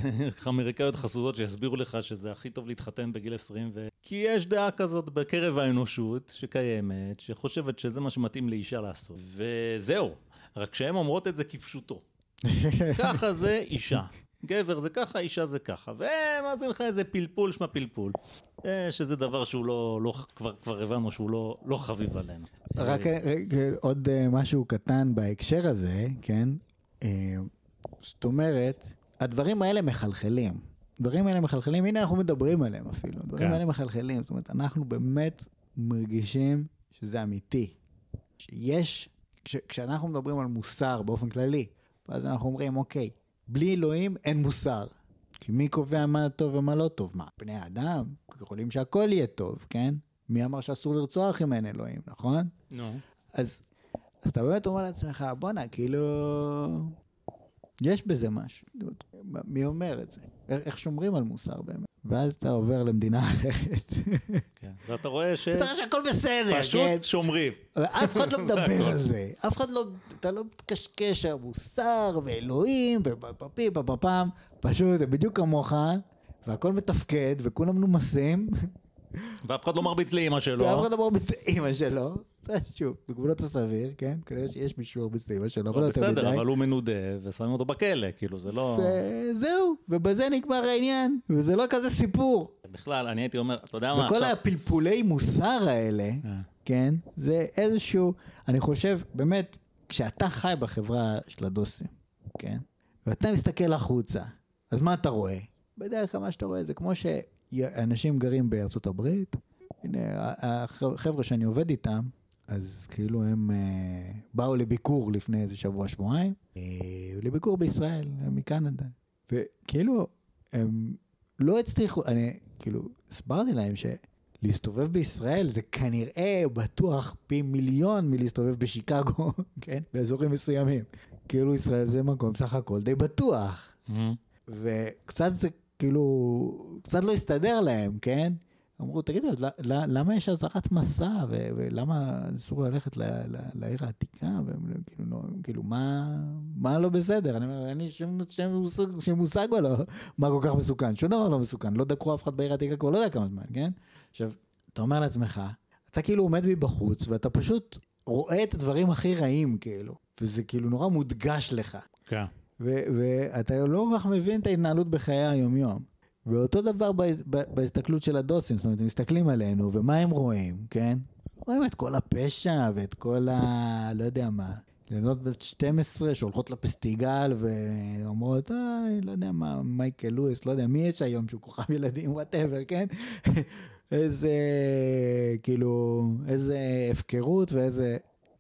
אמריקאיות חסודות שיסבירו לך שזה הכי טוב להתחתן בגיל 20, ו... כי יש דעה כזאת בקרב האנושות שקיימת, שחושבת שזה מה שמתאים לאישה לעשות. וזהו, רק שהן אומרות את זה כפשוטו. ככה זה אישה. גבר זה ככה, אישה זה ככה. ומה זה לך איזה פלפול שמה פלפול. אה, שזה דבר שהוא לא, לא כבר, כבר הבנו שהוא לא, לא חביב עלינו. רק אה, עוד אה, משהו קטן בהקשר הזה, כן? זאת אומרת, הדברים האלה מחלחלים. הדברים האלה מחלחלים, הנה אנחנו מדברים עליהם אפילו. הדברים כן. האלה מחלחלים, זאת אומרת, אנחנו באמת מרגישים שזה אמיתי. שיש, כש, כשאנחנו מדברים על מוסר באופן כללי, אז אנחנו אומרים, אוקיי, בלי אלוהים אין מוסר. כי מי קובע מה טוב ומה לא טוב? מה, בני האדם? יכולים שהכל יהיה טוב, כן? מי אמר שאסור לרצוח אם אין אלוהים, נכון? נו. No. אז, אז אתה באמת אומר לעצמך, בואנה, כאילו... יש בזה משהו. מי אומר את זה? איך שומרים על מוסר באמת? ואז אתה עובר למדינה אחרת. כן, ואתה רואה ש... אתה רואה שהכל בסדר, פשוט כן? שומרים. אף אחד לא מדבר על זה. אף אחד לא... אתה לא מתקשקש על מוסר ואלוהים ופפי פפפם. פשוט, בדיוק כמוך, והכל מתפקד, וכולם מנומסים. ואף אחד לא מרביץ לאימא שלו. ואף אחד לא מרביץ לאימא שלו. שוב, בגבולות הסביר, כן? כנראה שיש מישהו מרביץ לאימא שלו, אבל לא יותר מדי. בסדר, אבל הוא מנודה, ושמים אותו בכלא, כאילו, זה לא... וזהו, ובזה נגמר העניין, וזה לא כזה סיפור. בכלל, אני הייתי אומר, אתה יודע מה עכשיו... וכל הפלפולי מוסר האלה, אה. כן? זה איזשהו, אני חושב, באמת, כשאתה חי בחברה של הדוסים, כן? ואתה מסתכל החוצה, אז מה אתה רואה? בדרך כלל מה שאתה רואה זה כמו שאנשים גרים בארצות הברית, הנה, החבר'ה שאני עובד איתם, אז כאילו הם אה, באו לביקור לפני איזה שבוע, שבועיים, אה, לביקור בישראל, הם מקנדה. וכאילו, הם לא הצליחו, אני כאילו, הסברתי להם שלהסתובב בישראל זה כנראה בטוח פי מיליון מלהסתובב בשיקגו, כן? באזורים מסוימים. כאילו ישראל זה מקום סך הכל די בטוח. Mm-hmm. וקצת זה כאילו, קצת לא הסתדר להם, כן? אמרו, תגידו, למה יש אזהרת מסע, ולמה אסור ללכת לעיר העתיקה? וכאילו, לא, כאילו, מה לא בסדר? אני אומר, אין לי שום מושג מה כל כך מסוכן. שום דבר לא מסוכן. לא דקרו אף אחד בעיר העתיקה כבר לא יודע כמה זמן, כן? עכשיו, אתה אומר לעצמך, אתה כאילו עומד מבחוץ, ואתה פשוט רואה את הדברים הכי רעים, כאילו. וזה כאילו נורא מודגש לך. כן. ואתה לא כל כך מבין את ההתנהלות בחיי היומיום. ואותו דבר בהסתכלות של הדוסים, זאת אומרת, הם מסתכלים עלינו, ומה הם רואים, כן? רואים את כל הפשע ואת כל ה... לא יודע מה. ילדות בת 12 שהולכות לפסטיגל ואומרות, אה, לא יודע מה, מייקל לואיס, לא יודע מי יש היום שהוא כוכב ילדים, whatever, כן? איזה, כאילו, איזה הפקרות ואיזה...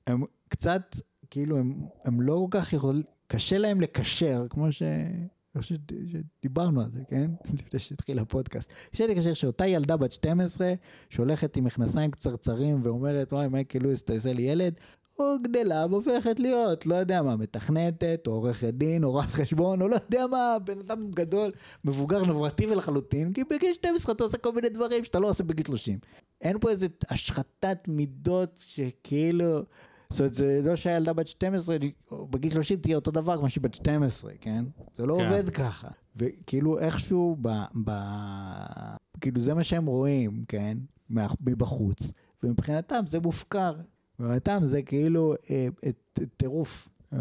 הם קצת, כאילו, הם, הם לא כל כך יכולים, קשה להם לקשר, כמו ש... אני חושב שדיברנו על זה, כן? לפני שהתחיל הפודקאסט. קשה לקשר שאותה ילדה בת 12, שהולכת עם מכנסיים קצרצרים ואומרת, וואי, מייקל לואיס, תעשה לי ילד, או גדלה והופכת להיות, לא יודע מה, מתכנתת, או עורכת דין, או רואת חשבון, או לא יודע מה, בן אדם גדול, מבוגר, נברטיבי לחלוטין, כי בגיל 12 אתה עושה כל מיני דברים שאתה לא עושה בגיל 30. אין פה איזו השחתת מידות שכאילו... זאת אומרת, זה לא שהילדה בת 12, או בגיל 30 תהיה אותו דבר כמו שהיא בת 12, כן? זה לא כן. עובד ככה. וכאילו איכשהו, ב, ב, כאילו זה מה שהם רואים, כן? מבחוץ. ומבחינתם זה מופקר. מבחינתם זה כאילו אה, אה, טירוף. אה,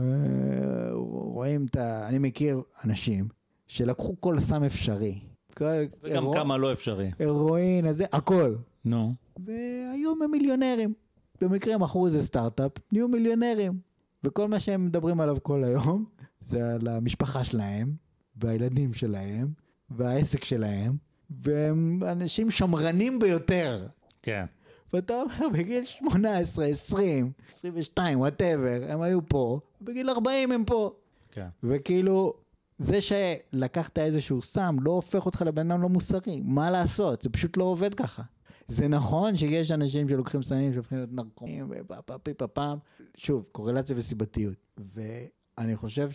רואים את ה... אני מכיר אנשים שלקחו כל סם אפשרי. כל, וגם הירו- כמה לא אפשרי. הירואין, הזה, הכל. נו. והיום הם מיליונרים. במקרה מכרו איזה סטארט-אפ, נהיו מיליונרים. וכל מה שהם מדברים עליו כל היום, זה על המשפחה שלהם, והילדים שלהם, והעסק שלהם, והם אנשים שמרנים ביותר. כן. ואתה אומר, בגיל 18, 20, 22, וואטאבר, הם היו פה, בגיל 40 הם פה. כן. וכאילו, זה שלקחת איזשהו סם לא הופך אותך לבן אדם לא מוסרי, מה לעשות? זה פשוט לא עובד ככה. זה נכון שיש אנשים שלוקחים סמים שהופכים להיות נרקומים ופה פה פה פה פעם. שוב, קורלציה וסיבתיות. ואני חושב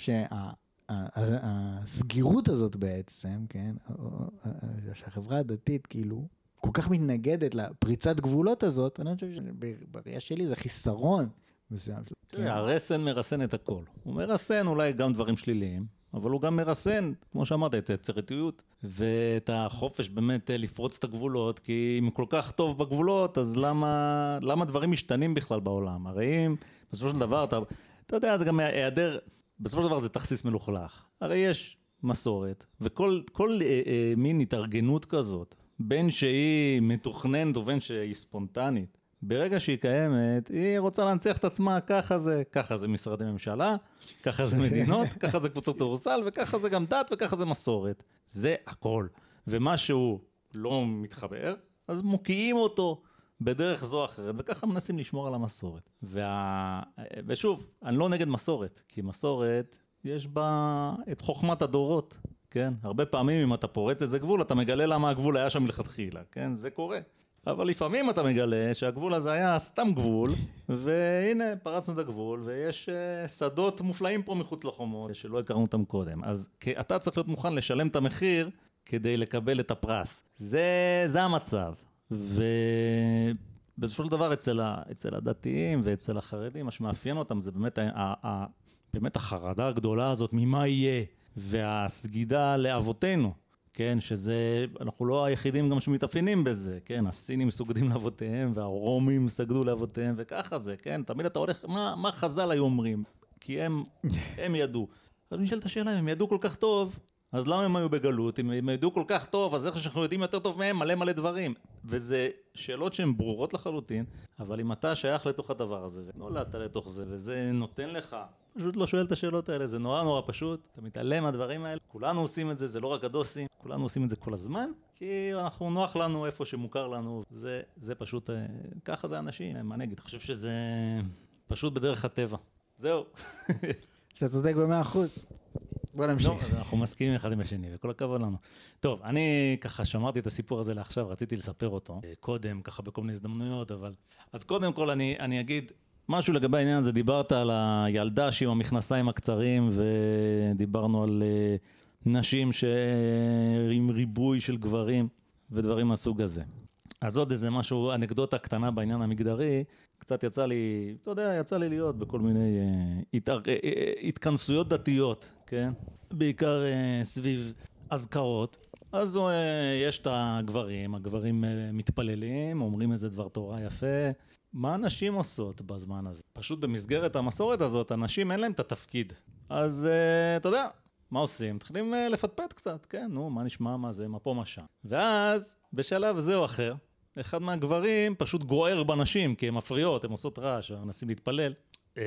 שהסגירות הזאת בעצם, כן, שהחברה הדתית כאילו כל כך מתנגדת לפריצת גבולות הזאת, אני חושב שבראייה שלי זה חיסרון מסוים. תראה, הרסן מרסן את הכל. הוא מרסן אולי גם דברים שליליים, אבל הוא גם מרסן, כמו שאמרת, את היצירתיות ואת החופש באמת אה, לפרוץ את הגבולות, כי אם כל כך טוב בגבולות, אז למה, למה דברים משתנים בכלל בעולם? הרי אם בסופו של דבר אתה, אתה יודע, זה גם היעדר, בסופו של דבר זה תכסיס מלוכלך. הרי יש מסורת, וכל כל, אה, אה, מין התארגנות כזאת, בין שהיא מתוכננת ובין שהיא ספונטנית, ברגע שהיא קיימת, היא רוצה להנציח את עצמה, ככה זה, ככה זה משרדי ממשלה, ככה זה מדינות, ככה זה קבוצות כדורסל, וככה זה גם דת, וככה זה מסורת. זה הכל. ומה שהוא לא מתחבר, אז מוקיעים אותו בדרך זו או אחרת, וככה מנסים לשמור על המסורת. וה... ושוב, אני לא נגד מסורת, כי מסורת, יש בה את חוכמת הדורות, כן? הרבה פעמים אם אתה פורץ איזה גבול, אתה מגלה למה הגבול היה שם מלכתחילה, כן? זה קורה. אבל לפעמים אתה מגלה שהגבול הזה היה סתם גבול, והנה פרצנו את הגבול, ויש uh, שדות מופלאים פה מחוץ לחומות, שלא הכרנו אותם קודם. אז אתה צריך להיות מוכן לשלם את המחיר כדי לקבל את הפרס. זה, זה המצב. ובסופו של דבר אצל, ה, אצל הדתיים ואצל החרדים, מה שמאפיין אותם זה באמת, ה, ה, באמת החרדה הגדולה הזאת ממה יהיה, והסגידה לאבותינו. כן, שזה, אנחנו לא היחידים גם שמתאפיינים בזה, כן, הסינים סוגדים לאבותיהם והרומים סגדו לאבותיהם וככה זה, כן, תמיד אתה הולך, מה, מה חז"ל היו אומרים? כי הם, הם ידעו. אז נשאלת השאלה, אם הם ידעו כל כך טוב, אז למה הם היו בגלות? אם הם ידעו כל כך טוב, אז איך שאנחנו יודעים יותר טוב מהם מלא מלא דברים. וזה שאלות שהן ברורות לחלוטין, אבל אם אתה שייך לתוך הדבר הזה, ונולדת לתוך זה, וזה נותן לך, פשוט לא שואל את השאלות האלה, זה נורא נורא פשוט, אתה מתעלם מהדברים האלה, כולנו עושים את זה, זה לא רק הדוסים, כולנו עושים את זה כל הזמן, כי אנחנו נוח לנו איפה שמוכר לנו, זה, זה פשוט, אה, ככה זה אנשים, מה אני אגיד, חושב שזה פשוט בדרך הטבע. זהו. אתה צודק במאה אחוז. בוא לא, נמשיך. אז אנחנו מסכימים אחד עם השני, וכל הכבוד לנו. טוב, אני ככה שמרתי את הסיפור הזה לעכשיו, רציתי לספר אותו אה, קודם, ככה בכל מיני הזדמנויות, אבל... אז קודם כל אני, אני אגיד משהו לגבי העניין הזה, דיברת על הילדה שעם המכנסיים הקצרים, ודיברנו על אה, נשים ש... עם ריבוי של גברים, ודברים מהסוג הזה. אז עוד איזה משהו, אנקדוטה קטנה בעניין המגדרי, קצת יצא לי, אתה יודע, יצא לי להיות בכל מיני אה, התאר, אה, אה, התכנסויות דתיות, כן? בעיקר אה, סביב אזכרות, אז אה, יש את הגברים, הגברים אה, מתפללים, אומרים איזה דבר תורה יפה. מה הנשים עושות בזמן הזה? פשוט במסגרת המסורת הזאת, הנשים אין להם את התפקיד. אז אה, אתה יודע, מה עושים? מתחילים אה, לפטפט קצת, כן, נו, מה נשמע, מה זה, מה פה, מה שם. ואז, בשלב זה או אחר, אחד מהגברים פשוט גוער בנשים, כי הן מפריעות, הן עושות רעש, מנסים להתפלל. אה,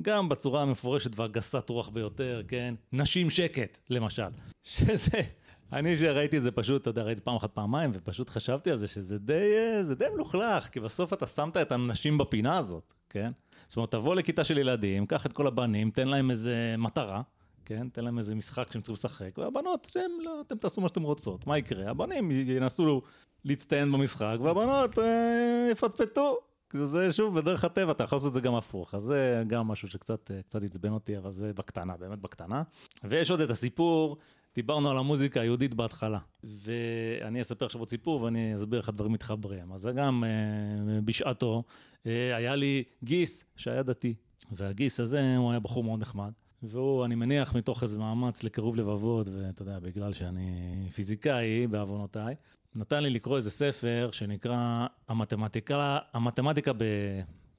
גם בצורה המפורשת והגסת רוח ביותר, כן? נשים שקט, למשל. שזה, אני שראיתי את זה פשוט, אתה יודע, ראיתי פעם אחת, פעמיים, ופשוט חשבתי על זה, שזה די, אה, זה די מלוכלך, כי בסוף אתה שמת את הנשים בפינה הזאת, כן? זאת אומרת, תבוא לכיתה של ילדים, קח את כל הבנים, תן להם איזה מטרה, כן? תן להם איזה משחק שהם צריכים לשחק, והבנות, שהם, לא, אתם תעשו מה שאתם רוצות. מה יקרה? הבנים ינסו להצטיין במשחק, והבנות אה, יפטפטו. זה שוב בדרך הטבע, אתה יכול לעשות את זה גם הפוך, אז זה גם משהו שקצת אה, עצבן אותי, אבל זה בקטנה, באמת בקטנה. ויש עוד את הסיפור, דיברנו על המוזיקה היהודית בהתחלה, ואני אספר עכשיו עוד סיפור ואני אסביר איך הדברים מתחברים. אז זה גם אה, בשעתו, אה, היה לי גיס שהיה דתי, והגיס הזה הוא היה בחור מאוד נחמד. והוא, אני מניח, מתוך איזה מאמץ לקירוב לבבות, ואתה יודע, בגלל שאני פיזיקאי, בעוונותיי, נתן לי לקרוא איזה ספר שנקרא המתמטיקה, המתמטיקה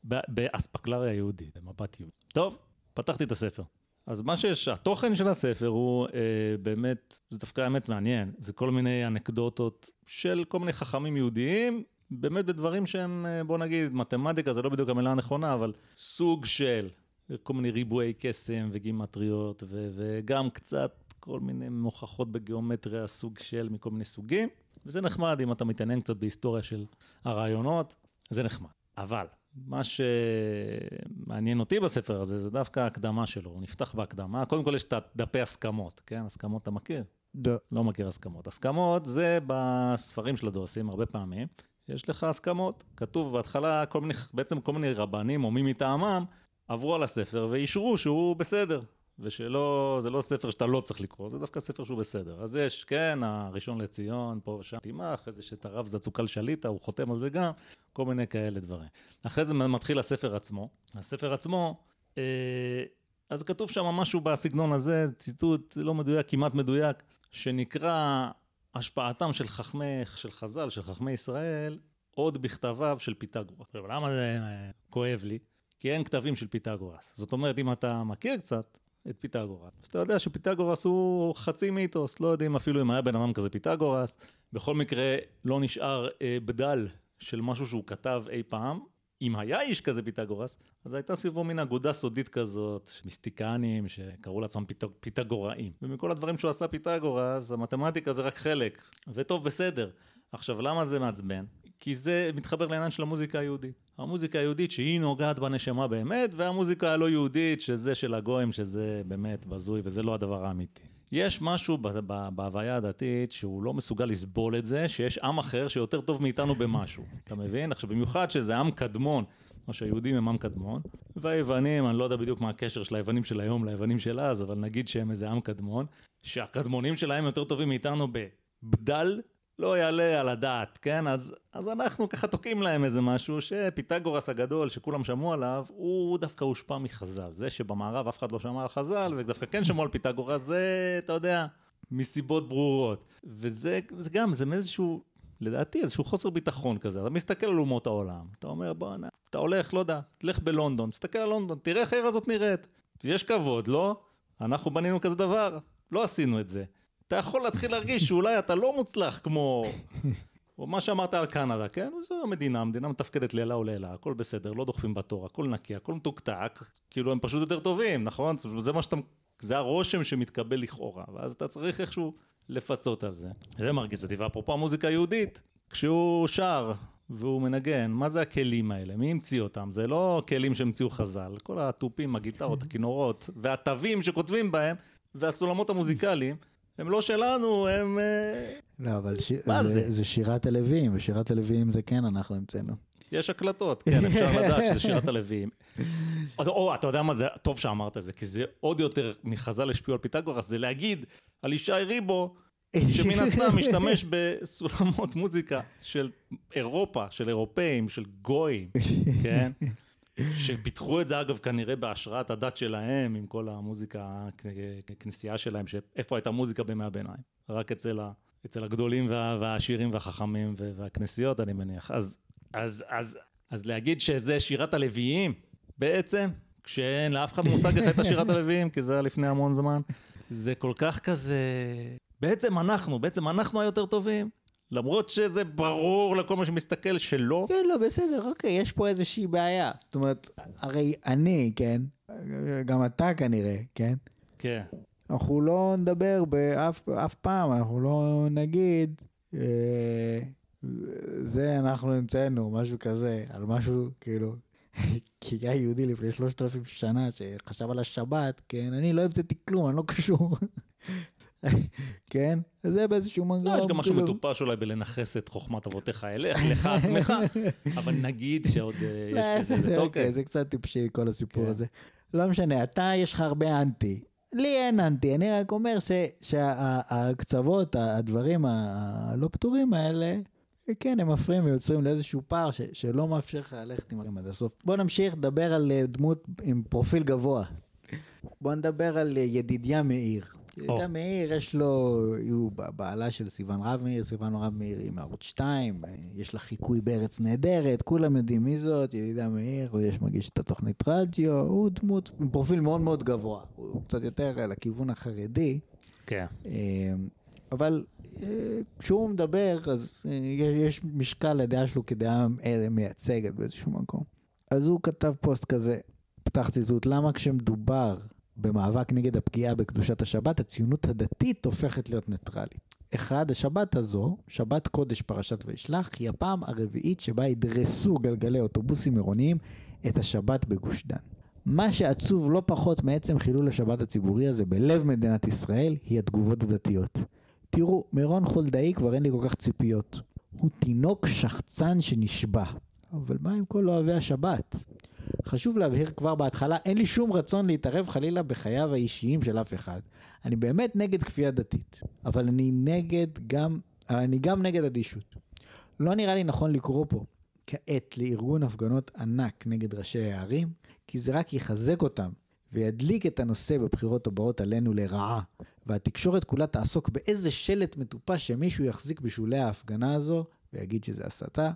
באספקלריה היהודית, במבט יהודי. טוב, פתחתי את הספר. אז מה שיש, התוכן של הספר הוא אה, באמת, זה דווקא האמת מעניין, זה כל מיני אנקדוטות של כל מיני חכמים יהודיים, באמת בדברים שהם, אה, בוא נגיד, מתמטיקה זה לא בדיוק המילה הנכונה, אבל סוג של כל מיני ריבועי קסם וגימטריות, ו- וגם קצת כל מיני מוכחות בגיאומטריה, סוג של מכל מיני סוגים. וזה נחמד אם אתה מתעניין קצת בהיסטוריה של הרעיונות, זה נחמד. אבל מה שמעניין אותי בספר הזה זה דווקא ההקדמה שלו, הוא נפתח בהקדמה. קודם כל יש את דפי הסכמות, כן? הסכמות אתה מכיר? לא. לא מכיר הסכמות. הסכמות זה בספרים של הדוסים, הרבה פעמים. יש לך הסכמות, כתוב בהתחלה כל מיני, בעצם כל מיני רבנים או מי מטעמם עברו על הספר ואישרו שהוא בסדר. ושלא, זה לא ספר שאתה לא צריך לקרוא, זה דווקא ספר שהוא בסדר. אז יש, כן, הראשון לציון, פה ושם תימך, איזה שאת הרב זצוקל שליטה, הוא חותם על זה גם, כל מיני כאלה דברים. אחרי זה מתחיל הספר עצמו. הספר עצמו, אה, אז כתוב שם משהו בסגנון הזה, ציטוט לא מדויק, כמעט מדויק, שנקרא השפעתם של חכמי, של חז"ל, של חכמי ישראל, עוד בכתביו של פיתגורס. למה זה אה, כואב לי? כי אין כתבים של פיתגורס. זאת אומרת, אם אתה מכיר קצת, את פיתגורס. אתה יודע שפיתגורס הוא חצי מיתוס, לא יודעים אפילו אם היה בן אדם כזה פיתגורס. בכל מקרה, לא נשאר אה, בדל של משהו שהוא כתב אי פעם. אם היה איש כזה פיתגורס, אז הייתה סביבו מין אגודה סודית כזאת, מיסטיקנים שקראו לעצמם פיתג... פיתגוראים. ומכל הדברים שהוא עשה פיתגורס, המתמטיקה זה רק חלק. וטוב, בסדר. עכשיו, למה זה מעצבן? כי זה מתחבר לעניין של המוזיקה היהודית. המוזיקה היהודית שהיא נוגעת בנשמה באמת, והמוזיקה הלא יהודית שזה של הגויים, שזה באמת בזוי וזה לא הדבר האמיתי. יש משהו בהוויה הדתית שהוא לא מסוגל לסבול את זה, שיש עם אחר שיותר טוב מאיתנו במשהו. אתה מבין? עכשיו, במיוחד שזה עם קדמון, או שהיהודים הם עם קדמון, והיוונים, אני לא יודע בדיוק מה הקשר של היוונים של היום ליוונים של אז, אבל נגיד שהם איזה עם קדמון, שהקדמונים שלהם יותר טובים מאיתנו בבדל לא יעלה על הדעת, כן? אז, אז אנחנו ככה תוקעים להם איזה משהו שפיתגורס הגדול, שכולם שמעו עליו, הוא דווקא הושפע מחז"ל. זה שבמערב אף אחד לא שמע על חז"ל, ודווקא כן שמעו על פיתגורס, זה, אתה יודע, מסיבות ברורות. וזה זה גם, זה מאיזשהו, לדעתי, איזשהו חוסר ביטחון כזה. אתה מסתכל על אומות העולם, אתה אומר, בואנה, אתה הולך, לא יודע, תלך בלונדון, תסתכל על לונדון, תראה איך העיר הזאת נראית. יש כבוד, לא? אנחנו בנינו כזה דבר, לא עשינו את זה. אתה יכול להתחיל להרגיש שאולי אתה לא מוצלח כמו... או מה שאמרת על קנדה, כן? זו המדינה, המדינה מתפקדת לילה ולעילה, הכל בסדר, לא דוחפים בתור, הכל נקי, הכל מתוקתק, כאילו הם פשוט יותר טובים, נכון? זה מה שאתה, זה הרושם שמתקבל לכאורה, ואז אתה צריך איכשהו לפצות על זה. זה מרגיש אותי, ואפרופו המוזיקה היהודית, כשהוא שר והוא מנגן, מה זה הכלים האלה? מי המציא אותם? זה לא כלים שהמציאו חז"ל, כל התופים, הגיטרות, הכינורות, והתווים שכותבים בהם, והסולמות המוזיקליים. הם לא שלנו, הם... אה, לא, אבל ש... זה, זה? זה שירת הלווים, ושירת הלווים זה כן אנחנו המצאנו. יש הקלטות, כן, אפשר לדעת שזה שירת הלווים. או, או, אתה יודע מה זה, טוב שאמרת את זה, כי זה עוד יותר מחז"ל השפיעו על פיתגורס, זה להגיד על ישי ריבו, שמן הסתם משתמש בסולמות מוזיקה של אירופה, של אירופאים, של גויים, כן? שפיתחו את זה אגב כנראה בהשראת הדת שלהם, עם כל המוזיקה, הכנסייה שלהם, שאיפה הייתה מוזיקה בימי הביניים? רק אצל, ה, אצל הגדולים וה, והעשירים והחכמים והכנסיות, אני מניח. אז, אז, אז, אז להגיד שזה שירת הלוויים, בעצם, כשאין לאף אחד מושג איך הייתה שירת הלוויים, כי זה היה לפני המון זמן, זה כל כך כזה... בעצם אנחנו, בעצם אנחנו היותר טובים. למרות שזה ברור לכל מי שמסתכל שלא. כן, לא, בסדר, אוקיי, יש פה איזושהי בעיה. זאת אומרת, הרי אני, כן, גם אתה כנראה, כן? כן. אנחנו לא נדבר באף אף פעם, אנחנו לא נגיד, אה, זה אנחנו המצאנו, משהו כזה, על משהו, כאילו, כי היה יהודי לפני שלושת אלפים שנה שחשב על השבת, כן, אני לא המצאתי כלום, אני לא קשור. כן? זה באיזשהו מנגנון. לא, יש גם משהו כאילו- מטופש אולי בלנכס את חוכמת אבותיך אליך, לך עצמך, אבל נגיד שעוד אה, יש לא, בזה, זה טוקן. זה קצת טיפשי כל הסיפור כן. הזה. לא משנה, אתה יש לך הרבה אנטי. לי אין אנטי, אני רק אומר שהקצוות, הדברים הלא פתורים האלה, כן, הם מפריעים ויוצרים לאיזשהו פער ש, שלא מאפשר לך ללכת עם עד הסוף. בוא נמשיך לדבר על אה, דמות עם פרופיל גבוה. בוא נדבר על אה, ידידיה מאיר. ידידיה מאיר, יש לו, הוא בעלה של סיוון רב מאיר, סיוון רב מאיר היא מערוץ 2, יש לה חיקוי בארץ נהדרת, כולם יודעים מי זאת, ידידיה מאיר, הוא יש מגיש את התוכנית רדיו, הוא דמות עם פרופיל מאוד מאוד גבוה, הוא קצת יותר לכיוון החרדי. כן. אה, אבל אה, כשהוא מדבר, אז אה, יש משקל לדעה שלו כדעה מייצגת באיזשהו מקום. אז הוא כתב פוסט כזה, פתח ציטוט, למה כשמדובר במאבק נגד הפגיעה בקדושת השבת, הציונות הדתית הופכת להיות ניטרלית. אחד, השבת הזו, שבת קודש פרשת וישלח, היא הפעם הרביעית שבה ידרסו גלגלי אוטובוסים עירוניים את השבת בגוש דן. מה שעצוב לא פחות מעצם חילול השבת הציבורי הזה בלב מדינת ישראל, היא התגובות הדתיות. תראו, מירון חולדאי כבר אין לי כל כך ציפיות. הוא תינוק שחצן שנשבע. אבל מה עם כל אוהבי השבת? חשוב להבהיר כבר בהתחלה, אין לי שום רצון להתערב חלילה בחייו האישיים של אף אחד. אני באמת נגד כפייה דתית, אבל אני נגד גם, אני גם נגד אדישות. לא נראה לי נכון לקרוא פה כעת לארגון הפגנות ענק נגד ראשי הערים, כי זה רק יחזק אותם וידליק את הנושא בבחירות הבאות עלינו לרעה, והתקשורת כולה תעסוק באיזה שלט מטופש שמישהו יחזיק בשולי ההפגנה הזו ויגיד שזה הסתה.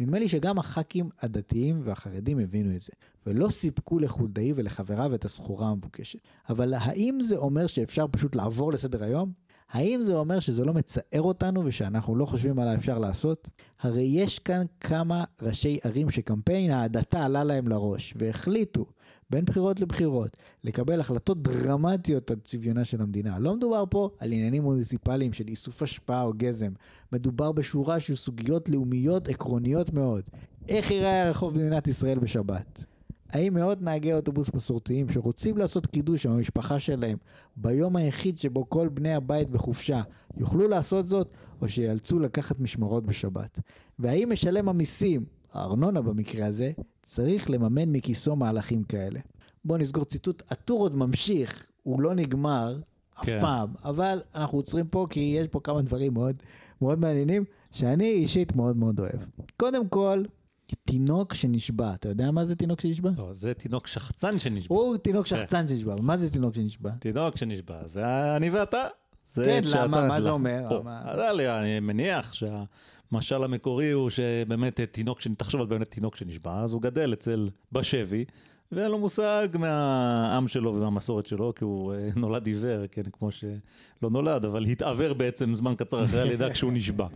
נדמה לי שגם הח"כים הדתיים והחרדים הבינו את זה, ולא סיפקו לחולדאי ולחבריו את הסחורה המבוקשת. אבל האם זה אומר שאפשר פשוט לעבור לסדר היום? האם זה אומר שזה לא מצער אותנו ושאנחנו לא חושבים מה אפשר לעשות? הרי יש כאן כמה ראשי ערים שקמפיין ההדתה עלה להם לראש, והחליטו בין בחירות לבחירות, לקבל החלטות דרמטיות על צביונה של המדינה. לא מדובר פה על עניינים מוניציפליים של איסוף השפעה או גזם, מדובר בשורה של סוגיות לאומיות עקרוניות מאוד. איך ייראה הרחוב במדינת ישראל בשבת? האם מאות נהגי אוטובוס מסורתיים שרוצים לעשות קידוש עם המשפחה שלהם ביום היחיד שבו כל בני הבית בחופשה יוכלו לעשות זאת או שיאלצו לקחת משמרות בשבת? והאם משלם המיסים, הארנונה במקרה הזה, צריך לממן מכיסו מהלכים כאלה? בואו נסגור ציטוט, הטור עוד ממשיך, הוא לא נגמר אף כן. פעם, אבל אנחנו עוצרים פה כי יש פה כמה דברים מאוד, מאוד מעניינים שאני אישית מאוד מאוד אוהב. קודם כל, תינוק שנשבע, אתה יודע מה זה תינוק שנשבע? לא, זה תינוק שחצן שנשבע. הוא תינוק שחצן שנשבע, מה זה תינוק שנשבע? תינוק שנשבע, זה אני ואתה. זה כן, למה? מה זה. אומר? או, מה- אז אני- מניח שהמשל המקורי הוא שבאמת תינוק, שנ- תחשוב על באמת תינוק שנשבע, אז הוא גדל אצל, בשבי, ואין לו מושג מהעם שלו ומהמסורת שלו, כי הוא אה, נולד עיוור, כן, כמו שלא נולד, אבל התעוור בעצם זמן קצר אחרי הלידה כשהוא נשבע.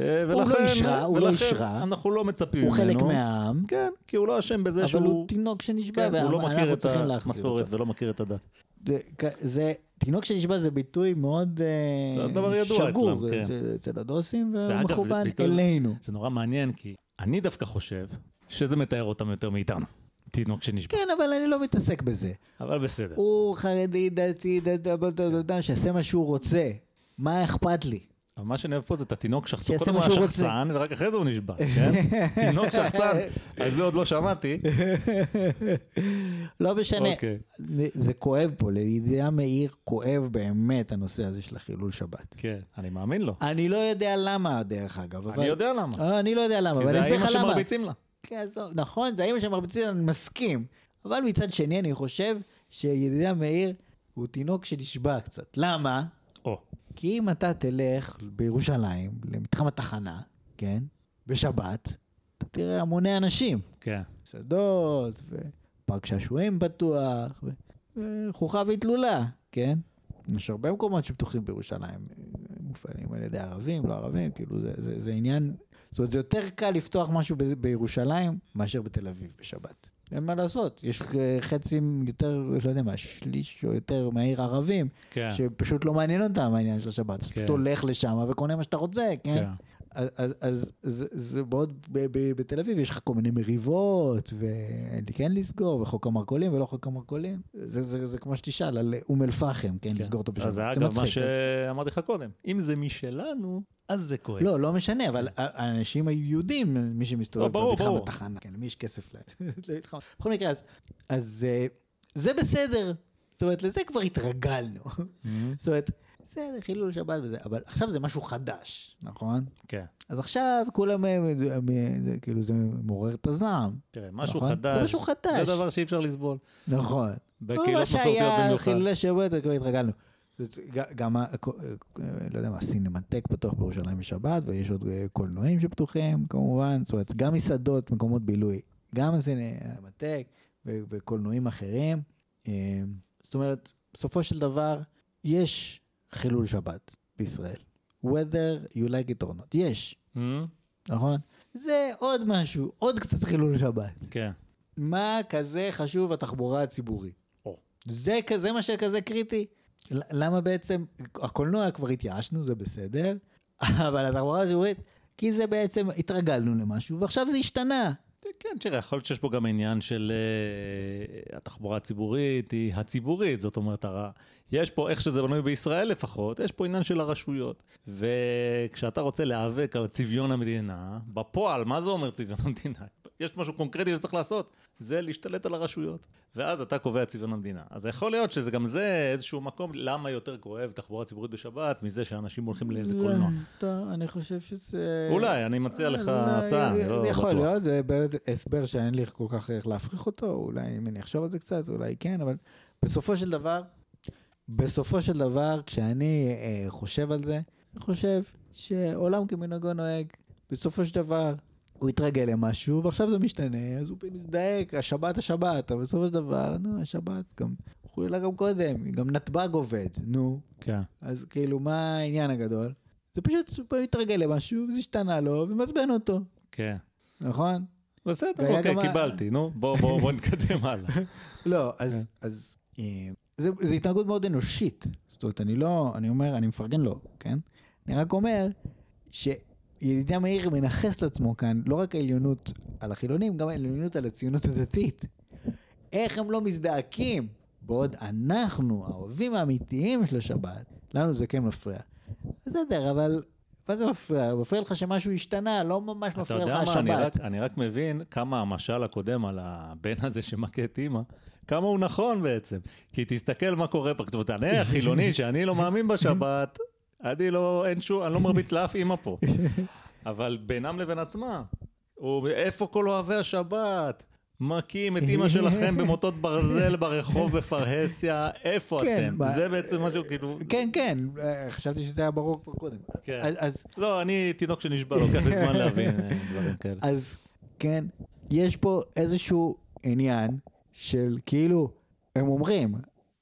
אה, הוא לא ולכן- אישרה, הוא לא ולכן אישרה. אנחנו לא מצפים הוא ממנו. חלק מהעם, כן, כי הוא לא אשם בזה אבל שהוא... הוא תינוק שנשבע, כן, הוא לא מכיר את המסורת. ולא מכיר את הדת. זה- זה, תינוק שנשבע זה ביטוי מאוד אה, זה שגור אצלם, כן. אצל הדוסים, ומכוון אלינו. זה נורא מעניין, כי אני דווקא חושב שזה מתאר אותם יותר מאיתנו. תינוק שנשבע. כן, אבל אני לא מתעסק בזה. אבל בסדר. הוא חרדי, דתי, דתי, שיעשה מה שהוא רוצה. מה אכפת לי? אבל מה שאני אוהב פה זה את התינוק שחצן. קודם הוא היה. שחצן, ורק אחרי זה הוא נשבע, כן? תינוק שחצן, על זה עוד לא שמעתי. לא משנה. אוקיי. זה- זה כואב פה, לידיעה מאיר כואב באמת הנושא הזה של החילול שבת. כן, אני מאמין לו. אני לא יודע למה, דרך אגב. אני יודע למה. אה, אני לא יודע למה, כי אבל זה אני אסביר לך למה. שמרביצים לה. כן, נכון, זה האמא שמרביצים, אני מסכים. אבל מצד שני, אני חושב שידידיה מאיר הוא תינוק שנשבע קצת. למה? כי אם אתה תלך בירושלים, למתחם התחנה, כן? בשבת, אתה תראה המוני אנשים. כן. מסעדות, ופארק שעשועים פתוח, ו- וחוכה והתלולה, כן? יש הרבה מקומות שפתוחים בירושלים, מופעלים על ידי ערבים, לא ערבים, כאילו זה, זה, זה עניין, זאת אומרת זה יותר קל לפתוח משהו ב- בירושלים מאשר בתל אביב בשבת. אין מה לעשות, יש אה, חצים יותר, לא יודע מה, שליש או יותר מהעיר ערבים, כן. שפשוט לא מעניין אותם העניין של השבת, אז כן. פשוט הולך לשם וקונה מה שאתה רוצה, כן? כן. אז, אז, אז זה, זה ב, ב, בתל אביב יש לך כל מיני מריבות, וכן לסגור, וחוק המרכולים ולא חוק המרכולים. זה, זה, זה כמו שתשאל על אום אל-פחם, כן, כן. לסגור אותו בשבת. אז זה זה אגב מה אז- שאמרתי לך קודם. אם זה משלנו, אז זה כואב. לא, לא משנה, אבל האנשים היהודים, מי שמסתובב במתחם. התחנה, כן, למי יש כסף למתחם. בכל מקרה, אז, אה, זה בסדר. זאת אומרת, לזה כבר התרגלנו. מהמם. זאת אומרת, בסדר, חילול שבת וזה, אבל עכשיו זה משהו חדש, נכון? כן. אז עכשיו כולם, אה, אה, כאילו זה מעורר את הזעם. תראה, משהו נכון? חדש. משהו חדש. זה דבר שאי אפשר לסבול. נכון. בקהילות מה מסורתיות שהיה במיוחד. חילולי שבת, כבר התרגלנו. גם, ה- ק- אה, לא יודע מה, הסינמטק פתוח בירושלים בשבת, ויש עוד אה, קולנועים שפתוחים כמובן, זאת אומרת, גם מסעדות, מקומות בילוי, גם הסינמטק ו- וקולנועים אחרים. אה, זאת אומרת, בסופו של דבר, יש חילול שבת בישראל. whether you like it or not. יש, מהמם. נכון? זה עוד משהו, עוד קצת חילול שבת. כן. מה כזה חשוב התחבורה הציבורית? זה כזה מה שכזה קריטי? למה בעצם, הקולנוע כבר התייאשנו, זה בסדר, אבל התחבורה הציבורית, כי זה בעצם, התרגלנו למשהו, ועכשיו זה השתנה. כן, תראה, יכול להיות שיש פה גם עניין של uh, התחבורה הציבורית, היא הציבורית, זאת אומרת, הר... יש פה, איך שזה בנוי בישראל לפחות, יש פה עניין של הרשויות. וכשאתה רוצה להיאבק על צביון המדינה, בפועל, מה זה אומר צביון המדינה? יש משהו קונקרטי שצריך לעשות, זה להשתלט על הרשויות. ואז אתה קובע צביון המדינה. אז יכול להיות שזה גם זה איזשהו מקום, למה יותר כואב תחבורה ציבורית בשבת, מזה שאנשים הולכים לאיזה קולנוע. טוב, אני חושב שזה... אולי, אני מציע לך הצעה, אני לא יכול בטוח. להיות, זה הסבר שאין לי כל כך איך להפריך אותו, אולי אם אני אחשוב על זה קצת, אולי כן, אבל בסופו של דבר, בסופו של דבר, כשאני אה, חושב על זה, אני חושב שעולם כמנהגו נוהג, בסופו של דבר, הוא התרגל למשהו, ועכשיו זה משתנה, אז הוא מזדעק, השבת השבת, אבל בסופו של דבר, נו, השבת גם, חוללה גם קודם, גם נתב"ג עובד, נו, כן. אז כאילו, מה העניין הגדול? זה פשוט, הוא התרגל למשהו, זה השתנה לו, ומעצבן אותו, כן. נכון? בסדר, אוקיי, קיבלתי, נו, בוא, נתקדם הלאה. לא, אז, אז אה, זה, זה התנהגות מאוד אנושית. זאת אומרת, אני לא, אני אומר, אני מפרגן לו, כן? אני רק אומר שידידיה מאיר מנכס לעצמו כאן לא רק העליונות על החילונים, גם העליונות על הציונות הדתית. איך הם לא מזדעקים? בעוד אנחנו, האוהבים האמיתיים של השבת, לנו זה כן מפריע. בסדר, אבל מה זה מפריע? מפריע לך שמשהו השתנה, לא ממש אתה מפריע יודע לך מה, אני השבת. רק, אני רק מבין כמה המשל הקודם על הבן הזה שמכה את אימא, כמה הוא נכון בעצם. כי תסתכל מה קורה פה, אומרת, אני החילוני שאני לא מאמין בשבת, אני לא, אין שום, אני לא מרביץ לאף אימא פה. אבל בינם לבין עצמם, הוא, איפה כל אוהבי השבת? מכים את אימא שלכם במוטות ברזל ברחוב בפרהסיה, איפה כן, אתם? מה- זה בעצם משהו כאילו... כן, כן, אה, חשבתי שזה היה ברור כבר קודם. כן. אז, אז לא, אני תינוק שנשבע, לוקח לי זמן להבין אה, דברים כאלה. אז כן, יש פה איזשהו עניין של כאילו, הם אומרים,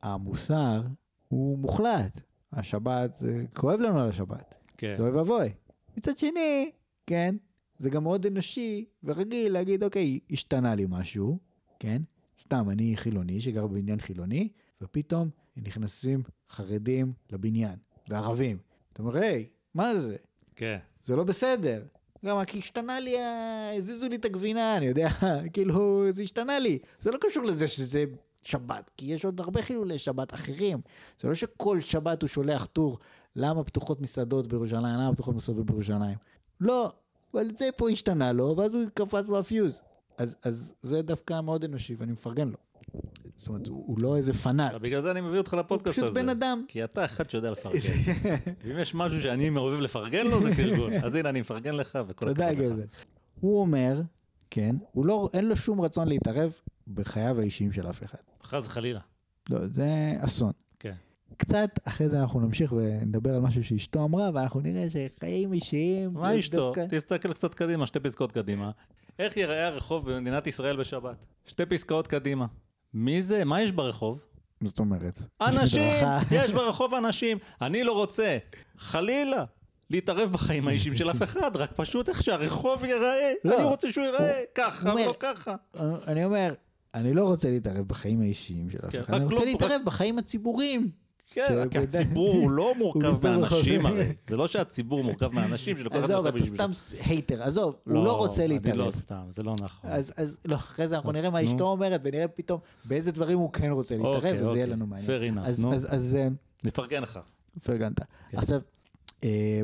המוסר הוא מוחלט. השבת, זה כואב לנו על השבת. כן. זה אוי ואבוי. מצד שני, כן, זה גם מאוד אנושי ורגיל להגיד, אוקיי, השתנה לי משהו, כן? סתם, אני חילוני שגר בבניין חילוני, ופתאום נכנסים חרדים לבניין, וערבים. אתה אומר, היי, מה זה? כן. זה לא בסדר. למה? כי השתנה לי, הזיזו לי את הגבינה, אני יודע, כאילו, זה השתנה לי. זה לא קשור לזה שזה שבת, כי יש עוד הרבה חילולי שבת אחרים. זה לא שכל שבת הוא שולח טור, למה פתוחות מסעדות בירושלים, למה פתוחות מסעדות בירושלים. לא, אבל זה פה השתנה לו, ואז הוא קפץ לו הפיוז. אז, אז זה דווקא מאוד אנושי, ואני מפרגן לו. זאת אומרת, הוא, הוא לא איזה פנאט. בגלל זה אני מביא אותך לפודקאסט הוא הזה. פשוט בן אדם. כי אתה אחד שיודע לפרגן. ואם יש משהו שאני אוהב לפרגן לו, זה פרגון. אז הנה, אני מפרגן לך וכל הכבוד לך. גבר. הוא אומר, כן? הוא לא, אין לו שום רצון להתערב בחייו האישיים של אף אחד. חס וחלילה. לא, זה אסון. כן. קצת אחרי זה אנחנו נמשיך ונדבר על משהו שאשתו אמרה, ואנחנו נראה שחיים אישיים... מה אשתו? דווקא- תסתכל קצת קדימה, שתי פסקאות קדימה. איך ייראה הרחוב במדינת ישראל בשבת? שתי פסקאות קדימה. מי זה? מה יש ברחוב? מה זאת אומרת? אנשים! יש ברחוב אנשים. אני לא רוצה, חלילה, להתערב בחיים האישיים של אף אחד, רק פשוט איך שהרחוב ייראה. לא. אני רוצה שהוא ייראה ככה, ולא ככה. אני אומר, אני לא רוצה להתערב בחיים האישיים של אף כן, אחד, אני רוצה לא- להתערב בחיים הציבוריים. כן, כי הציבור הוא לא מורכב מאנשים. הרי. זה לא שהציבור מורכב מאנשים שלוקח את עזוב, אתה סתם הייטר, עזוב, הוא לא רוצה אני לא להתערב. סתם, זה לא נכון. אז, לא, אחרי זה אנחנו נראה מה. אשתו אומרת, ונראה פתאום באיזה דברים הוא כן רוצה להתערב, אוקיי, וזה יהיה אוקיי. לנו מעניין. אז, אה, נפרגן לך. פרגנת. כן. עכשיו, אה,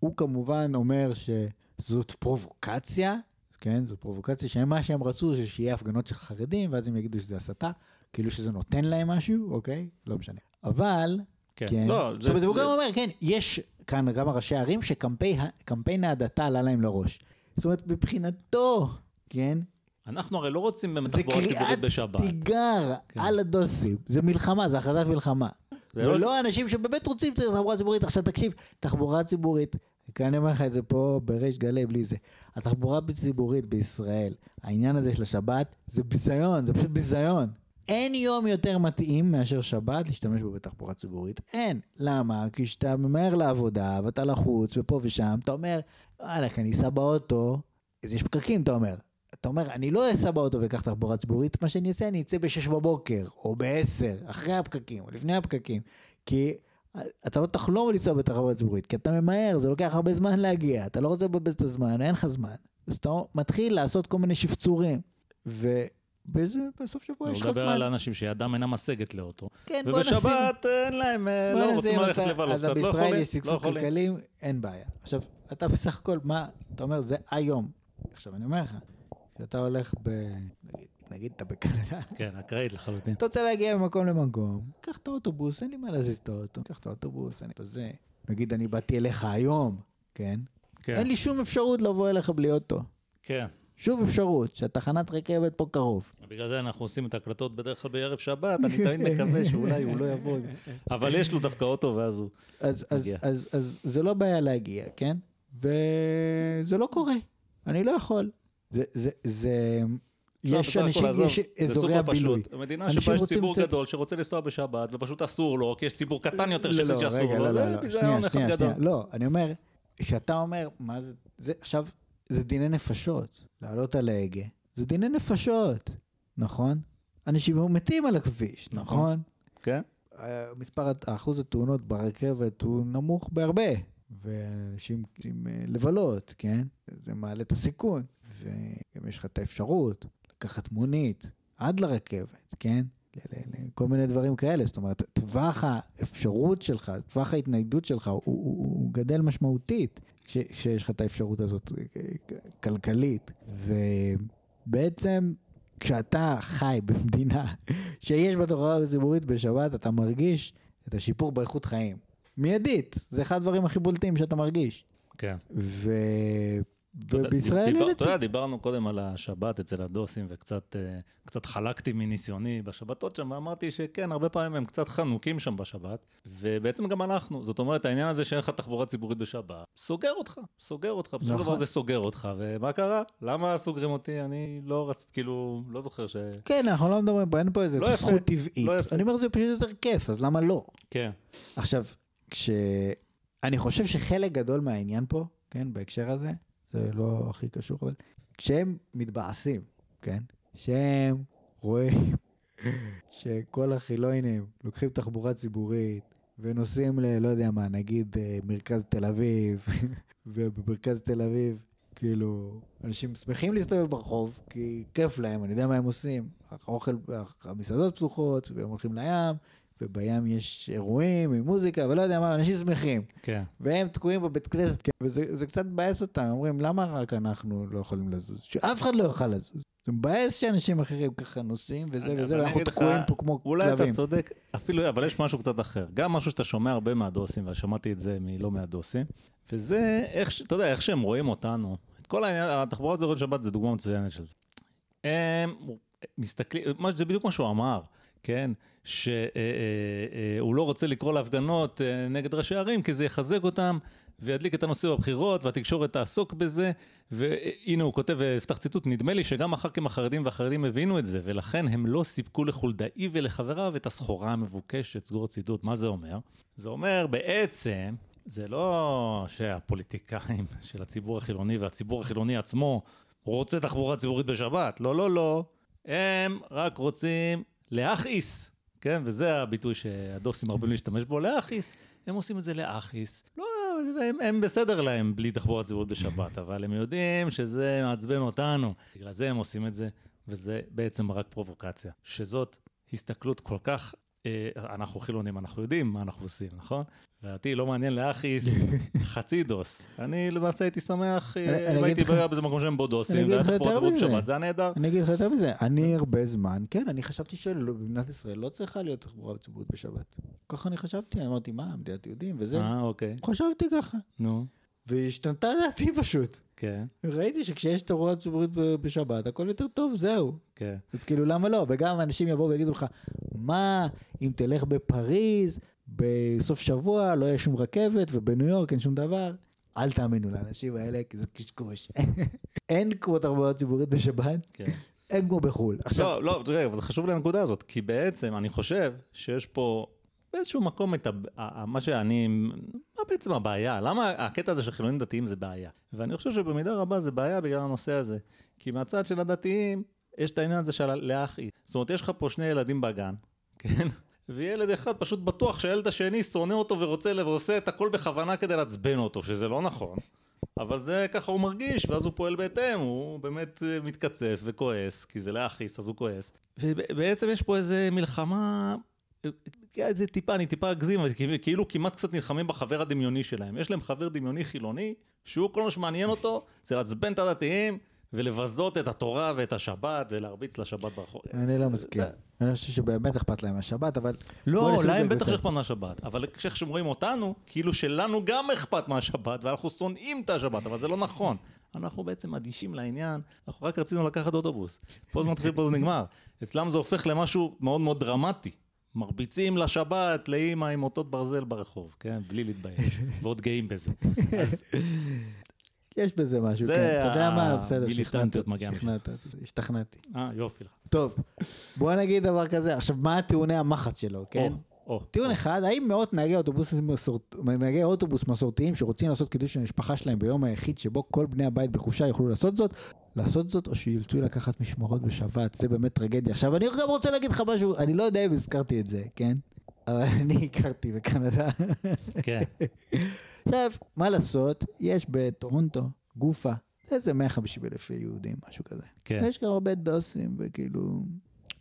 הוא כמובן אומר שזאת פרובוקציה, כן, זאת פרובוקציה שמה שהם רצו זה שיהיה הפגנות של חרדים, ואז הם יגידו שזה הסתה, כאילו שזה נותן להם משהו, אוקיי? לא משנה. אבל, כן. כן, לא, זאת זה- אומרת, הוא זה- גם אומר, כן, יש כאן כמה ראשי ערים שקמפיין ההדתה עלה להם לראש. זאת אומרת, מבחינתו, כן, אנחנו הרי לא רוצים באמת זה תחבורה ציבורית קריאת בשבת. תיגר כן. על הדוסים, זה מלחמה, זה הכרזת מלחמה. ולא- ולא אנשים שבאמת רוצים תחבורה ציבורית. עכשיו תקשיב, תחבורה ציבורית, כי אני אומר לך את זה פה בריש גלי בלי זה. התחבורה הציבורית בישראל, העניין הזה של השבת, זה ביזיון, זה פשוט ביזיון. אין יום יותר מתאים מאשר שבת להשתמש בו בתחבורה ציבורית. אין. למה? כי כשאתה ממהר לעבודה ואתה לחוץ ופה ושם, אתה אומר, וואלה, אני אסע באוטו, אז יש פקקים, אתה אומר. אתה אומר, אני לא אסע באוטו ואקח תחבורה ציבורית, מה שאני אעשה, אני אצא ב-6 בבוקר, או ב-10, אחרי הפקקים, או לפני הפקקים. כי אתה לא תחלום לנסוע בתחבורה ציבורית, כי אתה ממהר, זה לוקח הרבה זמן להגיע, אתה לא רוצה לבזבז את הזמן, אין לך זמן. אז אתה מתחיל לעשות כל מיני שפצורים, ובסוף שבוע הוא יש לך מדבר על זמן. אנשים שידם אינה משגת לאוטו. כן, בוא נשים... ובשבת אין להם, אה, לא רוצים ללכת לבלות אז קצת, לא בישראל יכולים, יש לא שגשוג יכולים. כלכלי, אין בעיה. עכשיו, אתה בסך הכל, מה, אתה אומר, זה היום. עכשיו, אני אומר לך, כשאתה הולך ב... נגיד, נגיד אתה בקנדה, כן, אקראית לחלוטין. אתה רוצה להגיע ממקום למקום, קח את האוטובוס, אין לי מה להזיז את האוטו, קח את האוטובוס, אני את זה. נגיד, אני באתי אליך היום, כן? כן, אין לי שום אפשרות לבוא אליך בלי אוטו. כן. שום אפשרות, שהתחנת רכבת פה קרוב. בגלל זה אנחנו עושים את ההקלטות בדרך כלל בערב שבת, אני תמיד מקווה שאולי הוא לא יבוא. אבל יש לו דווקא אוטו ואז הוא... אז, אז, מגיע. אז, אז זה לא בעיה להגיע, כן? וזה לא קורה, אני לא יכול. זה, זה, זה... עכשיו, יש אנשים, יש אזורי הבילוי. מדינה שבה יש ציבור גדול שרוצה לנסוע בשבת ופשוט אסור לו, כי יש ציבור קטן יותר שהחליט לא, שאסור לו, לא, זה לא, לא, ביזיון אחד גדול. לא, אני אומר, כשאתה אומר, מה זה עכשיו, זה דיני נפשות, לעלות על ההגה, זה דיני נפשות, נכון? אנשים מתים על הכביש, נכון. נכון? כן? מספר, אחוז התאונות ברכבת הוא נמוך בהרבה, ואנשים רוצים אה, לבלות, כן? זה מעלה את הסיכון, וגם יש לך את האפשרות לקחת מונית עד לרכבת, כן? כל מיני דברים כאלה, זאת אומרת, טווח האפשרות שלך, טווח ההתניידות שלך, הוא, הוא, הוא גדל משמעותית כשיש לך את האפשרות הזאת כלכלית. ובעצם, כשאתה חי במדינה שיש בה תחבורה ציבורית בשבת, אתה מרגיש את השיפור באיכות חיים. מיידית, זה אחד הדברים הכי בולטים שאתה מרגיש. כן. ו... אתה ובישראל אין את אתה זה. יודע, דיברנו קודם על השבת אצל הדוסים, וקצת אה, חלקתי מניסיוני בשבתות שם, ואמרתי שכן, הרבה פעמים הם קצת חנוקים שם בשבת, ובעצם גם אנחנו. זאת אומרת, העניין הזה שאין לך תחבורה ציבורית בשבת, סוגר אותך, סוגר אותך. בסופו של נכון. דבר זה סוגר אותך, ומה קרה? למה סוגרים אותי? אני לא רציתי, כאילו, לא זוכר ש... כן, אנחנו לא מדברים פה, אין פה איזה לא זכות טבעית. לא יפה. אני אומר, זה פשוט יותר כיף, אז למה לא? כן. עכשיו, כש... אני חושב שחלק גדול מהעניין פה, כן, בהקשר הזה, זה לא הכי קשור, אבל כשהם מתבאסים, כן, שהם רואים שכל החילונים לוקחים תחבורה ציבורית ונוסעים ל... לא יודע מה, נגיד אה, מרכז תל אביב, ובמרכז תל אביב, כאילו, אנשים שמחים להסתובב ברחוב, כי כיף להם, אני יודע מה הם עושים. האוכל, המסעדות פתוחות, והם הולכים לים, ובים יש אירועים עם מוזיקה, ולא יודע מה, אנשים שמחים. כן. והם תקועים בבית כנסת, כן, וזה זה קצת מבאס אותם, אומרים, למה רק אנחנו לא יכולים לזוז? שאף אחד לא יוכל לזוז. זה מבאס שאנשים אחרים ככה נוסעים וזה וזה, ואנחנו תקועים פה כמו אולי אתה כלבים. צודק, אפילו, אבל יש משהו קצת אחר. גם משהו שאתה שומע הרבה מהדוסים, ושמעתי את זה מלא מעט דוסים, וזה איך, אתה יודע, איך שהם רואים אותנו, את כל העניין, התחבורה הציבורית בשבת זה דוגמה מצוינת של זה. הם מסתכלים, זה בדיוק מה שהוא אמר, כן? שהוא לא רוצה לקרוא להפגנות אה, נגד ראשי ערים, כי זה יחזק אותם וידליק את הנושא בבחירות, והתקשורת תעסוק בזה. והנה הוא כותב, אפתח ציטוט, נדמה לי שגם הח"כים החרדים והחרדים הבינו את זה, ולכן הם לא סיפקו לחולדאי ולחבריו את הסחורה המבוקשת. סגור ציטוט. מה זה אומר? זה אומר בעצם, זה לא שהפוליטיקאים של הציבור החילוני והציבור החילוני עצמו רוצה תחבורה ציבורית בשבת. לא, לא, לא. הם רק רוצים להכעיס, כן? וזה הביטוי שהדוסים מרבים להשתמש בו, להכעיס. הם עושים את זה להכעיס. לא, הם, הם בסדר להם בלי תחבורה ציבורית בשבת, אבל הם יודעים שזה מעצבן אותנו. בגלל זה הם עושים את זה, וזה בעצם רק פרובוקציה. שזאת הסתכלות כל כך... אה, אנחנו חילונים, אנחנו יודעים מה אנחנו עושים, נכון? ואותי לא מעניין להכעיס חצי דוס. אני למעשה הייתי שמח אה, אם הייתי באיזה מקום שהם בו דוסים, והיה תחבורה ציבורית. בשבת, זה היה נהדר. אני אגיד לך יותר מזה, אני הרבה זמן, כן, אני חשבתי שמדינת ישראל לא צריכה להיות תחבורה ציבורית בשבת. ככה אני חשבתי, אמרתי, מה, מדינת יהודים וזה. אה, אוקיי. חשבתי ככה. נו, והשתנתה דעתי פשוט. כן, ראיתי שכשיש תחבורה ציבורית ב- בשבת, הכל יותר טוב, זהו. כן. אז כאילו, למה לא? וגם אנשים יבואו ויגידו לך, מה, אם תלך בפריז, בסוף שבוע, לא יהיה שום רכבת, ובניו יורק אין שום דבר. אל תאמינו לאנשים האלה, כי זה קשקוש. אין כמו תחבורה ציבורית בשבת, כן. אין כמו בחו"ל. עכשיו, לא, לא, תראה, אבל זה חשוב לי הנקודה הזאת, כי בעצם אני חושב שיש פה באיזשהו מקום את ה... ה- מה שאני... מה בעצם הבעיה? למה הקטע הזה של חילונים דתיים זה בעיה? ואני חושב שבמידה רבה זה בעיה בגלל הנושא הזה. כי מהצד של הדתיים, יש את העניין הזה של להכעיס. זאת אומרת, יש לך פה שני ילדים בגן, כן? וילד אחד פשוט בטוח שהילד השני שונא אותו ורוצה ועושה את הכל בכוונה כדי לעצבן אותו, שזה לא נכון. אבל זה ככה הוא מרגיש, ואז הוא פועל בהתאם, הוא באמת אה, מתקצף וכועס, כי זה להכעיס, אז הוא כועס. ובעצם יש פה איזה מלחמה, זה טיפה, אני טיפה אגזים, כאילו- כאילו כמעט קצת נלחמים בחבר הדמיוני שלהם. יש להם חבר דמיוני חילוני, שהוא כל מה שמעניין אותו, זה לעצבן את הדתיים, ולבזות את התורה ואת השבת, ולהרביץ לשבת ברחוב. אני לא מסכים. זה- אני חושב שבאמת אכפת להם מהשבת, אבל... לא, להם בטח בצד. שאכפת מהשבת, אבל רואים אותנו, כאילו שלנו גם אכפת מהשבת, ואנחנו שונאים את השבת, אבל זה לא נכון. אנחנו בעצם אדישים לעניין, אנחנו רק רצינו לקחת אוטובוס. פה זה מתחיל, פה זה נגמר. אצלם זה הופך למשהו מאוד מאוד דרמטי. מרביצים לשבת לאימא עם אותות ברזל ברחוב, כן? בלי להתבייש. ועוד גאים בזה. אז יש בזה משהו, כן. אתה יודע מה? בסדר, שכנעת אותי. שכנעת אותי, השתכנעתי. אה, יופי לך. טוב, בוא נגיד דבר כזה. עכשיו, מה טיעוני המחץ שלו, כן? או, טיעון. אחד, האם מאות נהגי אוטובוס, נהגי אוטובוס מסורתיים שרוצים לעשות קידוש למשפחה שלהם ביום היחיד שבו כל בני הבית בחופשה יוכלו לעשות זאת, לעשות זאת או שאילצו לקחת משמרות בשבת, זה באמת טרגדיה. עכשיו, אני גם רוצה להגיד לך משהו, אני לא יודע אם הזכרתי את זה, כן? אבל אני הכרתי בקנדה. כן, עכשיו, מה לעשות, יש בטורונטו גופה, איזה 150 אלף יהודים, משהו כזה. כן. יש גם הרבה דוסים וכאילו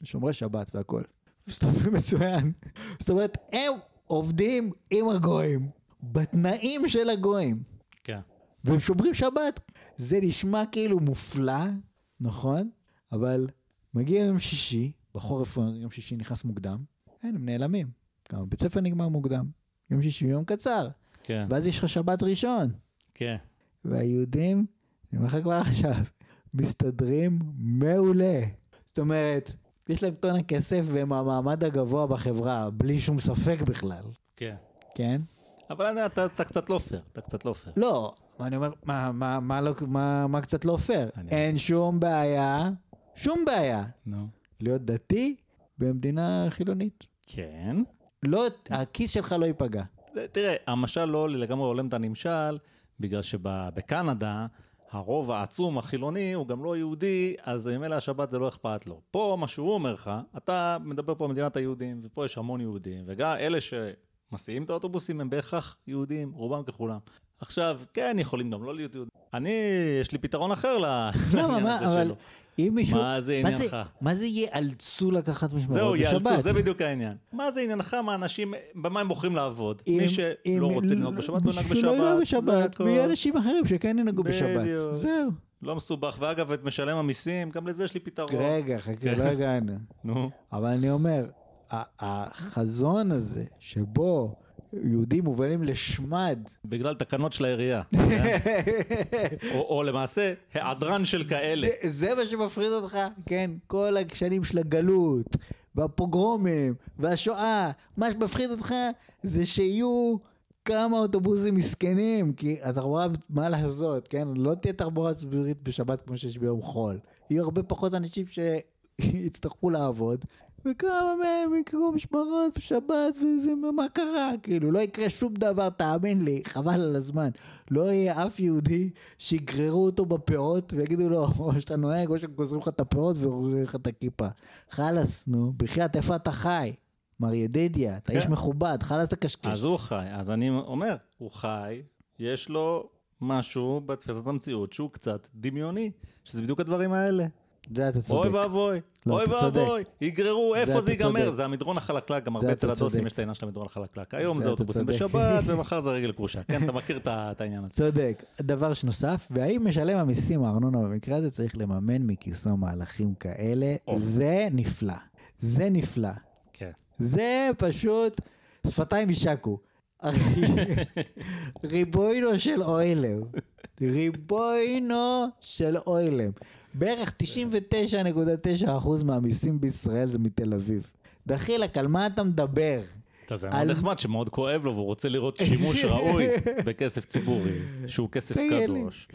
שומרי שבת והכל. מסתדרים מצוין. זאת אומרת, הם עובדים עם הגויים, בתנאים של הגויים, כן. והם שומרים שבת. זה נשמע כאילו מופלא, נכון? אבל מגיע יום שישי, בחורף יום שישי נכנס מוקדם, אין, הם נעלמים. גם בית ספר נגמר מוקדם. יום שישי יום קצר, כן, ואז יש לך שבת ראשון. כן. והיהודים, אני אומר לך כבר עכשיו, מסתדרים מעולה. זאת אומרת, יש להם טון כסף והם המעמד הגבוה בחברה, בלי שום ספק בכלל, כן. כן? אבל אני- אתה אתה קצת לא פייר, אתה קצת לא פייר. לא, אני אומר, מה, מה, מה, לא, מה, מה קצת לא פייר? אין שום בעיה, שום בעיה, נו. להיות דתי במדינה חילונית. כן. לא, הכיס שלך לא ייפגע. תראה, המשל לא לגמרי הולם את הנמשל, בגלל שבקנדה, הרוב העצום החילוני הוא גם לא יהודי, אז ממילא השבת זה לא אכפת לו. פה, מה שהוא אומר לך, אתה מדבר פה על מדינת היהודים, ופה יש המון יהודים, וגם אלה שמסיעים את האוטובוסים הם בהכרח יהודים, רובם ככולם. עכשיו, כן, יכולים גם לא להיות יהודים. אני, יש לי פתרון אחר לעניין הזה שלו. אם מישהו... מה זה עניינך? מה זה ייאלצו לקחת זהו, משמרות בשבת? זה בדיוק העניין. מה זה עניינך מה אנשים, במה הם בוחרים לעבוד? מי שלא רוצה לנהוג בשבת, הוא ינהג שלא ינהג בשבת. זה בשבת, הכל. ויהיה אנשים אחרים שכן ינהגו בשבת. זהו. לא מסובך, ואגב, את משלם המיסים, גם לזה יש לי פתרון. רגע, חכה, כן. לא הגענו. נו, אבל אני אומר, החזון הזה, שבו יהודים מובלים לשמד. בגלל תקנות של העירייה. כן? או, או למעשה, היעדרן של כאלה. זה, זה מה שמפחיד אותך, כן? כל השנים של הגלות, והפוגרומים, והשואה, מה שמפחיד אותך זה שיהיו כמה אוטובוסים מסכנים, כי התחבורה, מה לעשות, כן? לא תהיה תחבורה ציבורית בשבת כמו שיש ביום חול. יהיו הרבה פחות אנשים שיצטרכו לעבוד, וכמה מהם יקראו משמרות בשבת, וזה, מה קרה? כאילו, לא יקרה שום דבר, תאמין לי, חבל על הזמן. לא יהיה אף יהודי שיגררו אותו בפאות ויגידו לו, או שאתה נוהג, או שגוזרים לך את הפאות ורואים לך את הכיפה. חלאס, נו, בחייאת, איפה אתה חי? מר ידידיה, אתה איש כן. מכובד, חלאס תקשקש. אז הוא חי, אז אני אומר, הוא חי, יש לו משהו בתפיסת המציאות שהוא קצת דמיוני, שזה בדיוק הדברים האלה. זה אתה צודק. אוי ואבוי, לא, אוי. ואבוי, יגררו, איפה זה ייגמר? זה המדרון החלקלק, גם הרבה אצל הדוסים. יש את העניין של המדרון החלקלק. היום זה זה אוטובוסים. בשבת, ומחר זה רגל כרושה. כן, אתה מכיר את העניין הזה. צודק. דבר נוסף, והאם משלם המיסים הארנונה במקרה הזה צריך לממן מכיסו מהלכים כאלה? או. זה נפלא. זה נפלא. כן. זה פשוט שפתיים יישקו. ריבוינו של אוילם. ריבוינו של אוילם. בערך 99.9% מהמיסים בישראל זה מתל אביב. דחילק, על מה אתה מדבר? זה על- מאוד נחמד שמאוד כואב לו והוא רוצה לראות שימוש ראוי בכסף ציבורי, שהוא כסף. קדוש.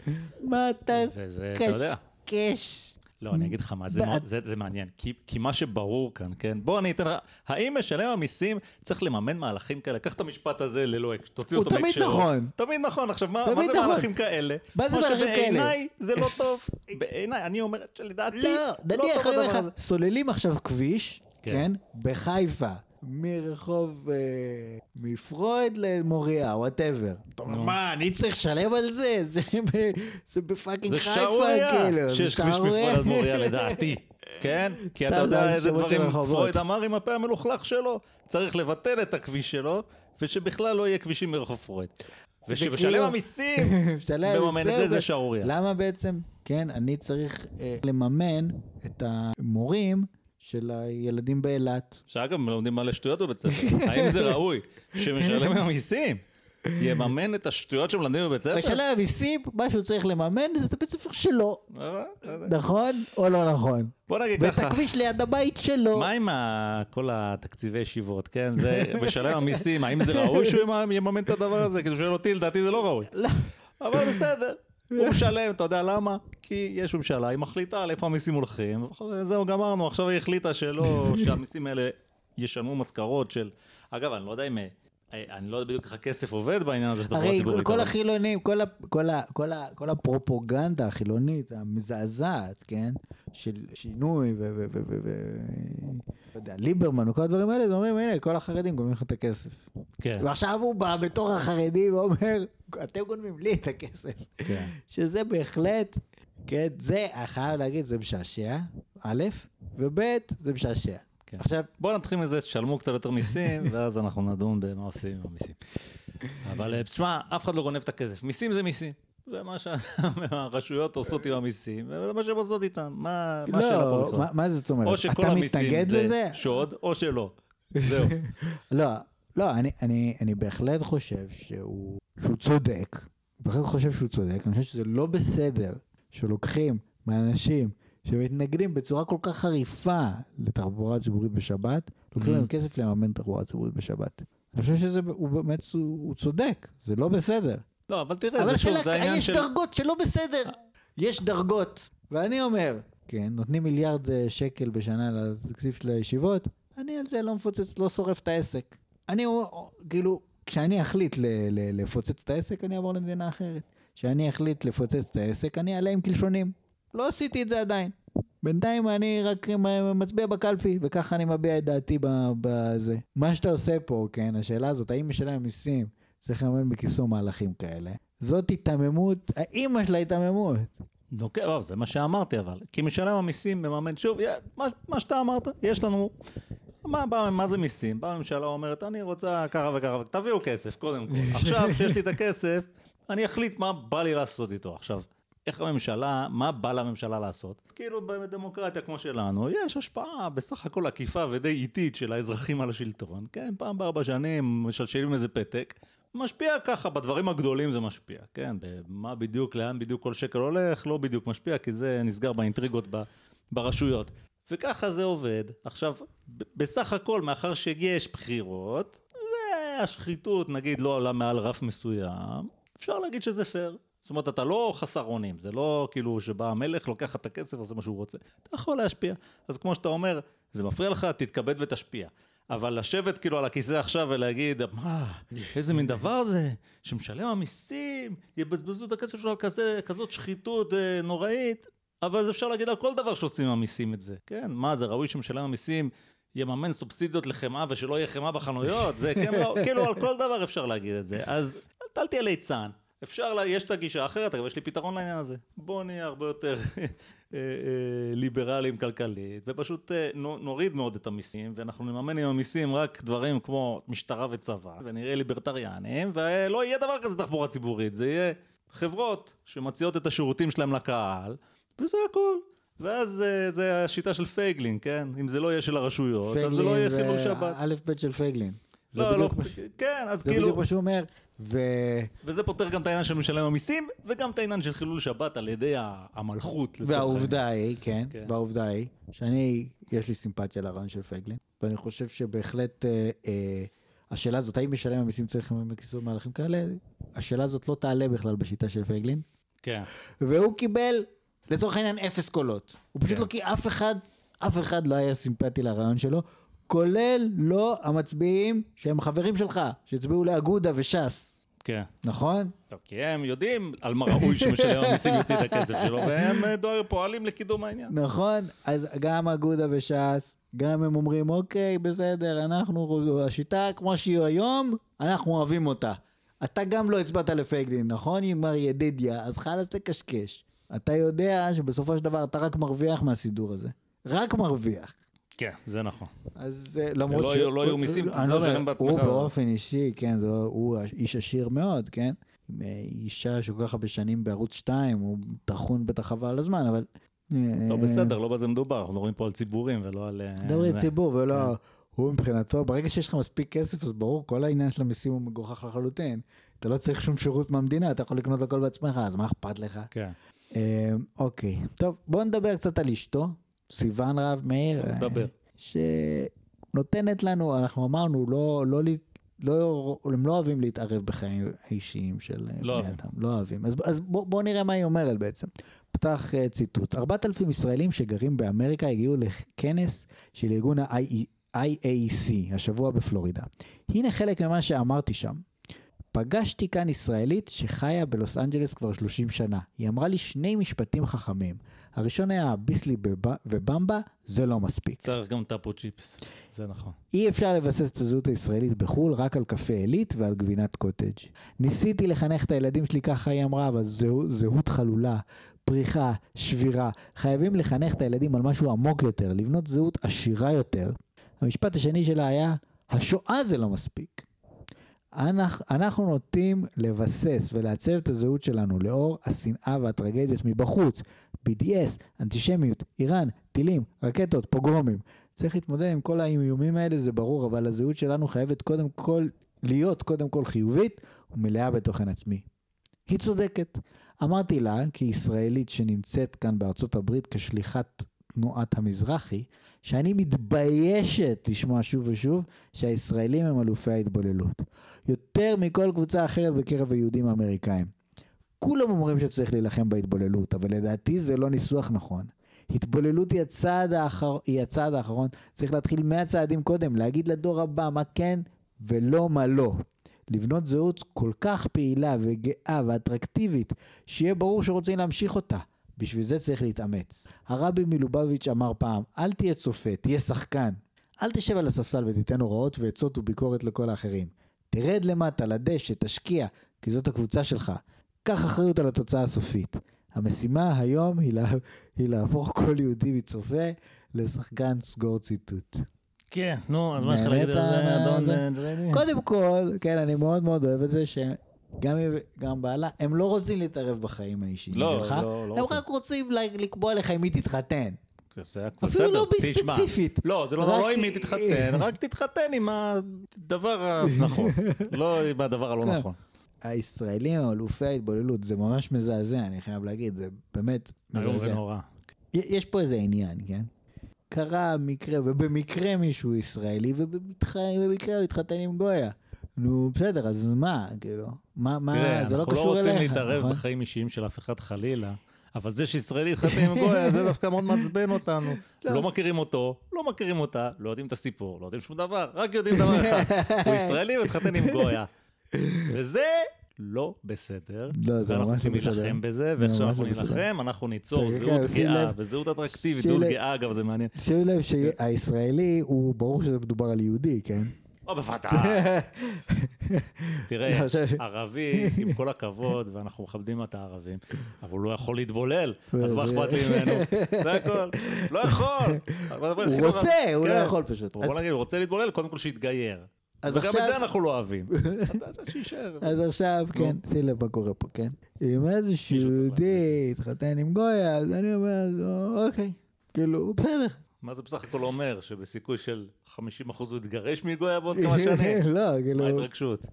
מה אתה וזה. קשקש? לא, אני אגיד לך מה, זה, מאוד, זה, זה מעניין, כי, כי מה שברור כאן, כן? בוא אני אתן לך, האם משלם המיסים צריך לממן מהלכים כאלה? קח את המשפט הזה ללא הקשר, תוציא הוא אותו תמיד מהקשרו. נכון. תמיד נכון, עכשיו מה, תמיד מה זה נכון. מהלכים כאלה? מה זה מהלכים כאלה? שבעיניי זה לא טוב, בעיניי, אני אומר שלדעתי, לא, נניח, טוב הדבר הזה. סוללים עכשיו כביש, כן. כן, בחיפה, מרחוב, אה, מפרויד למוריה, whatever. אתה אומר, נו. מה, אני צריך לשלם על זה? זה ב- זה ב fucking זה חיפה, כאילו. זה שיש כביש. מפרויד עד מוריה לדעתי, כן? כי אתה סתם, יודע זה איזה שמות של דברים רחובות. פרויד אמר עם הפה המלוכלך שלו, צריך לבטל את הכביש שלו, ושבכלל לא יהיה כבישים מרחוב פרויד. ושמשלם וכאילו- המיסים משלם מממן את זה, זה שערורייה. למה בעצם, כן, אני צריך אה, לממן את המורים של הילדים באילת. שאגב, הם לומדים מלא שטויות בבית ספר. האם זה ראוי שמשלם המיסים יממן את השטויות שמלמדים בבית ספר? משלם המיסים, מה שהוא צריך לממן זה את הבית ספר שלו. אה, אה, נכון או לא נכון? בוא נגיד ואת ככה, הכביש ליד הבית שלו. מה עם כל התקציבי ישיבות, כן? זה משלם המיסים, האם זה ראוי שהוא ימ- יממן את הדבר הזה? כי אתה שואל אותי, לדעתי זה לא ראוי. לא. אבל בסדר. הוא משלם, אתה יודע למה? כי יש ממשלה, היא מחליטה על איפה המיסים הולכים, וזהו, גמרנו. עכשיו היא החליטה שלא, שהמיסים האלה ישלמו משכורות של... אגב, אני לא יודע אם... אני לא יודע בדיוק איך הכסף עובד בעניין הזה של תחבורה הרי ציבורית. כל אבל- החילונים, כל, ה, כל, ה, כל, ה, כל הפרופוגנדה החילונית המזעזעת, כן? של שינוי ו... ו, ו, ו, ו לא יודע, ליברמן וכל הדברים האלה, אז אומרים, הנה, כל החרדים גונבים לך את הכסף. כן, ועכשיו הוא בא בתור החרדי ואומר, אתם גונבים לי את הכסף. כן. שזה בהחלט, כן, זה, אני חייב להגיד, זה משעשע, א', וב', זה משעשע. כן. עכשיו, בואו נתחיל מזה, תשלמו קצת יותר מיסים, ואז אנחנו נדון במה עושים עם המיסים. אבל אה, תשמע, אף אחד לא גונב את הכסף. מיסים זה מיסים. זה מה שהרשויות עושות עם המיסים, וזה מה שהן עושות איתם. מה מה השאלה פה לא, בכלל? מה, מה זאת אומרת? או שכל המיסים זה? שוד, או שלא. זהו. לא, לא, אני, אני, אני בהחלט חושב שהוא, שהוא צודק. בהחלט חושב שהוא צודק. אני חושב שזה לא בסדר שלוקחים מאנשים שמתנגדים בצורה כל כך חריפה לתחבורה ציבורית בשבת, לוקחים Mhm. להם כסף לממן תחבורה ציבורית בשבת. אני חושב שזה, הוא באמת, הוא, הוא צודק, זה לא בסדר. לא, אבל תראה, אבל זה שוב, זה העניין יש של... דרגות שלא בסדר. יש דרגות, ואני אומר, כן, נותנים מיליארד אה, שקל בשנה לתקציב של הישיבות, אני על זה לא מפוצץ, לא שורף את העסק. אני, אומר, כאילו, כשאני אחליט ל- ל- לפוצץ את העסק, אני אעבור למדינה אחרת. כשאני אחליט לפוצץ את העסק, אני אעלה עם קלשונים. לא עשיתי את זה עדיין. בינתיים אני רק מצביע בקלפי, וככה אני מביע את דעתי בזה. מה שאתה עושה פה, כן, השאלה הזאת, האם משלם מיסים צריך לממן בכיסו מהלכים כאלה? זאת היתממות, האימא של ההיתממות. אוקיי, לא, זה מה שאמרתי אבל. כי משלם המיסים מממן, שוב, מה, מה שאתה אמרת, יש לנו... מה, מה, מה זה מיסים? באה הממשלה אומרת, אני רוצה ככה וככה, תביאו כסף, קודם כל. עכשיו, שיש לי את הכסף, אני אחליט מה בא לי לעשות איתו. עכשיו, איך הממשלה, מה בא לממשלה לעשות? כאילו בדמוקרטיה כמו שלנו, יש השפעה בסך הכל עקיפה ודי איטית של האזרחים על השלטון, כן? פעם בארבע שנים משלשלים איזה פתק, משפיע ככה, בדברים הגדולים זה משפיע, כן? במה בדיוק, לאן בדיוק כל שקל הולך, לא בדיוק משפיע, כי זה נסגר באינטריגות ב, ברשויות. וככה זה עובד. עכשיו, בסך הכל, מאחר שיש בחירות, והשחיתות נגיד לא עולה מעל רף מסוים, אפשר להגיד שזה פייר. זאת אומרת, אתה לא חסר אונים, זה לא כאילו שבא המלך, לוקח את הכסף, עושה מה שהוא רוצה. אתה יכול להשפיע. אז כמו שאתה אומר, זה מפריע לך, תתכבד ותשפיע. אבל לשבת כאילו על הכיסא עכשיו ולהגיד, מה, איזה מין דבר זה, שמשלם המיסים, יבזבזו את הכסף שלו על כזה, כזאת שחיתות אה, נוראית, אבל אפשר להגיד על כל דבר שעושים המיסים את זה. כן, מה, זה ראוי שמשלם המיסים יממן סובסידיות לחמאה ושלא יהיה חמאה בחנויות? זה כן, לא, כאילו על כל דבר אפשר להגיד את זה. אז אל תהיה ליצן. אפשר, לה, יש את הגישה האחרת, אבל יש לי פתרון לעניין הזה. בואו נהיה הרבה יותר אה, אה, ליברליים כלכלית, ופשוט אה, נוריד מאוד את המיסים, ואנחנו נממן עם המיסים רק דברים כמו משטרה וצבא, ונראה ליברטריאנים, ולא יהיה דבר כזה תחבורה ציבורית, זה יהיה חברות שמציעות את השירותים שלהם לקהל, וזה הכל. ואז זה השיטה של פייגלין, כן? אם זה לא יהיה של הרשויות, פייגלין אז זה לא יהיה חילול שבת. פייגלין זה א' ב' של פייגלין. לא, לא, כן, אז זה כאילו... זה בדיוק מה שהוא אומר. ו... וזה פותר גם את העניין של משלם המיסים, וגם את העניין של חילול שבת על ידי המלכות. והעובדה היא, כן, כן, והעובדה היא, שאני, יש לי סימפתיה לרעיון של פייגלין, ואני חושב שבהחלט אה, אה, השאלה הזאת, האם משלם המיסים צריך לכיסוי מהלכים כאלה, השאלה הזאת לא תעלה בכלל בשיטה של פייגלין. כן. והוא קיבל, לצורך העניין, אפס קולות. הוא פשוט כן. לא, כי אף אחד, אף אחד לא היה סימפטי לרעיון שלו. כולל לא המצביעים שהם חברים שלך, שהצביעו לאגודה וש"ס. כן. נכון? טוב, כי הם יודעים על מה ראוי שמשלם המיסים יוציא את הכסף שלו, והם אה, דואר פועלים לקידום העניין. נכון, אז גם אגודה וש"ס, גם הם אומרים, אוקיי, בסדר, אנחנו, השיטה כמו שהיא היום, אנחנו אוהבים אותה. אתה גם לא הצבעת לפייגלין, נכון, עם מר ידידיה? אז חלאס תקשקש. אתה יודע שבסופו של דבר אתה רק מרוויח מהסידור הזה. רק מרוויח. כן, זה נכון. אז אה, למרות ש... לא יהיו מיסים, אתה לא לשלם בעצמך. הוא באופן אישי, כן, לא- הוא איש עשיר מאוד, כן? אה, אישה שכל כך הרבה שנים בערוץ 2, הוא טחון בטח חבל הזמן, אבל... לא בסדר, לא בזה מדובר, אנחנו מדברים פה על ציבורים ולא על... אה, מדברים על ציבור ולא... כן. הוא מבחינתו, ברגע שיש לך מספיק כסף, אז ברור, כל העניין של המיסים הוא מגוחך לחלוטין. אתה לא צריך שום שירות מהמדינה, אתה יכול לקנות הכל בעצמך, אז מה אכפת לך? כן. אוקיי, טוב, בוא נדבר קצת על אשתו, סיוון רהב מאיר. נדבר. שנותנת לנו, אנחנו אמרנו, לא, לא, לא, הם לא אוהבים להתערב בחיים האישיים של לא בני אדם, לא אוהבים. אז, אז בואו בוא נראה מה היא אומרת בעצם. פתח uh, ציטוט, 4,000 ישראלים שגרים באמריקה הגיעו לכנס של ארגון ה-IAC השבוע בפלורידה. הנה חלק ממה שאמרתי שם. פגשתי כאן ישראלית שחיה בלוס אנג'לס כבר 30 שנה. היא אמרה לי שני משפטים חכמים. הראשון היה ביסלי ובמבה, זה לא מספיק. צריך גם טאפו צ'יפס, זה נכון. אי אפשר לבסס את הזהות הישראלית בחו"ל רק על קפה עילית ועל גבינת קוטג'. ניסיתי לחנך את הילדים שלי, ככה היא אמרה, אבל זהו, זהות חלולה, פריחה, שבירה. חייבים לחנך את הילדים על משהו עמוק יותר, לבנות זהות עשירה יותר. המשפט השני שלה היה, השואה זה לא מספיק. אנחנו, אנחנו נוטים לבסס ולעצב את הזהות שלנו לאור השנאה והטרגדיות מבחוץ, BDS, אנטישמיות, איראן, טילים, רקטות, פוגרומים. צריך להתמודד עם כל האיומים האלה, זה ברור, אבל הזהות שלנו חייבת קודם כל להיות קודם כל חיובית ומלאה בתוכן עצמי. היא צודקת. אמרתי לה, כישראלית שנמצאת כאן בארצות הברית כשליחת תנועת המזרחי, שאני מתביישת לשמוע שוב ושוב שהישראלים הם אלופי ההתבוללות. יותר מכל קבוצה אחרת בקרב היהודים האמריקאים. כולם אומרים שצריך להילחם בהתבוללות, אבל לדעתי זה לא ניסוח נכון. התבוללות היא הצעד, האחר... היא הצעד האחרון, צריך להתחיל מהצעדים קודם, להגיד לדור הבא מה כן ולא מה לא. לבנות זהות כל כך פעילה וגאה ואטרקטיבית, שיהיה ברור שרוצים להמשיך אותה. בשביל זה צריך להתאמץ. הרבי מלובביץ' אמר פעם, אל תהיה צופה, תהיה שחקן. אל תשב על הספסל ותיתן הוראות ועצות וביקורת לכל האחרים. תרד למטה, לדשא, תשקיע, כי זאת הקבוצה שלך. קח אחריות על התוצאה הסופית. המשימה היום היא, לה, היא להפוך כל יהודי מצופה לשחקן סגור ציטוט. כן, נו, אז מה יש לך להגיד על זה, אדון דרדי? קודם כל, כן, אני מאוד מאוד אוהב את זה ש... גם בעלה, הם לא רוצים להתערב בחיים האישיים לא, שלך, לא, לא הם רוצים. רק רוצים לה- לקבוע לך עם מי תתחתן. אפילו לא בסדר, תשמע. ספציפית. לא, זה לא לא עם מי תתחתן, רק תתחתן עם הדבר הנכון, לא עם הדבר הלא כן. נכון. הישראלים הם אלופי ההתבוללות, זה ממש מזעזע, אני חייב להגיד, זה באמת מזעזע. ונורא. יש פה איזה עניין, כן? קרה מקרה, ובמקרה מישהו ישראלי, ובמקרה הוא התחתן עם גויה. נו, בסדר, אז מה, כאילו? מה, מה, תראה, זה לא אנחנו לא קשור אליך, רוצים להתערב נכון? בחיים אישיים של אף אחד חלילה, אבל זה שישראלי התחתן עם גויה, זה דווקא מאוד מעצבן אותנו. לא מכירים אותו, לא מכירים אותה, לא יודעים את הסיפור, לא יודעים שום דבר, רק יודעים דבר אחד, הוא ישראלי והתחתן עם גויה. וזה לא בסדר, לא, זה ואנחנו צריכים לא בסדר. להילחם בזה, ממש שאנחנו לא. נילחם, אנחנו ניצור כן, זהות כן, גאה. וזהות אטרקטיבית, זהות. גאה, אגב, זה מעניין. שימו לב שהישראלי, הוא ברור שזה מדובר על יהודי, כן? או בוודאי. תראה, לא, ערבי, עם כל הכבוד, ואנחנו מכבדים את הערבים, אבל הוא לא יכול להתבולל, אז מה אכפת לי ממנו? זה הכל. לא יכול. הוא רוצה, הוא לא יכול פשוט. בוא נגיד, הוא רוצה להתבולל, קודם כל שיתגייר. אז וגם את עכשיו- זה אנחנו לא אוהבים. אז עכשיו, כן, שים לב מה קורה פה, כן? אם איזשהו יהודי התחתן עם גויה, אז אני אומר, אוקיי, כאילו, בסדר. מה זה בסך הכל אומר? שבסיכוי של 50% הוא יתגרש מגויה בעוד כמה שנים? לא, מה כאילו, ההתרגשות?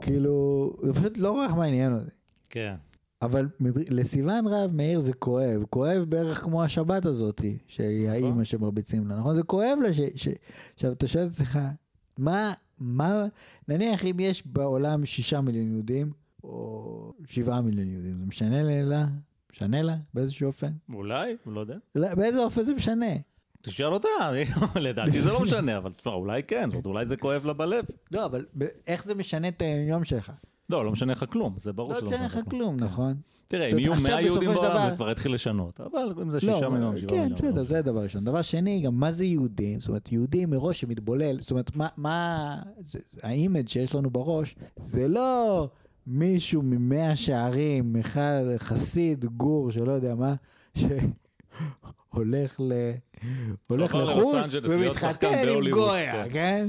כאילו, זה פשוט לא כל כך מעניין אותי. כן. אבל לסיוון רב מאיר זה כואב, כואב בערך כמו השבת הזאתי, שהיא נכון. האימא שמרביצים לה, נכון? זה כואב לה. ש... עכשיו אתה שואל את עצמך, מה, מה, נניח אם יש בעולם שישה מיליון יהודים, או שבעה מיליון יהודים, זה משנה לה? משנה לה באיזשהו אופן? אולי, לא יודע. לא, באיזה אופן זה משנה? תשאל אותה, לדעתי זה לא משנה, אבל תשמע, אולי כן, אולי זה כואב לה בלב. לא, אבל איך זה משנה את היום שלך? לא, לא משנה לך כלום, זה ברור לא שלא משנה לך כלום, נכון? תראה, זאת אם יהיו אומרת, 100 עכשיו יהודים בעולם דבר- זה כבר יתחיל לשנות, אבל אם זה לא, 6 מיליון, 7 כן, מיליון. בסדר, זה דבר ראשון. דבר שני, גם מה זה יהודים? זאת אומרת, יהודי מראש שמתבולל, זאת אומרת, מה, מה, זה- זה- האימג' שיש לנו בראש, זה לא מישהו ממאה שערים, אחד, חסיד, גור, שלא יודע מה, שהולך ל... הולך לחו"ל ומתחתן עם גויה, כן?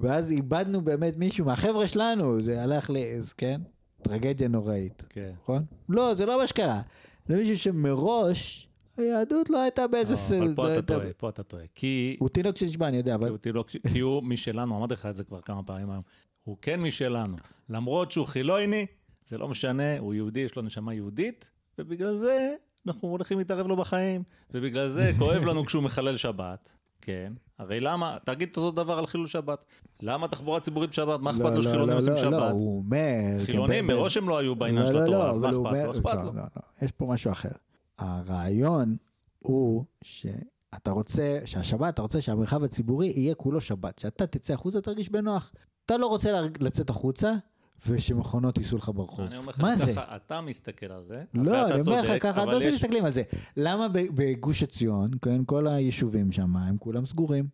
ואז איבדנו באמת מישהו מהחבר'ה שלנו, זה הלך ל... אז כן? טרגדיה נוראית. כן. נכון? לא, זה לא מה שקרה. זה מישהו שמראש היהדות לא הייתה באיזה לא, אבל פה לא אתה טועה, פה אתה טועה. כי הוא תינוק שנשבע, אני יודע, אבל... הוא תינוק- כי הוא משלנו, אמרתי לך את זה כבר כמה פעמים היום. הוא כן משלנו. למרות שהוא חילוני, זה לא משנה, הוא יהודי, יש לו נשמה יהודית, ובגלל זה אנחנו הולכים להתערב לו בחיים. ובגלל זה כואב לנו כשהוא מחלל שבת. כן. הרי למה, תגיד אותו דבר על חילול שבת. למה תחבורה ציבורית בשבת? מה אכפת לא, לו לא, שחילונים לא, עושים לא, לא, שבת? הוא אומר... חילונים כן, מראש הם לא היו בעניין לא, של לא, התורה, לא, אז מה אכפת לו? אומר- אכפת לא, לו. לא, לא, יש פה משהו אחר. הרעיון הוא שאתה רוצה, שהשבת, אתה רוצה שהמרחב הציבורי יהיה כולו שבת. שאתה תצא החוצה, תרגיש בנוח. אתה לא רוצה לצאת החוצה, ושמכונות ייסעו לך ברחוב. אני אומר לך, מה זה? ככה, אתה מסתכל על זה, לא, אני אומר לך ככה, אתה יש- מסתכלים על זה. למה בגוש עציון, כן, כל היישובים שם, הם כולם סגורים.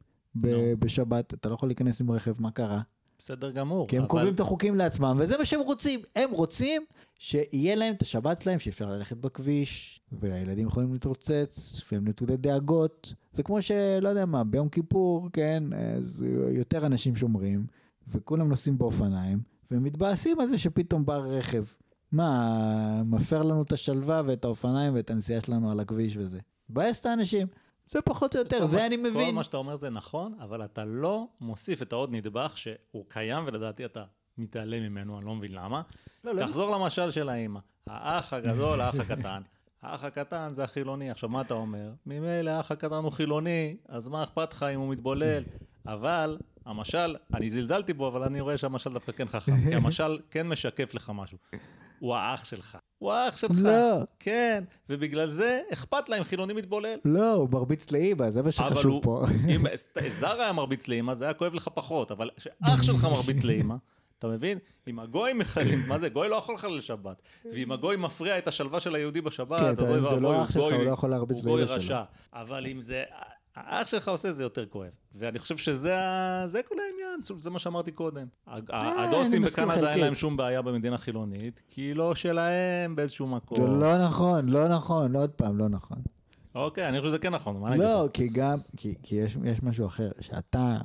בשבת, אתה לא יכול להיכנס עם רכב, מה קרה? בסדר גמור. כי הם אבל- קובעים את החוקים לעצמם, וזה מה שהם רוצים. הם רוצים שיהיה להם את השבת שלהם, שאפשר ללכת בכביש, והילדים יכולים להתרוצץ, והם נטולי דאגות. זה כמו שלא יודע מה, ביום כיפור, כן, אז יותר אנשים שומרים, וכולם נוסעים באופניים, והם מתבאסים על זה שפתאום בא רכב. מה, מפר לנו את השלווה ואת האופניים ואת הנסיעה שלנו על הכביש וזה. מבאס את האנשים. זה פחות או יותר, כל זה מה- אני כל מבין. מה שאתה אומר זה נכון, אבל אתה לא מוסיף את העוד נדבך שהוא קיים, ולדעתי אתה מתעלם ממנו, אני לא מבין למה. לא, לא. תחזור למשל של האימא. האח הגדול, האח הקטן. האח הקטן זה החילוני. עכשיו, מה אתה אומר? ממילא האח הקטן הוא חילוני, אז מה אכפת לך אם הוא מתבולל? אבל המשל, אני זלזלתי בו, אבל אני רואה שהמשל דווקא כן חכם, כי המשל כן משקף לך משהו. הוא האח שלך. הוא האח שלך. לא. כן, ובגלל זה אכפת לה אם חילוני מתבולל. לא, הוא מרביץ לאימא, זה מה שחשוב הוא, פה. אם זר היה מרביץ לאמא, זה היה כואב לך פחות, אבל כשאח שלך מרביץ לאמא, אתה מבין? אם הגוי מחלל, מה זה? גוי לא יכול לחלל שבת. ואם הגוי מפריע את השלווה של היהודי בשבת, כן, אז אוי לא ואבוי, שלך, גוי- הוא לא הוא גוי. רשע. אבל אם זה... האח שלך עושה זה יותר כואב. ואני חושב שזה זה כל העניין, זה מה שאמרתי קודם. אה, הדוסים בקנדה אין. להם שום בעיה במדינה חילונית, כי היא לא שלהם באיזשהו מקום. זה לא נכון, לא נכון, עוד פעם, לא נכון. אוקיי, אני חושב שזה כן נכון, מה אני אגיד לא? כי גם, כי, כי יש, יש משהו אחר, שאתה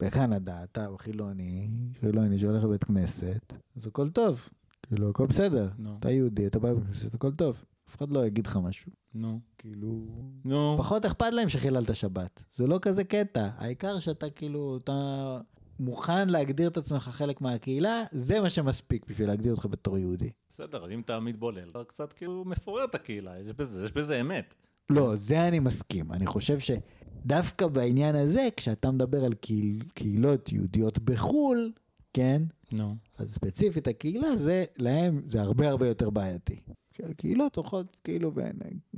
בקנדה, אתה חילוני, חילוני שהולך לבית כנסת, אז הכל טוב. כאילו, הכל בסדר. נו, אתה יהודי, אתה בא לבית כנסת, הכל טוב. אף אחד לא יגיד לך משהו. נו, כאילו... נו. פחות אכפת להם שחיללת שבת. זה לא כזה קטע. העיקר שאתה כאילו, אתה מוכן להגדיר את עצמך חלק מהקהילה, זה מה שמספיק בשביל להגדיר אותך בתור יהודי. בסדר, אז אם אתה מתבולל, אתה קצת כאילו מפורר את הקהילה, יש בזה, יש בזה אמת. לא, זה אני מסכים. אני חושב שדווקא בעניין הזה, כשאתה מדבר על קהיל, קהילות יהודיות בחו"ל, כן? נו. אז ספציפית הקהילה, זה, להם זה הרבה הרבה יותר בעייתי. הקהילות הולכות כאילו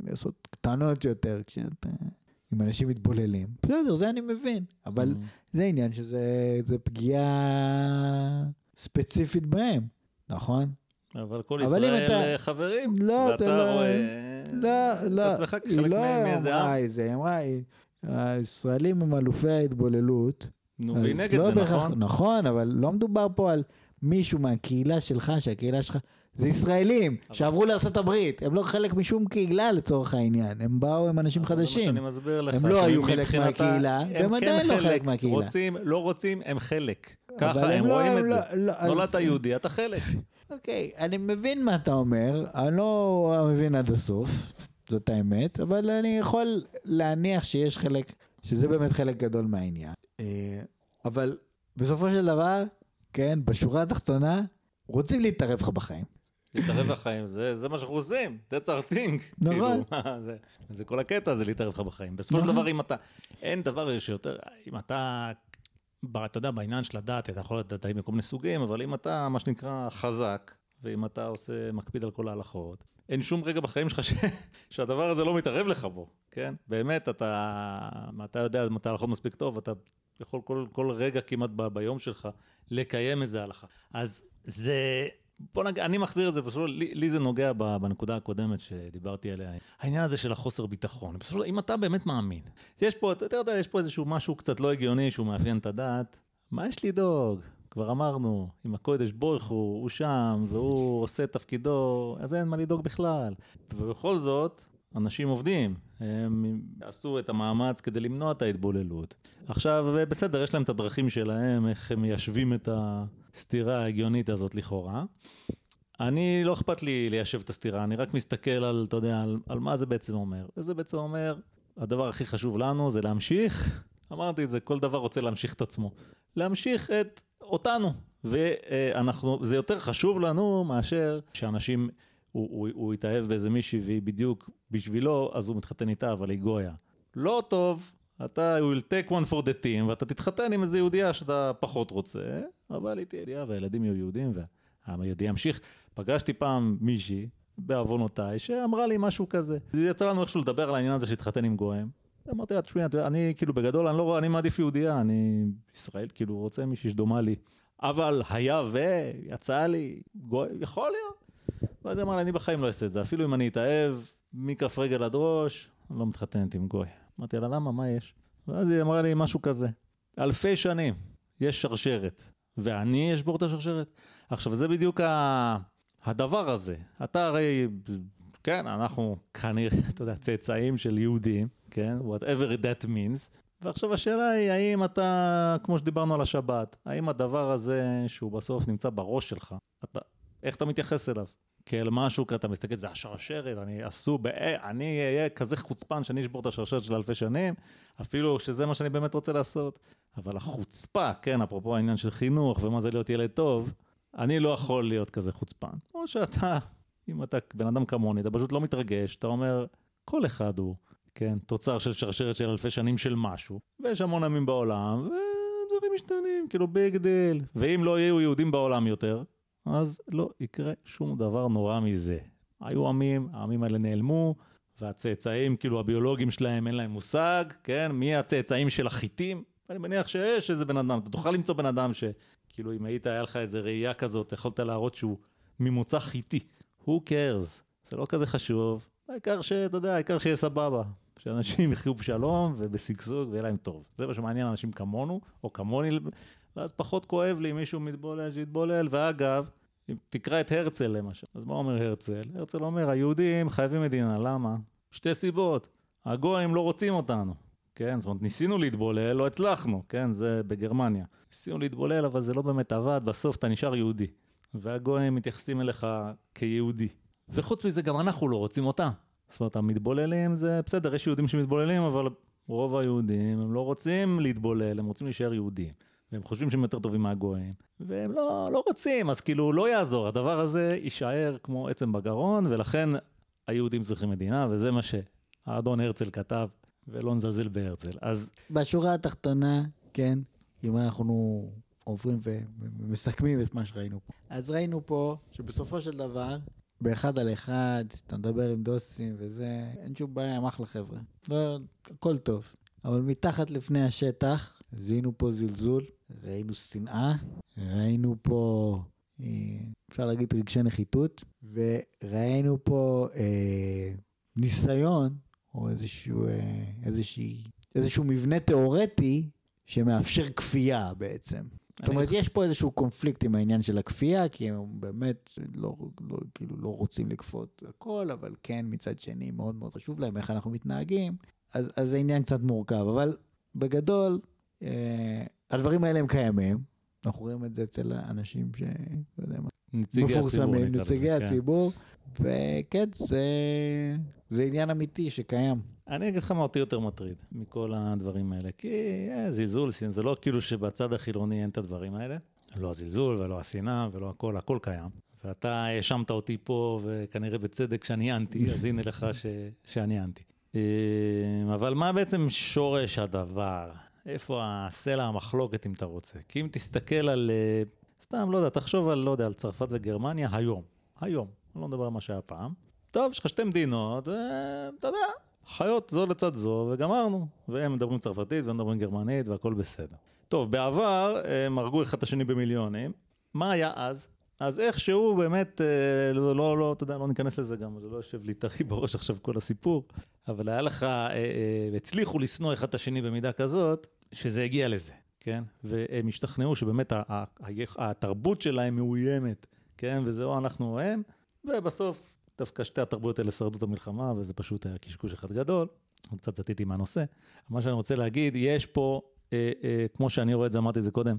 לעשות קטנות יותר, כשאתה... עם אנשים מתבוללים. בסדר, זה אני מבין. אבל נו. זה עניין שזה זה פגיעה ספציפית בהם, נכון? אבל כל אבל ישראל אתה- אה, חברים, לא, ואתה לא- רואה לא, לא. את עצמך היא כחלק לא מאיזה עם. אמרה את זה, היא אמרה, היא- הישראלים הם אלופי ההתבוללות. נו, והיא נגד לא זה, בהכרח- נכון? נכון, אבל לא מדובר פה על מישהו מהקהילה שלך, שהקהילה שלך... זה ישראלים שעברו לארה"ב, הם לא חלק משום קהילה לצורך העניין, הם באו עם אנשים חדשים. הם לא היו חלק מהקהילה, הם והם כן עדיין לא חלק מהקהילה. רוצים, לא רוצים, הם חלק. ככה הם לא- רואים את לא- זה. לא, נולדת יהודי, אתה חלק. אוקיי, אני מבין מה אתה אומר, אני לא מבין עד הסוף, זאת האמת, אבל אני יכול להניח שיש חלק, שזה באמת חלק גדול מהעניין. אה, אבל בסופו של דבר, כן, בשורה התחתונה, רוצים להתערב לך בחיים. להתערב בחיים, זה זה מה שאנחנו עושים, that's our thing. נכון. כאילו, זה- זה כל הקטע, זה להתערב לך בחיים. בסופו של נכון. דבר, אם אתה, אין דבר שיותר, אם אתה, אתה יודע, בעניין של הדת, אתה יכול להיות דתאי מכל מיני סוגים, אבל אם אתה, מה שנקרא, חזק, ואם אתה עושה, מקפיד על כל ההלכות, אין שום רגע בחיים שלך ש... שהדבר הזה לא מתערב לך בו, כן? באמת, אתה, אתה יודע מתי ההלכות מספיק טוב, אתה יכול כל, כל רגע כמעט ב, ביום שלך לקיים איזה הלכה. אז זה, בוא נגיד, אני מחזיר את זה, פשוט לי, לי זה נוגע בנקודה הקודמת שדיברתי עליה, העניין הזה של החוסר ביטחון. פשוט, אם אתה באמת מאמין, יש פה, אתה יודע, יש פה איזשהו משהו קצת לא הגיוני שהוא מאפיין את הדת, מה יש לדאוג? כבר אמרנו, אם הקודש בורך הוא, הוא שם, והוא עושה את תפקידו, אז אין מה לדאוג בכלל. ובכל זאת, אנשים עובדים, הם עשו את המאמץ כדי למנוע את ההתבוללות. עכשיו, בסדר, יש להם את הדרכים שלהם, איך הם מיישבים את הסתירה ההגיונית הזאת לכאורה. אני, לא אכפת לי ליישב את הסתירה, אני רק מסתכל על, אתה יודע, על, על מה זה בעצם אומר. וזה בעצם אומר, הדבר הכי חשוב לנו זה להמשיך, אמרתי את זה, כל דבר רוצה להמשיך את עצמו. להמשיך את אותנו, ואנחנו, זה יותר חשוב לנו מאשר שאנשים, הוא, הוא, הוא יתאהב באיזה מישהי והיא בדיוק בשבילו, אז הוא מתחתן איתה, אבל היא גויה. לא טוב, אתה will take one for the team, ואתה תתחתן עם איזה יהודייה שאתה פחות רוצה, אבל היא תהיה יהודייה והילדים יהיו יהודים, והעם היהודי ימשיך. פגשתי פעם מישהי, בעוונותיי, שאמרה לי משהו כזה. יצא לנו איכשהו לדבר על העניין הזה שהתחתן עם גויים. אמרתי לה, תשמעי, אני כאילו בגדול, אני לא רואה, אני מעדיף יהודייה, אני ישראל, כאילו רוצה מישהי שדומה לי. אבל היה ויצא לי, גוי, יכול להיות. ואז היא אמרה לי, אני בחיים לא אעשה את זה, אפילו אם אני אתאהב מכף רגל עד ראש, לא מתחתנת עם גוי. אמרתי לה, למה, מה יש? ואז היא אמרה לי משהו כזה, אלפי שנים יש שרשרת, ואני אשבור את השרשרת. עכשיו, זה בדיוק ה... הדבר הזה. אתה הרי, כן, אנחנו כנראה, אתה יודע, צאצאים של יהודים, כן, whatever that means. ועכשיו השאלה היא, האם אתה, כמו שדיברנו על השבת, האם הדבר הזה, שהוא בסוף נמצא בראש שלך, אתה, איך אתה מתייחס אליו? כאל משהו, כי אתה מסתכל, זה השרשרת, אני עכשיו, בוא, אני אהיה כזה חוצפן שאני אשבור את השרשרת של אלפי שנים, אפילו שזה מה שאני באמת רוצה לעשות. אבל החוצפה, כן, אפרופו העניין של חינוך ומה זה להיות ילד טוב, אני לא יכול להיות כזה חוצפן. או שאתה, אם אתה בן אדם כמוני, אתה פשוט לא מתרגש, אתה אומר, כל אחד הוא, כן, תוצר של שרשרת של אלפי שנים של משהו, ויש המון עמים בעולם, ודברים משתנים, כאילו big deal. ואם לא יהיו יהודים בעולם יותר, אז לא יקרה שום דבר נורא מזה. היו עמים, העמים האלה נעלמו, והצאצאים, כאילו הביולוגים שלהם, אין להם מושג, כן? מי הצאצאים של החיטים? אני מניח שיש איזה בן אדם, אתה תוכל למצוא בן אדם שכאילו אם היית, היה לך איזה ראייה כזאת, יכולת להראות שהוא ממוצא חיטי. who cares? זה לא כזה חשוב, העיקר שאתה יודע, העיקר שיהיה סבבה. שאנשים יחיו בשלום ובשגשוג ויהיה להם טוב. זה מה שמעניין אנשים כמונו, או כמוני, ואז פחות כואב לי אם מישהו מתבולל, שיתבולל. ואגב, אם תקרא את הרצל למשל, אז מה אומר הרצל? הרצל אומר, היהודים חייבים מדינה, למה? שתי סיבות. הגויים לא רוצים אותנו. כן? זאת אומרת, ניסינו להתבולל, לא הצלחנו, כן? זה בגרמניה. ניסינו להתבולל, אבל זה לא באמת עבד, בסוף אתה נשאר יהודי. והגויים מתייחסים אליך כיהודי. וחוץ מזה, גם אנחנו לא רוצים אותה. זאת אומרת, המתבוללים זה בסדר, יש יהודים שמתבוללים, אבל רוב היהודים, הם לא רוצים להתבולל, הם רוצים להישאר יהודים. והם חושבים שהם יותר טובים מהגויים, והם לא, לא רוצים, אז כאילו לא יעזור, הדבר הזה יישאר כמו עצם בגרון, ולכן היהודים צריכים מדינה, וזה מה שהאדון הרצל כתב, ולא נזלזל בהרצל. אז... בשורה התחתונה, כן, אם אנחנו עוברים ומסכמים את מה שראינו פה. אז ראינו פה שבסופו של דבר, באחד על אחד, אתה מדבר עם דוסים וזה, אין שום בעיה, הם אחלה חבר'ה. לא, הכל טוב. אבל מתחת לפני השטח, זיהינו פה זלזול, ראינו שנאה, ראינו פה, אה, אפשר להגיד רגשי נחיתות, וראינו פה אה, ניסיון, או איזשהו, אה, איזושהי, איזשהו מבנה תיאורטי שמאפשר כפייה בעצם. זאת אומרת, יש פה איזשהו קונפליקט עם העניין של הכפייה, כי הם באמת לא, לא, כאילו לא רוצים לכפות הכל, אבל כן, מצד שני, מאוד מאוד חשוב להם איך אנחנו מתנהגים, אז, אז זה עניין קצת מורכב, אבל בגדול, אה, הדברים האלה הם קיימים. אנחנו רואים את זה אצל האנשים ש... לא יודע מה, מפורסמים, נציגי כן. הציבור, וכן, זה, זה עניין אמיתי שקיים. אני אגיד לך מה אותי יותר מטריד מכל הדברים האלה, כי אה, זלזול, זה לא כאילו שבצד החילוני אין את הדברים האלה. לא הזלזול ולא השנאה ולא הכל, הכל קיים. ואתה האשמת אותי פה, וכנראה בצדק שאני אנטי, אז הנה לך ש... שאני אנטי. אה, אבל מה בעצם שורש הדבר? איפה הסלע המחלוקת אם אתה רוצה? כי אם תסתכל על, אה, סתם, לא יודע, תחשוב על, לא יודע, על צרפת וגרמניה היום. היום. אני לא מדבר על מה שהיה פעם. טוב, יש לך שתי מדינות, ואתה יודע, חיות זו לצד זו, וגמרנו. והם מדברים צרפתית והם מדברים גרמנית והכל בסדר. טוב, בעבר הם הרגו אחד את השני במיליונים. מה היה אז? אז איכשהו באמת, אה, לא, לא, לא, אתה יודע, לא ניכנס לזה גם, זה לא יושב לי טרי בראש עכשיו כל הסיפור, אבל היה לך, אה, אה, הצליחו לשנוא אחד את השני במידה כזאת, שזה הגיע לזה, כן? והם השתכנעו שבאמת התרבות שלהם מאוימת, כן? וזה או אנחנו או הם, ובסוף דווקא שתי התרבויות האלה שרדו את המלחמה, וזה פשוט היה קשקוש אחד גדול. קצת סטיתי מהנושא. מה שאני רוצה להגיד, יש פה, אה, אה, כמו שאני רואה את זה, אמרתי את זה קודם,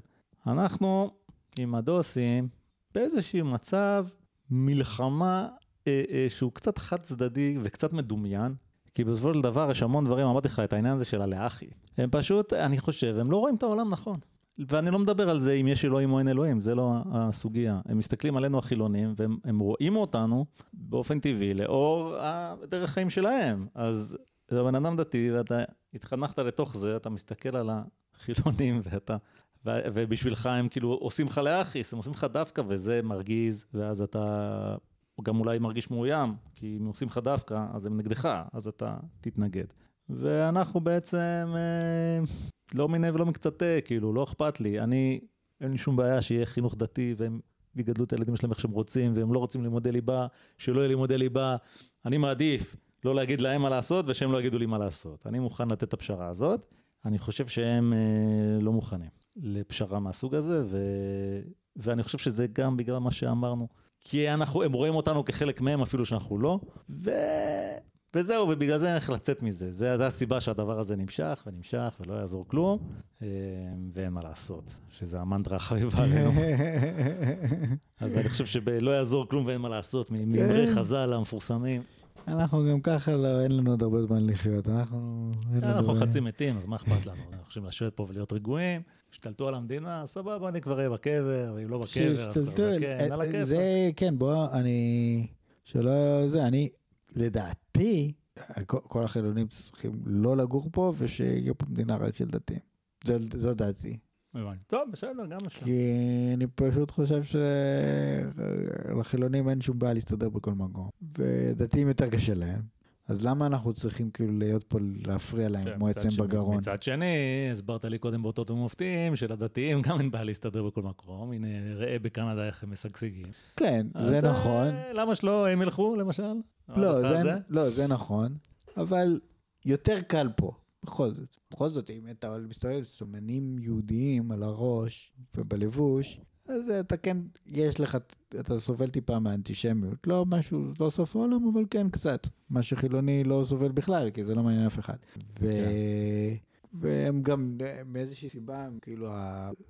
אנחנו עם הדוסים באיזשהו מצב מלחמה אה, אה, שהוא קצת חד צדדי וקצת מדומיין, כי בסופו של דבר יש המון דברים, אמרתי לך את העניין הזה של הלאחי. הם פשוט, אני חושב, הם לא רואים את העולם נכון. ואני לא מדבר על זה אם יש אלוהים או אין אלוהים, זה לא הסוגיה. הם מסתכלים עלינו החילונים, והם רואים אותנו באופן טבעי לאור הדרך חיים שלהם. אז אתה בן אדם דתי, ואתה התחנכת לתוך זה, אתה מסתכל על החילונים, ואתה... ובשבילך הם כאילו עושים לך לאחיס, הם עושים לך דווקא, וזה מרגיז, ואז אתה גם אולי מרגיש מאוים, כי אם עושים לך דווקא, אז הם נגדך, אז אתה תתנגד. ואנחנו בעצם אה, לא מיניה ולא מקצתה, כאילו, לא אכפת לי. אני, אין לי שום בעיה שיהיה חינוך דתי והם יגדלו את הילדים שלהם איך שהם רוצים, והם לא רוצים לימודי ליבה, שלא יהיה לימודי ליבה. אני מעדיף לא להגיד להם מה לעשות ושהם לא יגידו לי מה לעשות. אני מוכן לתת את הפשרה הזאת. אני חושב שהם אה, לא מוכנים לפשרה מהסוג הזה, ו... ואני חושב שזה גם בגלל מה שאמרנו. כי אנחנו, הם רואים אותנו כחלק מהם אפילו שאנחנו לא, ו... וזהו, ובגלל זה איך לצאת מזה. זה, זה הסיבה שהדבר הזה נמשך ונמשך ולא יעזור כלום, אה, ואין מה לעשות, שזה המנטרה החביבה עלינו. אז אני חושב שלא יעזור כלום ואין מה לעשות, מאמרי כן. חז"ל המפורסמים. אנחנו גם ככה לא, אין לנו עוד הרבה זמן לחיות, אנחנו... אנחנו חצי מתים, אז מה אכפת לנו? אנחנו חושבים לשבת פה ולהיות רגועים, השתלטו על המדינה, סבבה, אני כבר אהיה בקבר, ואם לא בקבר, אז כבר כן, על הכיף. זה, כן, בוא, אני... שלא... זה, אני... לדעתי, כל החילונים צריכים לא לגור פה, ושיהיה פה מדינה רק של דתיים. זו דעתי. טוב, בסדר, גם אפשר. כי אני פשוט חושב שלחילונים אין שום בעיה להסתדר בכל מקום, ודתיים יותר קשה להם. אז למה אנחנו צריכים כאילו להיות פה להפריע להם כמו עצם בגרון? מצד שני, הסברת לי קודם באותות ומופתים שלדתיים גם אין בעיה להסתדר בכל מקום. הנה, ראה בקנדה איך הם משגשגים. כן, זה אה, נכון. למה שלא הם ילכו למשל? לא, לא, זה נכון, אבל יותר קל פה. בכל זאת, בכל זאת, אם אתה מסתובב סומנים יהודיים על הראש ובלבוש, אז אתה כן, יש לך, אתה סובל טיפה מהאנטישמיות. לא משהו, לא סוף העולם, אבל כן קצת. מה שחילוני לא סובל בכלל, כי זה לא מעניין אף אחד. ו... כן. והם גם, מאיזושהי סיבה, הם כאילו,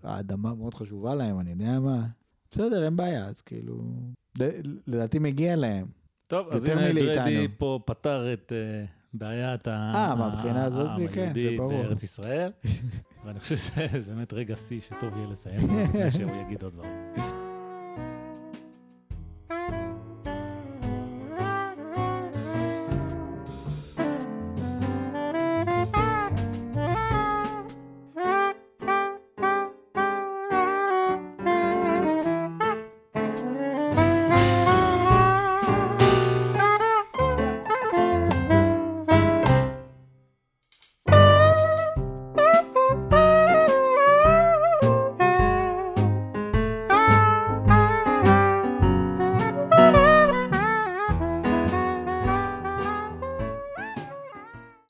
האדמה מאוד חשובה להם, אני יודע מה. בסדר, אין בעיה, אז כאילו, לדעתי מגיע להם. טוב, אז הנה ג'רדי פה פתר את... Uh... בעיית העם היהודי בארץ ישראל, ואני חושב שזה באמת רגע שיא שטוב יהיה לסיים, לפני שהוא יגיד עוד דברים.